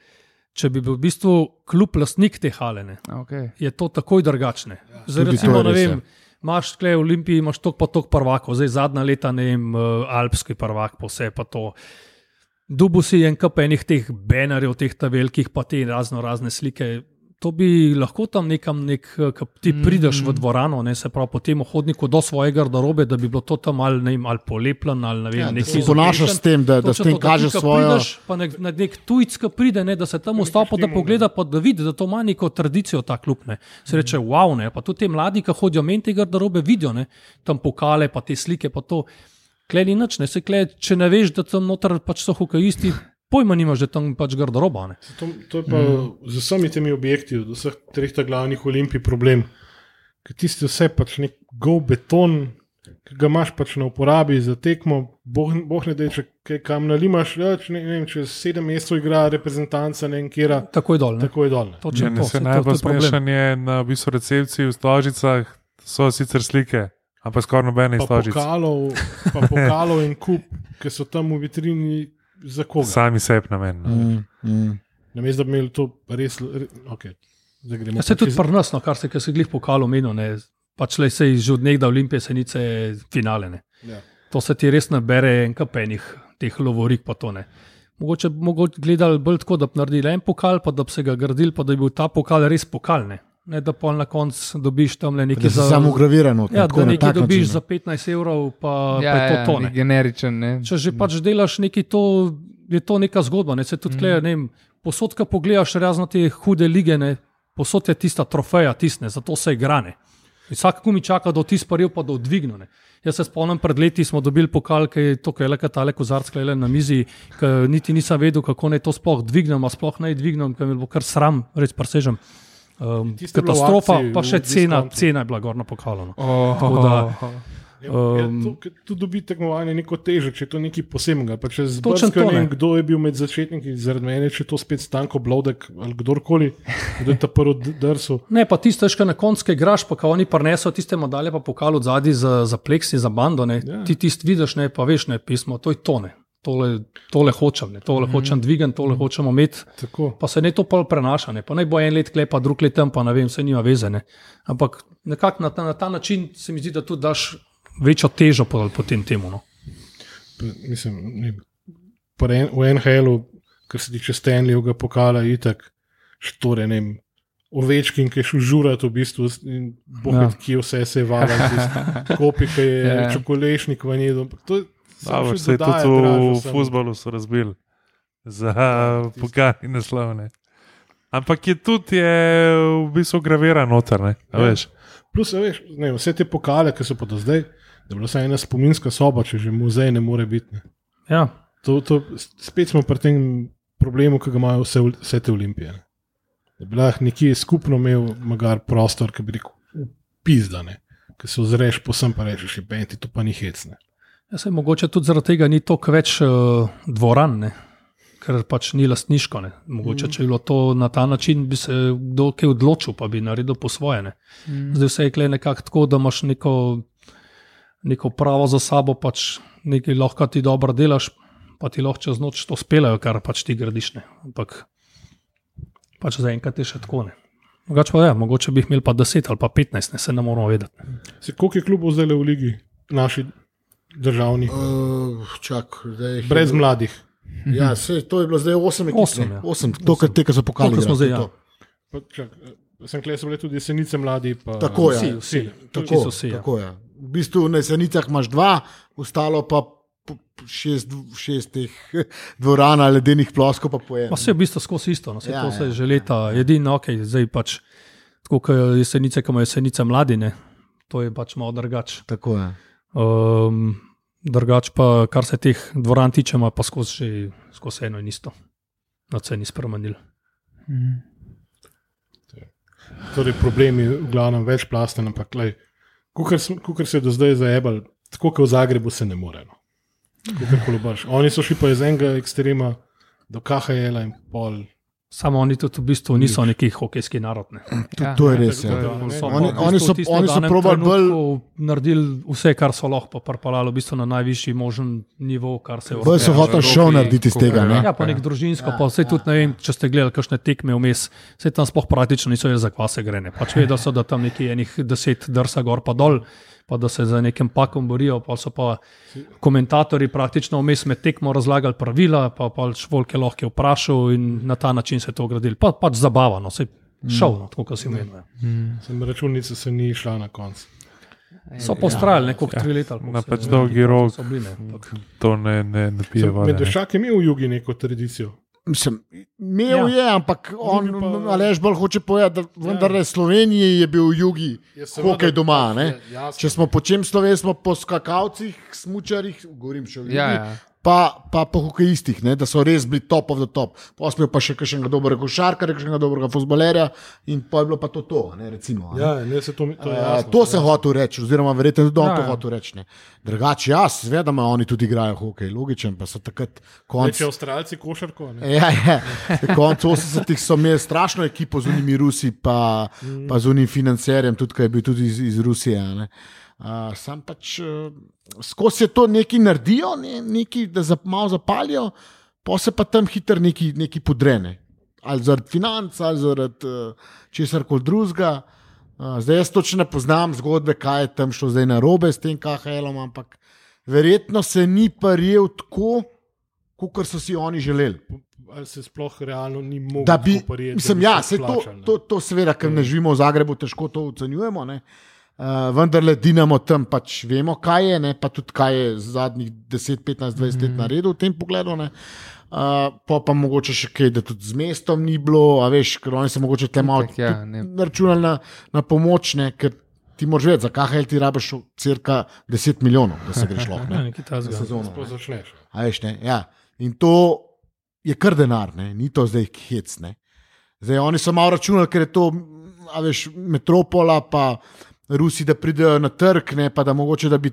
če bi bil v bistvu kljub lastnik te halene, Okay. je to takoj drugačne. Zdaj, Tudi recimo, je ne vem, imaš tukaj v Olimpiji, imaš tok pa tok prvakov, zdaj zadnja leta, ne vem, eh, alpski prvak, pa vse pa to. Dubu si en kup enih teh banerjev, teh ta velikih, pa te razno razne slike. To bi lahko tam nekam, nek, eh, ti prideš v dvorano, ne, se pravi po tem hodniku do svoje garderobe, da bi bilo to tam ali, ne ali polepljeno ali ne vem, Ja, da nekaj ponašaš s tem, da, da s tem to, da kažeš ko svojo. Prideš, pa nek, nek tujec, ki pride, ne, da se tam vstopa, da pogleda, pa da vidi, da to ima neko tradicijo, ta klub. Ne. Se reče, wow, ne. pa tudi ti mladi, ki hodijo meni te garderobe, vidijo ne, tam pokale, pa te slike, pa to. Klej ni nič, ne se klej, če ne veš, da tam noter pač so hokejisti, pojma nimaš, da tam pač garderoba. Ne. To, to je pa mm. z vsemi temi objekti, od vseh treh glavnih olimpij problem. Ker tisti vse pač nek go beton, ki ga imaš pač na uporabi za tekmo, boh, boh ne da če kaj kam nalimaš, ja, če ne, ne vem, čez sedem mesecev igra reprezentanca, ne vem, kjera, Takoj dol. Ne. tako je dol. ne. Točno to, ne, se to- to najbolj je smešen je na v bistvu recepciji v stožicah, so sicer slike, ampak skoraj nobene Pa stožice. pokalov, pa pokalov in kup, ki so tam v vitrini za koga. Sami sebi namen. no. Mm, mm. Namesto da bi imeli to res, re, okay. Ja, se tudi čez- pri nas, no, kar se, se glih pokalo menil, ne. pač le se že od nekdaj olimpije, se nice finale. Ne. Ja. To se ti res nabere en kapenih, teh lovorik pa to ne. Mogoče bi gledali bolj tako, da bi naredili en pokal, pa da bi se ga gradili, pa da bi bil ta pokal res pokal. Ne, da pa na koncu dobiš tam le nekaj za samo ugraviran. Ja, da nekaj dobiš za 15 evrov, pa, Ja, pa je to ja, to. nek Ne. generičen. Ne? Če že pač delaš nekaj, to je to neka zgodba. Ne. Se tudi mm. kleje, ne vem, posod, ko pogledaš razno te hude lige, ne, posod je tista trofeja, tisne, zato se igrane. Vsak kumi čaka, da ti sparil, pa da odvigne. Ne. Jaz se spomnim, pred leti smo dobili pokal, ki je to, ki je le katale kozarc, le na mizi, ki niti nisem vedel, kako naj to sploh dvignem, a sploh naj dvignem, ker mi bo kar sram, res presežem. Um, katastrofa, akciji, pa še cena, diskontu. cena je bila gorna pokala. No. Oh, Tako da- Ja, ja, Um, to, ker tu dobi tekmovanje neko težo, če je to nekaj posebnega. Pa če Točno zbrska, to, ne vem, ne. kdo je bil med začetniki, zaradi mene, če je to spet Stanko Blodek ali kdorkoli, kdo je ta prvi drsul. Ne, pa tiste, ki na koncu igraš, pa ko oni prineso tiste medalje, pa pokal od zadaj za, za pleksi, za bando. Ne. Ja. Ti tisti vidiš, ne, pa veš, ne pismo, to je to. Tole, tole hočem, ne. tole mm -hmm. hočem dvigati, tole mm -hmm. hočemo imeti. Tako. Pa se ne to pol prenaša, ne. pa naj bo en let klepa, drug let tam, pa ne vem, vse nima veze. Ne. Ampak nekako na, ta- na ta način se mi zdi, da tudi daš večjo težo po, po tem temu. No. Mislim, ne, en- v NHL-u kar se tiče Stanleyjevega pokala, itak, štore, ne vem. Ovečkin, ki je šel žurati, v bistvu, in bohaj, Ja. ki vse se je valil, kopi, ki je Ja. ja. čokolešnik v njej. To je Dobro, se je tudi v samo. futbalu so razbili za tisto. pokali naslovne. Ampak je tudi je v bistvu graviran noter, ne? Ja. veš. Plus, veš, ne, vse te pokale, ki so pa do zdaj, da je bila vsaj ena spominska soba, če že muzej ne more biti. Ne. Ja, To, to, spet smo pri tem problemu, ki ga imajo vse, vse te olimpije. Ne. Da bi lahko nekje skupno imel magar prostor, ki bi rekel, pizdane, ki se ozreš posem pa rečeš, penti, to pa ni hecne. Ja se mogoče tudi zaradi tega ni toliko več uh, dvoran, ne? ker pač ni lastniško. Ne? Mogoče, če bi bilo to na ta način, bi se kdo kaj odločil, pa bi naredil po svoje. Ne? Zdaj vse je nekako tako, da imaš neko, neko pravo za sabo, pač nekaj lahko ti dobro delaš, pa ti lahko čez noč to spelajo, kar pač ti gradiš. Ne? Ampak pač zaenkrat je še tako. Ne? Mogoče pa je, mogoče bi jih imeli pa 10 ali pa 15, ne se ne moramo vedeti. Se koliko je klubov zdaj v ligi, naši državni, Uh, čak, zdaj, jih je brez mladih. Ja, sej, to je bilo zdaj 8 ekip. Osem, ne. ja. Osem, to, kar te, ki so pokali. Koliko smo igrali, zdaj, to. Pa, čak, eh, sem kle, so bile tudi jesenice mladi. Pa, Tako je. Vsi, vsi. Čisto Tako, vsi, ja. tako je. V bistvu na jesenicah imaš dva, ostalo pa šest, šest teh dvoran, ledenih ploskov, pa po enem. vse je v bistvu skozi isto, no, vse Ja, ja, to se ja. je že leta, edino, ok, zdaj pač tako kot jesenice, ki imajo jesenice mladine, to je pač malo drugače. Tako je. Um, drugač pa, kar se teh dvoran tiče, ima pa skozi, skozi eno in isto. Na ceni spremenil. Torej, problemi v glavnem večplasten, ampak kar se je do zdaj zaebal, tako kot v Zagrebu se ne more. No. Oni so šli pa iz enega ekstrema do KHL in pol. Samo oni tudi v bistvu niso neki hokejski narod. Ne. Ja, To je ja, res. to Ja. je- So Oni- v bistvu oni so- oni so probali bolj- naredili vse, kar so lahko, pa prpalali v bistvu na najvišji možen nivo, kar se je Bolj so Ja, hotel v šov narediti iz tega. Ne? Ja, pa nek družinsko, pa vse tudi ne vem, če ste gledali kakšne tekme vmes, vse tam sploh praktično niso jaz za kvase grene. Pač vedeli so, da tam nekje enih deset drsa gor pa dol, pa da se za nekim pakom borijo, pa so pa komentatorji praktično vmes med tekmo razlagali pravila, pa pač volke lahko je vprašal in na ta način se je to gradili. Pa, pač zabavano, se šovno, tako kot si omenil. Sem računica se ni šla na konec. So postrajali neko tri leta. ali koliko Na pač dolgi rok. so bili, ne. Ampak- To ne, ne, ne pije. Medveščak je imel v jugi neko tradicijo. Mislim, imel Ja. je, ampak on, pa- Aleš bolj hoče povedati, da vendar ja. Sloveniji je bil v jugi Je seveda, hokej doma. Ne? je. Če smo po čem sloveni, smo po skakalcih, smučarjih, govorim še o jugi, Ja, ja. Pa, pa po hokejistih, ne? da so res bili top of the top. Posmejo pa še kakšnega dobrega košarkarja, kakšnega dobrega futbolerja in pa je bilo pa to, to ne, recimo. Ne? Ja, ne, se to, to, je Uh, jasno, to sem hotel reči, oziroma verjetno tudi on Ja, to ja. hotel reči. Drugače, jaz, seveda, oni tudi igrajo hokej, logičen, pa so takrat konc. Če Avstralci košarko. Ne? Ja, ja. Konec 80-ih so imeli strašno ekipo z unimi Rusi, pa, pa z unim financerjem, tudi ki je bil tudi iz, iz Rusije. ne. Uh, sam pač uh, skozi to nekaj naredijo, ne, nekaj, da za, malo zapalijo, pa se pa tam hitro nekaj, nekaj podrene. Ali zaradi financ, ali zaradi uh, česar koli drugega. Uh, zdaj jaz točno ne poznam zgodbe, kaj je tam šlo zdaj na robe s tem KHL-om, ampak verjetno se ni paril tako, kot so si oni želeli. Ali se sploh realno ni mogel Da bi, popariti, mislim, da bi ja, se to, ne. to, to seveda, ker ne živimo v Zagrebu, težko to ocenjujemo. Ne. Uh, vendar le Dinamo tam pač vemo, kaj je, ne, pa tudi kaj je zadnjih 10, 15, 20 Mhm. let naredil v tem pogledu. Ne. Uh, pa, pa mogoče še kaj, da tudi z mestom ni bilo, a veš, ker oni se mogoče te malo ja, računali na, na pomoč, ne, ker ti moraš vedeti, za KHL ti rabiš cirka 10 milijonov, da se greš lahko. Ne, nekaj na takega. sezono, Sploh ne. začneš. A veš, ne, ja. In to je kar denar, ne? ni to zdaj hec. Ne? Zdaj, oni so malo računali, ker je to a veš, metropola, pa Rusi, da pridejo na trg, ne? pa da mogoče da bi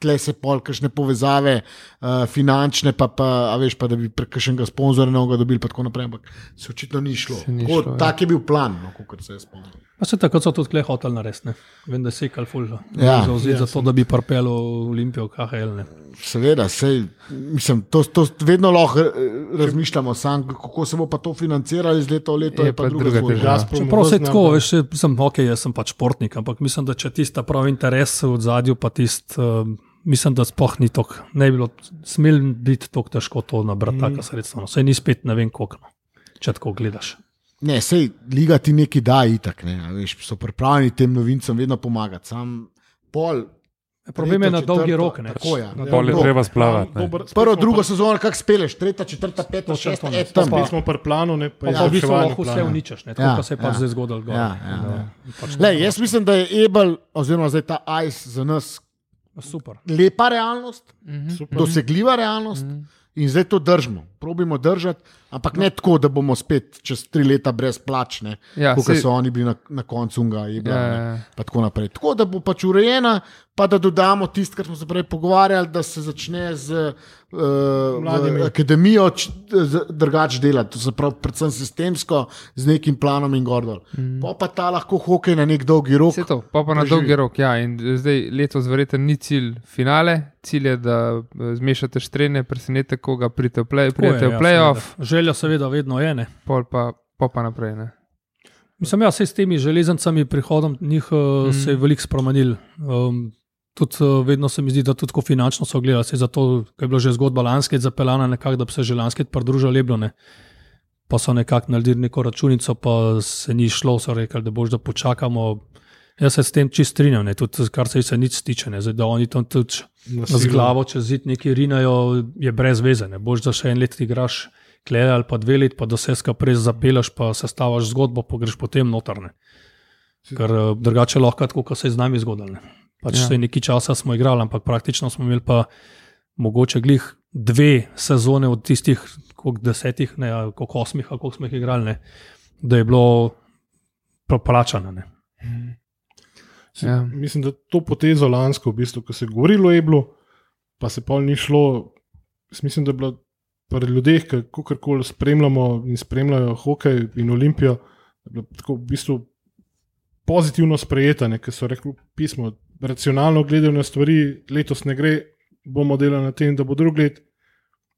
tle se pol kakšne povezave, uh, finančne, pa, pa, a veš, pa da bi prek kakšnega sponzorja novega dobili, pa tako naprej. Ampak se očitno ni šlo. Se ni šlo, ja. tak je bil plan, no, kot se je spomnil. Pa se tako so tudi hotel narediti. ne. Vem, da se je kalful Ja. zauzeti za to, da bi parpel v Olimpijo KHL. Ne. Seveda, sej, mislim, to, to vedno lahko eh, razmišljamo, sam, kako se bo pa to financiralo iz leta v leto, Je je pa pa druga težava. Čeprav se tako, da- veš, sem ok, jaz sem pač športnik, ampak mislim, da če tista pravi interes v zadju, pa tisti um, mislim, da sploh ni tako, ne bi bilo smel biti tako težko to nabrati, Mm. taka sredstva. No. Saj ni spet ne vem koliko, no. če tako gledaš. Ne, sej, liga ti nekaj da, itak, ne, a veš, so pripravljeni tem novincem vedno pomagati. Sam pol, Problem je na dolgi rok. Ne. Tako je. Na Ja, je dolgi rok. treba splavati. spet Prvo, drugo sezono, kako speleš, tretja, četrta, peta, šesta, et Pa tam. Spet pa- smo pri planu, ne pa Pa je pa v bistvu lahko vse uničiš, ne, Ja, tako ja, se je pač ja. zdaj zgodilo. Ja, ja, Da, ja. pač Le, jaz mislim, da je Ebel, oziroma zdaj ta Ice za nas Super. lepa realnost, Super. dosegljiva realnost in zdaj to držimo. Probimo držati, ampak ne tako, da bomo spet čez tri leta brezplačne, Ja, kot saj- so oni bili na, na koncu unga, Ebla. Ja, ne. ja, ja. pa tako naprej. Tako da bo pač urejena, pa da dodamo tisto, kar smo se prej pogovarjali, da se začne z uh, akademijo drugače delati, to se pravi, predvsem sistemsko, z nekim planom in gordol. Mm. Pa, pa ta lahko hokej na nek dolgi rok. Vse to, pa, pa na dolgi rok. Ja, in zdaj letos verjetno ni cilj finale, cilj je, da eh, zmešate štrene, presenete koga, pridete v, play, je, ja, playoff, seveda. Želja seveda vedno je. Ne. pol pa, pol pa naprej. Ne. Mislim, ja, saj s temi železnicami, prihodom njih uh, mm. se je veliko spremenil. Um, tudi uh, vedno se mi zdi, da tudi finančno so gledali, saj zato ker je bila že zgodba lanske zapeljana nekako, da bi se že lanske pridružili Leblone. Pa so nekako naredili neko računico, pa se ni šlo, so rekli, da boš da počakamo. Jaz se s tem čist strinjam, ne, tudi kar se jih nič tiče, ne, zdaj, da oni tam tudi Na z glavo čez zid neki rinajo, je brez veze. Ne boš za še en let igraš, klej ali pa dve leti, pa da se skaprej zapelaš, pa sestavaš zgodbo, pa greš potem notrne. Ker eh, drugače lahko, kot se je z nami zgodilo. Ne. Pač Ja. nekaj časa smo igrali, ampak praktično smo imeli pa mogoče glih dve sezone od tistih desetih, ne, koliko osmih, koliko smo jih igrali, ne, da je bilo plačano. Ne. Si, Ja. Mislim, da to potezo lansko, v bistvu, ko se je govorilo o Eblu, pa se pa ni šlo. Mislim, da je bilo pri ljudeh, ki kakorkoli spremljamo in spremljajo hokej in olimpijo, da je bilo tako v bistvu pozitivno sprejeta, ker so rekli pismo. Racionalno gledajo na stvari, letos ne gre, bomo delali na tem, da bo drug let.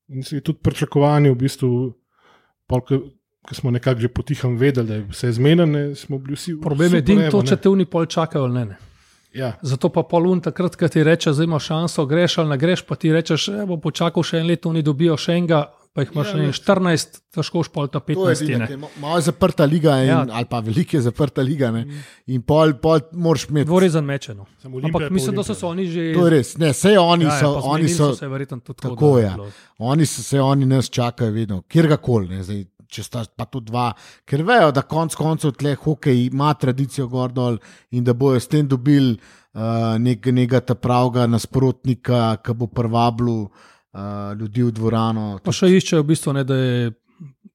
In se je tudi pričakovanje, v bistvu, ki smo nekako že potiham vedeli, da je vse zmenjeno, smo bili vsi. Problem je evo, to, če te oni pol čakajo ali ne. ne. Ja. Zato pa polun takrat, ko ti reče, da imaš šanso, greš ali ne greš, pa ti rečeš, da bo počakal še en let, oni dobijo še enega, pa jih imaš Ja, ja, ne. 14, težko špol ta To je 15. edino, Ne. ki je ma- malo je zaprta liga, in, ja. Ja. ali pa velike zaprta liga. Ne? In pol, pol moraš imeti. Dvorezen mečeno. Ampak pa mislim, da so se oni že. To je res, ne, vse oni Ja, ja, so, pa oni zmenili so, se verjetno tudi tako, da ja. oni so, se oni nas čakajo vedno, kjerkoli, ne, zdaj, če sta pa tu dva, ker vejo, da konc koncev tle hokej ima tradicijo gor dol in da bojo s tem dobili uh, nek, nekega ta pravega nasprotnika, ki bo privabljal uh, ljudi v dvorano. Pa še iščejo v bistvu, ne, da je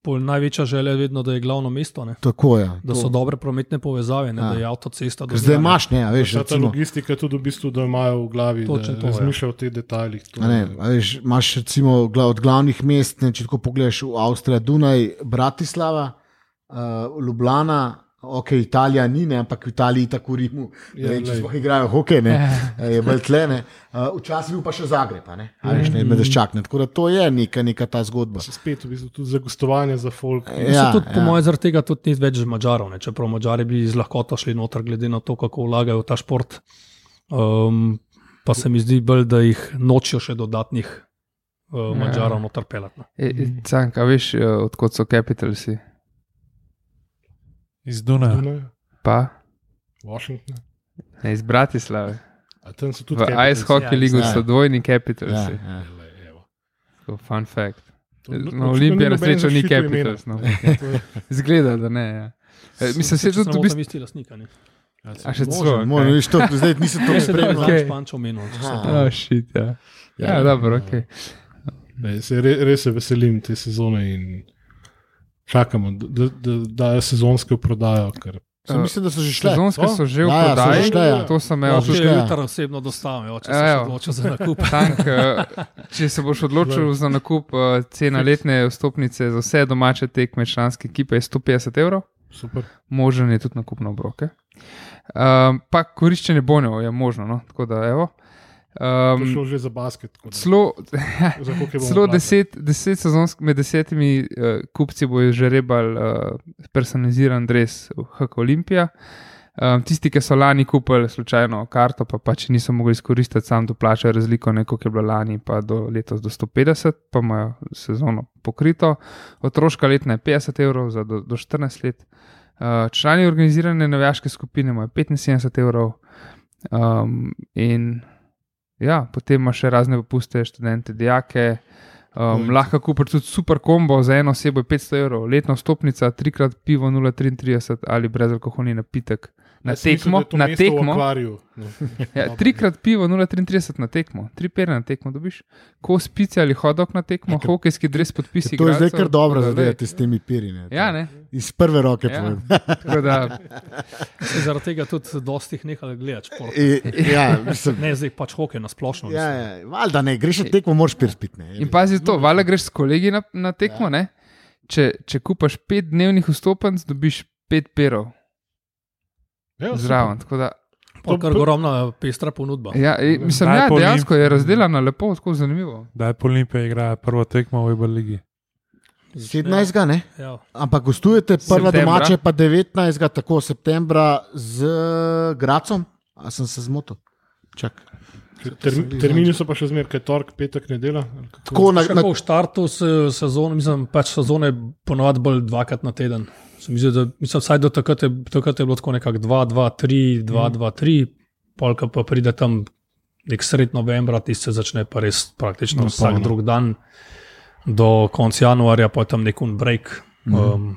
pol največja želja vedno, da je glavno mesto, ne. Tako je. da so dobre prometne povezave, ne, Ja. da je avtocesta. do Ker zdaj imaš, ne, a veš, ta recimo, logistika je tudi v bistvu, da imajo v glavi, Točno da to, ja. razmišljajo o teh detajlih. To A Ne, a veš, imaš recimo od glavnih mest, ne, če tako pogledaš v Avstrijo, Dunaj, Bratislava, uh, Ljubljana. Ok, Italija ni, ne, ampak v Italiji tako Rimu, Ja, ja, če sploh igrajo hokej, ne, je bolj tlene. Uh, včasih bil pa še Zagreb, a ne, a veš, ne, medveščak, ne, tako da to je neka, neka ta zgodba. Se spet v bistvu tudi za gostovanje za folk. Ja, Ja, tudi, po ja. mojem, zaradi tega tudi ni več Mačarov, ne? čeprav Mačari bi z lahkoto šli noter, glede na to, kako vlagajo v ta šport. Um, pa se mi zdi bolj, da jih nočijo še dodatnih uh, Ja. Mačarov noter pelati. no. E, e, Canka, veš, eh, odkot so Capitalsi? Iz Dunaja. Dunaj, Pa Washington. ne, iz Bratislave. A tam so tudi V. Ice Hockey ja, League ja. so dvojni Ja, Capitalsi. ja. Evo. To, fun fact. Na Olimpiji na srečo ni. Capitals. No. Zgleda, da ne. Ja. E, mislim, se tudi motim, isti lastnika. Ne? A še celo. možno, viš, to, zdaj nisem to da spremljal. Ok. okay. Špančo menil. Oh, shit, ja. Ja, dobro, ok. Ne, se re, res se veselim te sezone in čakamo, da, da, da dajo sezonske v prodajo. Ker Sem Mislim, da so že šle. Sezonske so že v Ja, ja, prodaji. šle, ja. To sem Ja, imel če tudi. šle, ja. jutri osebno dostavim, če se Evo. odločil za nakup. Tank, eh, če se boš odločil za nakup, eh, cena letne vstopnice za vse domače tekme članske ekipe je 150 evrov, super. možen je tudi nakup na obroke. Um, pa koriščenje bonjev je možno, no? tako da evo. To je Um, šlo že za basket. celo celo plačali. deset, deset sezonsk, med desetimi uh, kupci bojo že rebal uh, personaliziran dres v HK Olimpija. Um, tisti, ki so lani kupili slučajno karto, pa pač niso mogli izkoristiti, sam doplačajo razliko, neko, ki je bilo lani, pa do letos do 150, pa imajo sezono pokrito. Otroška letna je 50 evrov za do, do 14 let. Uh, člani organizirane navijaške skupine imajo 75 evrov. Um, in ja, potem ima še razne popuste, študente, dijake. Um, lahko kupiš tudi super kombo za eno osebo, je 500 evrov, letna stopnica, trikrat pivo 0,33 ali brezalkoholni napitek. Na tekmo, to na tekmo. akvariju. No. Ja, trikrat pivo 0,33 na tekmo, tri pere na tekmo dobiš, ko spice ali hodok na tekmo, Ja, ker- hokejski dres podpisi. To je zdaj igralcev. kar dobro zadeti s temi pirine. Ja, ne. Iz prve roke Ja. povem. Tako da, Se zaradi tega tudi dosti jih nehali gledati. I- Ja, mislim. Ne, zdaj pač hokej na splošno. Ja, ja, valjda ne, greš na tekmo, moraš pir spiti. ne. in pazi to, valjda greš s kolegi na, na tekmo, ne? Če, če kupaš pet dnevnih vstopnic, dobiš pet perov Ja, zraven. Tako Da, Pol kar ogromna pestra ponudba. ja, e, mislim, Daj ja, dejansko je razdeljena lepo, tako zanimivo. Da je Olimpija igra prvo tekmo v Eber ligi. 17. ne? Ja. Ampak gostujete prva Septembra. domače, pa 19. tako septembra z Gracom. A sem se zmotil? Čak. Term, termini so pa še zmeraj, kaj torek, petek, nedela. ali kako? Tako na, na, v startu se, sezone, mislim, pač sezone ponovadi bolj dvakrat na teden. Se mi zdi, da, mislim, vsaj do takrat je, takrat je bilo tako nekako 2, 2, 3, 2, 2, 3, polka pa pride tam nek sred novembra, ti se začne pa res praktično Na vsak polno. drug dan do konca januarja, pa je tam nek un break. Um,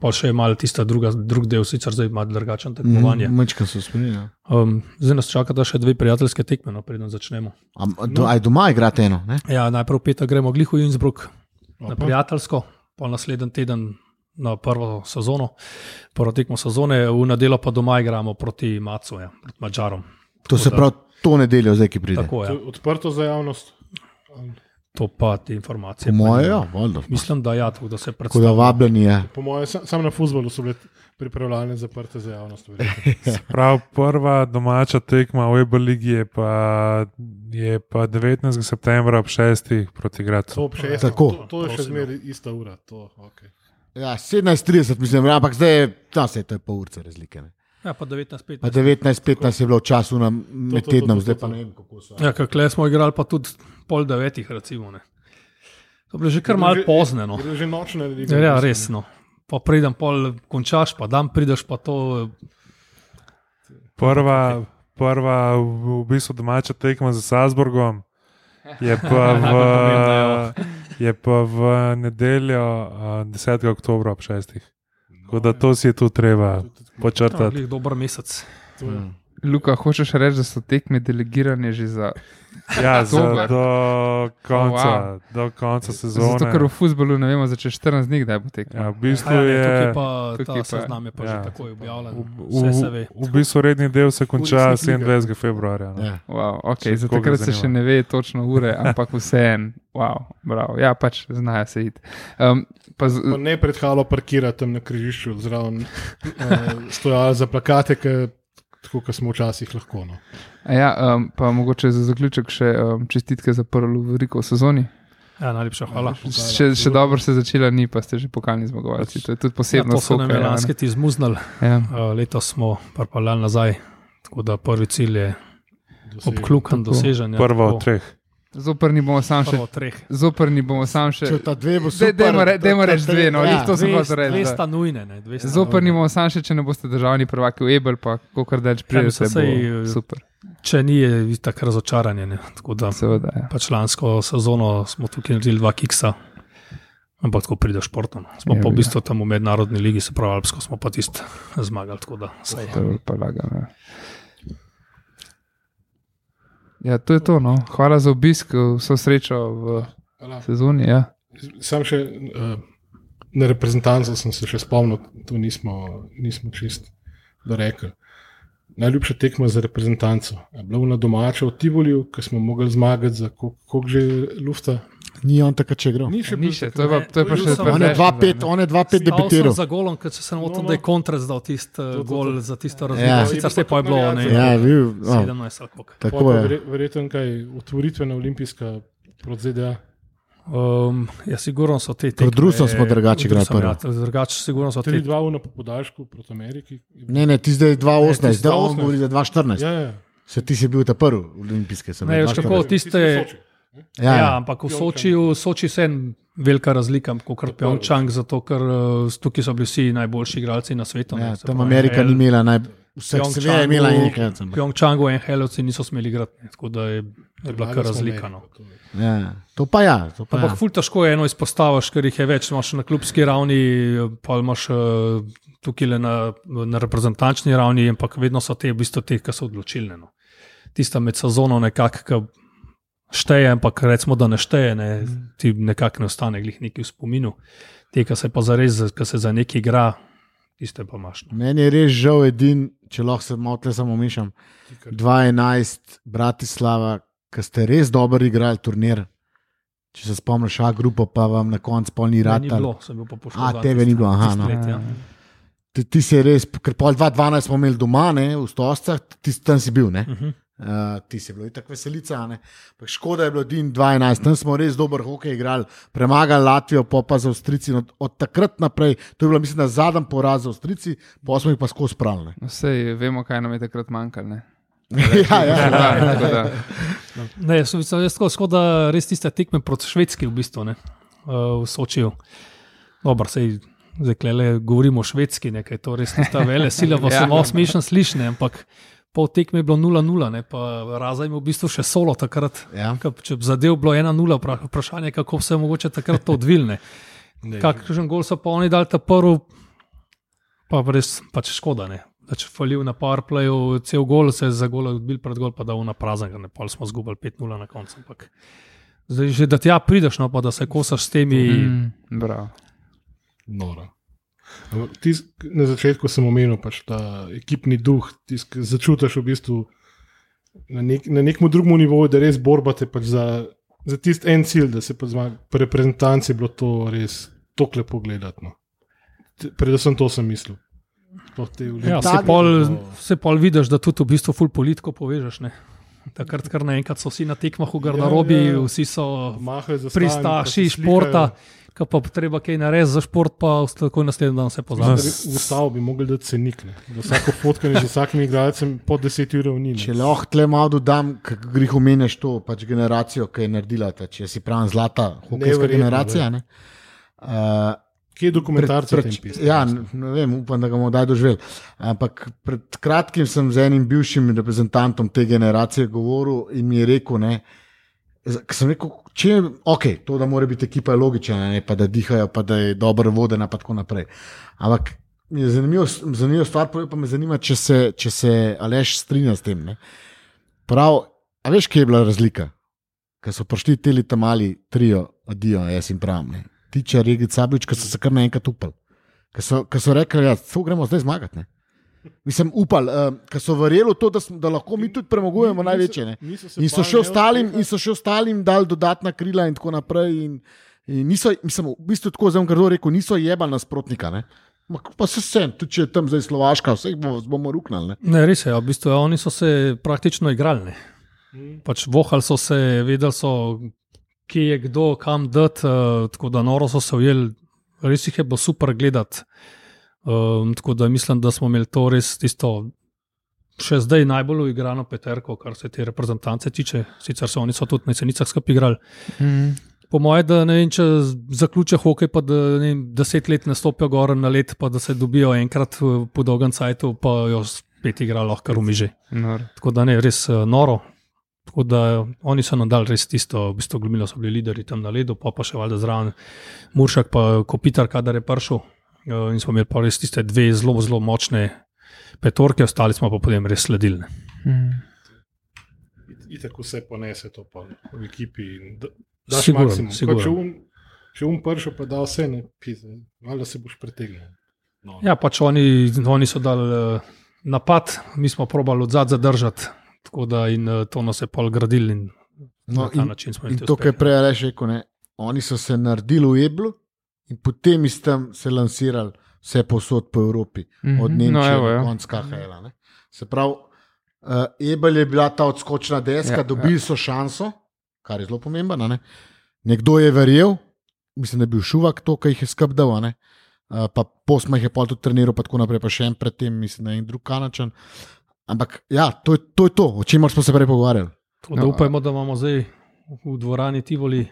Pa še malo tista druga, drug del, sicer zdaj ima drugačen tekmovanje. Mečka so spominjali. Um, zdaj nas čaka še dve prijateljske tekme, no, preden začnemo. Do, aj doma igrate eno, ne? Ja, najprej v petek gremo gliho v Innsbruck na prijateljsko, pa naslednji teden na prvo sezono, prvo tekmo sezone, v nedeljo pa doma igramo proti Macu, ja, proti Mačarom. To se pravi to nedeljo, zdaj ki pride. Tako je odprto za javnost. to pa te informacije. Po moje, ja, valjda. Mislim, da ja, tako da se Tako da predstavlja. vabljeni je. Po mojem, sam, sam na futbolu so bile pripravljalne zaprte za javnost. Prav prva domača tekma v Eber ligi je pa, je pa 19. septembra ob 6. proti šestih, Tako. to, to je še Prosim, zmeraj ista ura. To, okay. Ja, 17.30, mislim, ja, ampak zdaj je, no, sej, to je pol urce razlike. Ne? Ja, pa 19, Pa 15. 19.15 je bilo v času na, med to, to, tednom, to, zdaj to, pa to. ne vem, kako so. Ja, kakle smo igrali pa tudi pol devetih, recimo. Ne. To je bilo že kar malo pozne. No. Že nočne lige. Ja, v bistvu, res. No. Pa pridem, pol končaš, pa dan prideš, pa to. Prva, prva v, v bistvu domača tekma za Salzburgom je pa v, je pa v nedeljo a, 10. oktober ob 6. Tako da to si je tu treba Ja, počrtati. glih dober mesec. To je- Luka, hočeš reči, da so tekme delegirane že za. Ja, za, do konca, Oh, wow. do konca Zato, sezone. ker v futbolu ne vemo, za čez 14 dni, kdaj bo tekma. Ja, v bistvu Ja, je. tukaj pa tukaj ta seznam je pa že ja. takoj objavljen. V, v, v bistvu redni del se konča Uresnik liga. 27. februarja. No. Ja. Wow, okay, za takrat se še ne ve točno ure, ampak vseeno, wow, bravo. Ja, pač znajo se iti. Um, pa z, Pa ne predhalo parkirati tam na križišču, zraven uh, stojali za plakate, ke, tako kot smo včasih lahko. No. a ja, um, pa mogoče za zaključek še um, čestitke za prvo veliko sezoni. Ja, najlepša hvala. Še, še dobro se začela, ni pa ste že pokalni zmagovalci. To je tudi Ja, posebno to so nam je lanski ti zmuznili, Ja. uh, letos smo parpaljali nazaj. Tako da prvi cilj je obklukan, dosežen. ja, tako. od treh. Zoprni bomo sam še. Zoprni bomo sam še. Če ta dve bo super. dajmo re- reči dve, no, ja. to sem hotel reči, Dve sta nujne. Ne, dve sta Zoprni bomo sam še, če ne boste državni prvaki v Ebel, pa kako reč Ja, pridete, mislim, bo saj, super. Če ni, je tako razočaranje. Ne. Tako da Seveda, ja. pač lansko sezono smo tukaj naredili dva kiksa. Ampak tako pride športno. no. Smo Je, pa v ja. bistvu tam v mednarodni ligi, se pravi, Alpsko smo pa tisti zmagali. Tako da, saj, To je pa lagam. Ja. Ja, to je to. No. Hvala za obisk, vso srečo v Hvala. sezoni. Ja. Sam še uh, na reprezentanco sem se še spomnil, tu nismo, nismo čist dorekli. Najljubša tekma za reprezentanco. Je bila na domača v Tivoliju, ki smo mogli zmagati za kol- koliko že lufta. Ni on tako, če gre. Ni še Ni še, takrat. to je pa, to je pa še sem- On je prejšnji dva dan, pet, ne. on je dva pet Stal sem debitiral. za golom, ker se sem No, motil, no. da je kontrac dal tisti gol za tisto Ja. razliko. Sicer se pa je bilo ne, Ja, Ja, je bil. No. Oh, 17 ali koliko. tako je. verje- Verjetno kaj otvoritvena olimpijska proti ZDA. Um, ja, sigurno so te Proti tekme. Rusom smo drugače igrali. Ja, drugače, sigurno so te 3-2 na podaljšku proti Ameriki. Ne, ne, ti zdaj Ne, 2018, ti zdaj on 2018. govori za 2014. Ja, ja. Se ti si bil ta prvi olimpijski, sem Ne, veš 2014. kako, tiste-. Ja, Ja, ja. ampak v Sočiju, Soči se en velika razlika, kot Pjončang, zato ker uh, tukaj so bili vsi najboljši igralci na svetu. ne. Ja, tam pravi, Amerika ni NHL imela naj. Vseh Pjongčangu- sve je imela in nekaj. V Pjončangu in Helovci niso smeli igrati, ne, tako da je, je bila kar razlika. No. Ja, to pa ja. To pa Ampak ja. ful težko je eno izpostaviš, ker jih je več. Imaš na klubski ravni, pa imaš uh, tukaj le na, na reprezentančni ravni, ampak vedno so te v bistvu te, ki so odločilne. No. Tista med sezono nekako ki šteje, ampak recimo, da ne šteje, ne, ti nekako ne ostane glih neki v spominu. Te, ki se pa zares, ki se za neki igra, tiste pa imaš. No. Meni je res žal, edin, če lahko se malo tle samo mišam. 2-11, Bratislava, ki ste res dobro igrali turnir. Če se spomniš, a grupo pa vam na koncu pol ni Ne, rad. Ni bilo, sem bil pa poškodovan. A, tebe ni bilo, aha, no. let, ja. Ti, ti si res, ker pol 2-12 smo imeli doma, ne, v Stoscah, ti tam si bil. Ne? Uh -huh. Uh, ti si bil tako veselica. a ne. Pa škoda je bilo din 12, tam smo res dober hokej igrali, premagali Latvijo, pa pa za Avstrici. Od, od takrat naprej, to je bilo, mislim, da zadnji poraz za Avstrici, pa smo jih pa skozi spravili. No, sej, vemo, kaj nam je takrat manjkalo. ne. ja, ja, ja. Ja, tako da, Ne, jaz sem tako skoda res tiste tekme proti Švedski, v bistvu, ne, uh, v Sočiju. Dobro, sej, zdaj klele govorimo o Švedski, nekaj to res tista vele sila, pa se Ja. malo smešno sliši, ne, ampak pol tekme je bilo 0-0, ne, pa Raza je imel v bistvu še solo takrat. Ja. Ka- Če bi zadev bilo 1-0, vra- vprašanje, kako se je mogoče takrat to odvilne. Kakšen gol so pa oni dali ta prvi, pa res pač škoda. Ne. Da če falil na powerplayu, cel gol se je za gol odbil pred gol, pa da v naprazen, ne pa smo zgubili 5-0 na koncu. Ampak zdaj že da tja prideš, no pa da se kosaš s temi. mm. Noro. Tis- Na začetku sem omenil pač ta ekipni duh, tis, ki začutiš v bistvu na, nek, na nekem drugem nivoju, da res borbate pač za, za tisti en cilj, da se pa zmaga. Pri reprezentanci je bilo to res tako lepo gledati. No. Predvsem to sem mislil. Ja, se pol, igre, se pol vidiš, da tudi v bistvu ful politiko povežeš. Ne. Takrat, kar naenkrat so vsi na tekmah v garderobi, Ja, ja. ja, vsi so za pristaši športa, ki pa treba kaj narediti za šport, pa tako naslednji dan se pozabi. V stavu bi mogli dati cenik. ne. Za vsako fotkanje z vsakim igralcem po 10 ur ni. Če lahko tle malo dodam, kako grih omeniš to pač generacijo, ki je naredila, ta, če si pravi zlata hokejska generacija. Ne? Uh, Kje je dokumentarce pred, tem pisal? ja, ne vem, upam, da ga bomo kdaj doživeli. Ampak pred kratkim sem z enim bivšim reprezentantom te generacije govoril in mi je rekel, ne, z- ko sem rekel, če je ok, to, da mora biti ekipa logična, ne, pa da dihajo, pa da je dobro vodena, pa tako naprej. Ampak je zanimivo, zanimivo stvar, pa me zanima, če se, če se Aleš strinja s tem. Ne. Prav, a veš, kje je bila razlika? Ker so prišli ti tam mali trio, adijo, jaz jim pravim. Ne. Tiče regi Cabič, ki so se kar naenkrat upali. Ker so, ker so rekli, da ja, gremo zdaj zmagati. Ne. Mislim, upal, uh, ker so verjeli v to, da, smo, da lahko mi tudi premagujemo največje. Ne. In so še ostalim, in so še ostalim dali dodatna krila in tako naprej. In, in niso, mislim, v bistvu tako zelo grdo rekel, niso jebali nasprotnika. Ne. Ma, Pa se vsem, tudi če je tam zdaj Slovaška, vse bomo, bomo ruknili. Ne. Ne, res je, v bistvu oni so se praktično igrali. Ne. Pač vohali so se, vedeli so, kje je kdo, kam dati, uh, tako da noro so se ujeli, res jih je bilo super gledati. Um, tako da mislim, da smo imeli to res tisto. Še zdaj najbolj uigrano peterko, kar se te reprezentance tiče, sicer so oni so tudi na cenicah skupaj igrali. Mm. Po mojem, da ne vem, če zaključijo hokej, pa da ne vem, deset let ne stopijo gor na let, pa da se dobijo enkrat eh, po dolgem cajtu, pa jo spet igrajo lahko kar umiže. Nor. Tako da ne, res uh, noro. Tako da oni so nadal res tisto, v bistvu glumilo so bili lideri tam na ledu, pa pa še valjda zraven Muršak, pa Kopitar, kadar je prišel. Uh, in smo imeli pa res tiste dve zelo, zelo močne petorke, ostali smo pa potem res sledili. ne. Mm. Itak vse ponese to pa v ekipi. in da- Sigurno, sigurno. Če um, če um pršel, pa da vse ne pise, valjda se boš pretegnil. No. Ja, pač oni, oni so dali uh, napad, mi smo probali odzad zadržati, tako da in uh, to nas je pol gradili in No, na ta in, način smo in jih to, kar je prej rekel, ne, oni so se naredili v Eblu in potem iz tam se lansirali vse posod po Evropi, Mhm. od No, Nemčije evo, do ja. konca KHL. ne. Se pravi, uh, Ebel je bila ta odskočna deska, Ja, ja, dobili so šanso, kar je zelo pomembno. ne. Nekdo je verjel, mislim, da je bil šuvak to, kar jih je skrbdal, uh, pa postma jih je pol tudi treniral, pa tako naprej, pa še en predtem, mislim, da je en drug kanačan. Ampak ja, to je to, je to o čemer smo se prej pogovarjali. Tako da upajmo, da imamo zdaj v dvorani Tivoli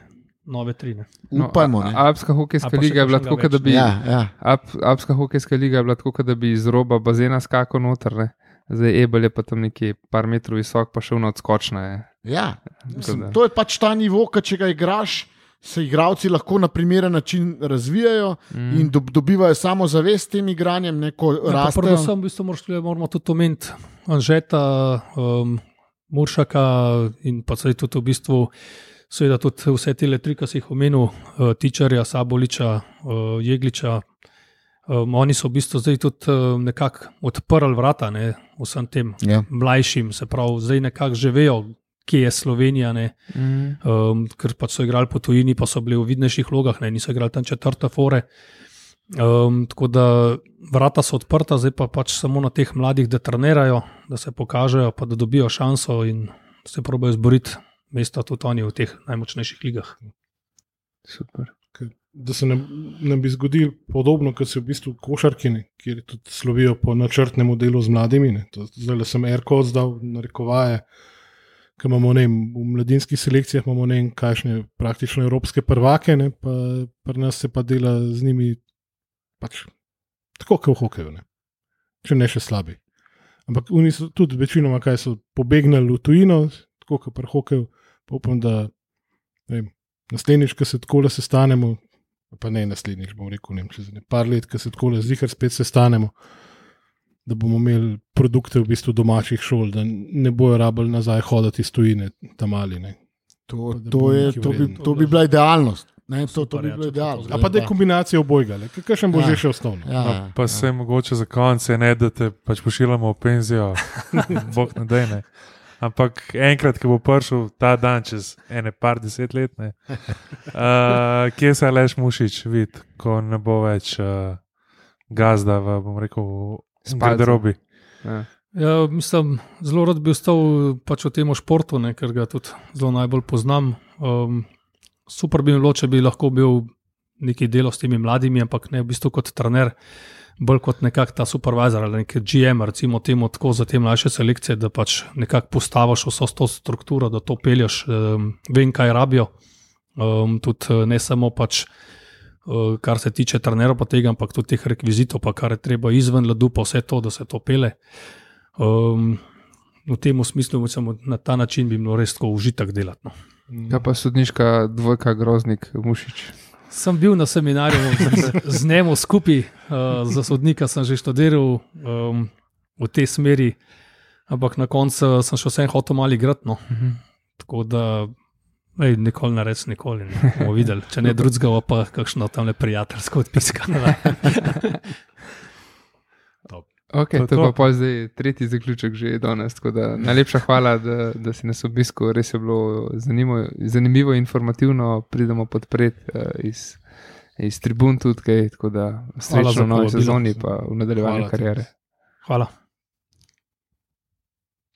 nove trine. Upajmo. No, ne. Alpska hokejska liga je bila tako, da bi. Ja, ja. Alp, Alpska hokejska liga je bila tako, da bi iz roba bazena skakal noter. Ne? Zdaj Ebel je pa tam nekje par metrov visok, pa še vno odskočna je. Ja, mislim, to je pač ta nivo, ki če ga igraš, se igravci lahko na primeren način razvijajo mm. in dob dobivajo samo zavest s tem igranjem, neko Ja, predvsem v bistvu tukaj moramo tudi omeniti Anžeta, um, Muršaka in pa tudi v bistvu. Seveda tudi vse te tri, ki si jih omenil, uh, Tičarja, Saboliča, uh, Jegliča. Um, oni so v bistvu zdaj tudi nekako odprli vrata ne, vsem tem Ja. mlajšim, se pravi, zdaj nekako že vejo, kje je Slovenija. Ne, Mm. um, ker pač so igrali po tujini, pa so bili v vidnejših vlogah, ne, niso igrali tam četrte fore. Um, tako da vrata so odprta, zdaj pa pač samo na teh mladih, da trenirajo, da se pokažejo, pa da dobijo šanso in se probojajo zboriti mesta tudi oni v teh najmočnejših ligah. Super. Ker- Da se nam, nam bi zgodilo podobno, kot se v bistvu košarki, ne, kjer tudi slovijo po načrtnem delu z mladimi. ne. To- Zdaj sem Erko oddal na rekovaje, ki imamo ne, v mladinskih selekcijah, imamo ne vem, kakšne praktično evropske prvake, ne, pa pri nas se pa dela z njimi pač tako, kot v hokeju, ne. če ne še slabi. Ampak oni so tudi večinoma, kaj so pobegnili v tujino, tako kot pri hokeju, upam, da ne vem, naslednjič, ko se tako le sestanemo, pa ne naslednjič, bom rekel, ne, čez nekaj let, ko se tako le zihar spet sestanemo, da bomo imeli produkte v bistvu domačih šol, da ne bojo rabili nazaj hoditi iz tujine, tam ali ne. To, Da to, je, to, bi, to bi bila idealnost. Ne, to, to bi ja, bilo idealno. A pa da je kombinacija obojga, kaj še bo Ja. že še osnovno. Ja, No, pa ja. se mogoče za konec, je ne da te pač pošiljamo v penzijo, bog ne da ne. Ampak enkrat, ko bo prišel ta dan, čez ene par deset let, ne, uh, kje se leš mušič, vid, ko ne bo več uh, gazda v, bom rekel, Spalcem. garderobi. Ja. Ja, mislim, zelo rad bi ostal pač v tem športu, ne, ker ga tudi zelo najbolj poznam. Um, super bi bilo, če bi lahko bil neki delo s temi mladimi, ampak ne v bistvu kot trener, bolj kot nekak ta supervisor ali nek GM, recimo temu tako za te mlajše selekcije, da pač nekako postaviš vso to strukturo, da to pelješ, um, vem, kaj rabijo. Um, tudi eh, ne samo pač. Uh, kar se tiče trenerov, pa tega, ampak tudi teh rekvizitov, pa kar je treba izven ledu, pa vse to, da se to pele. Um, v tem smislu, mislim, na ta način bi bilo res tako užitek delati. No. Kaj pa sodniška dvojka, groznik, mušič. Sem bil na seminarju z, z njim skupaj, uh, za sodnika sem že študiral um, v tej smeri, ampak na koncu sem še vsem hotel mali igrati. No. Tako da, ej, nikoli ne rečem, nikoli ne bomo videli. Če ne drugega, pa kakšno tam le prijateljsko odpiska. Okay, To to je pa to. pol zdaj tretji zaključek že danes. Da, najlepša hvala, da, da si nas obiskal. Res je bilo zanimivo, zanimivo in informativno. Pridemo podpreti uh, iz, iz tribun tudi, kaj, tako da srečno v novi sezoni, pa v nadaljevanju Hvala karijere. Hvala.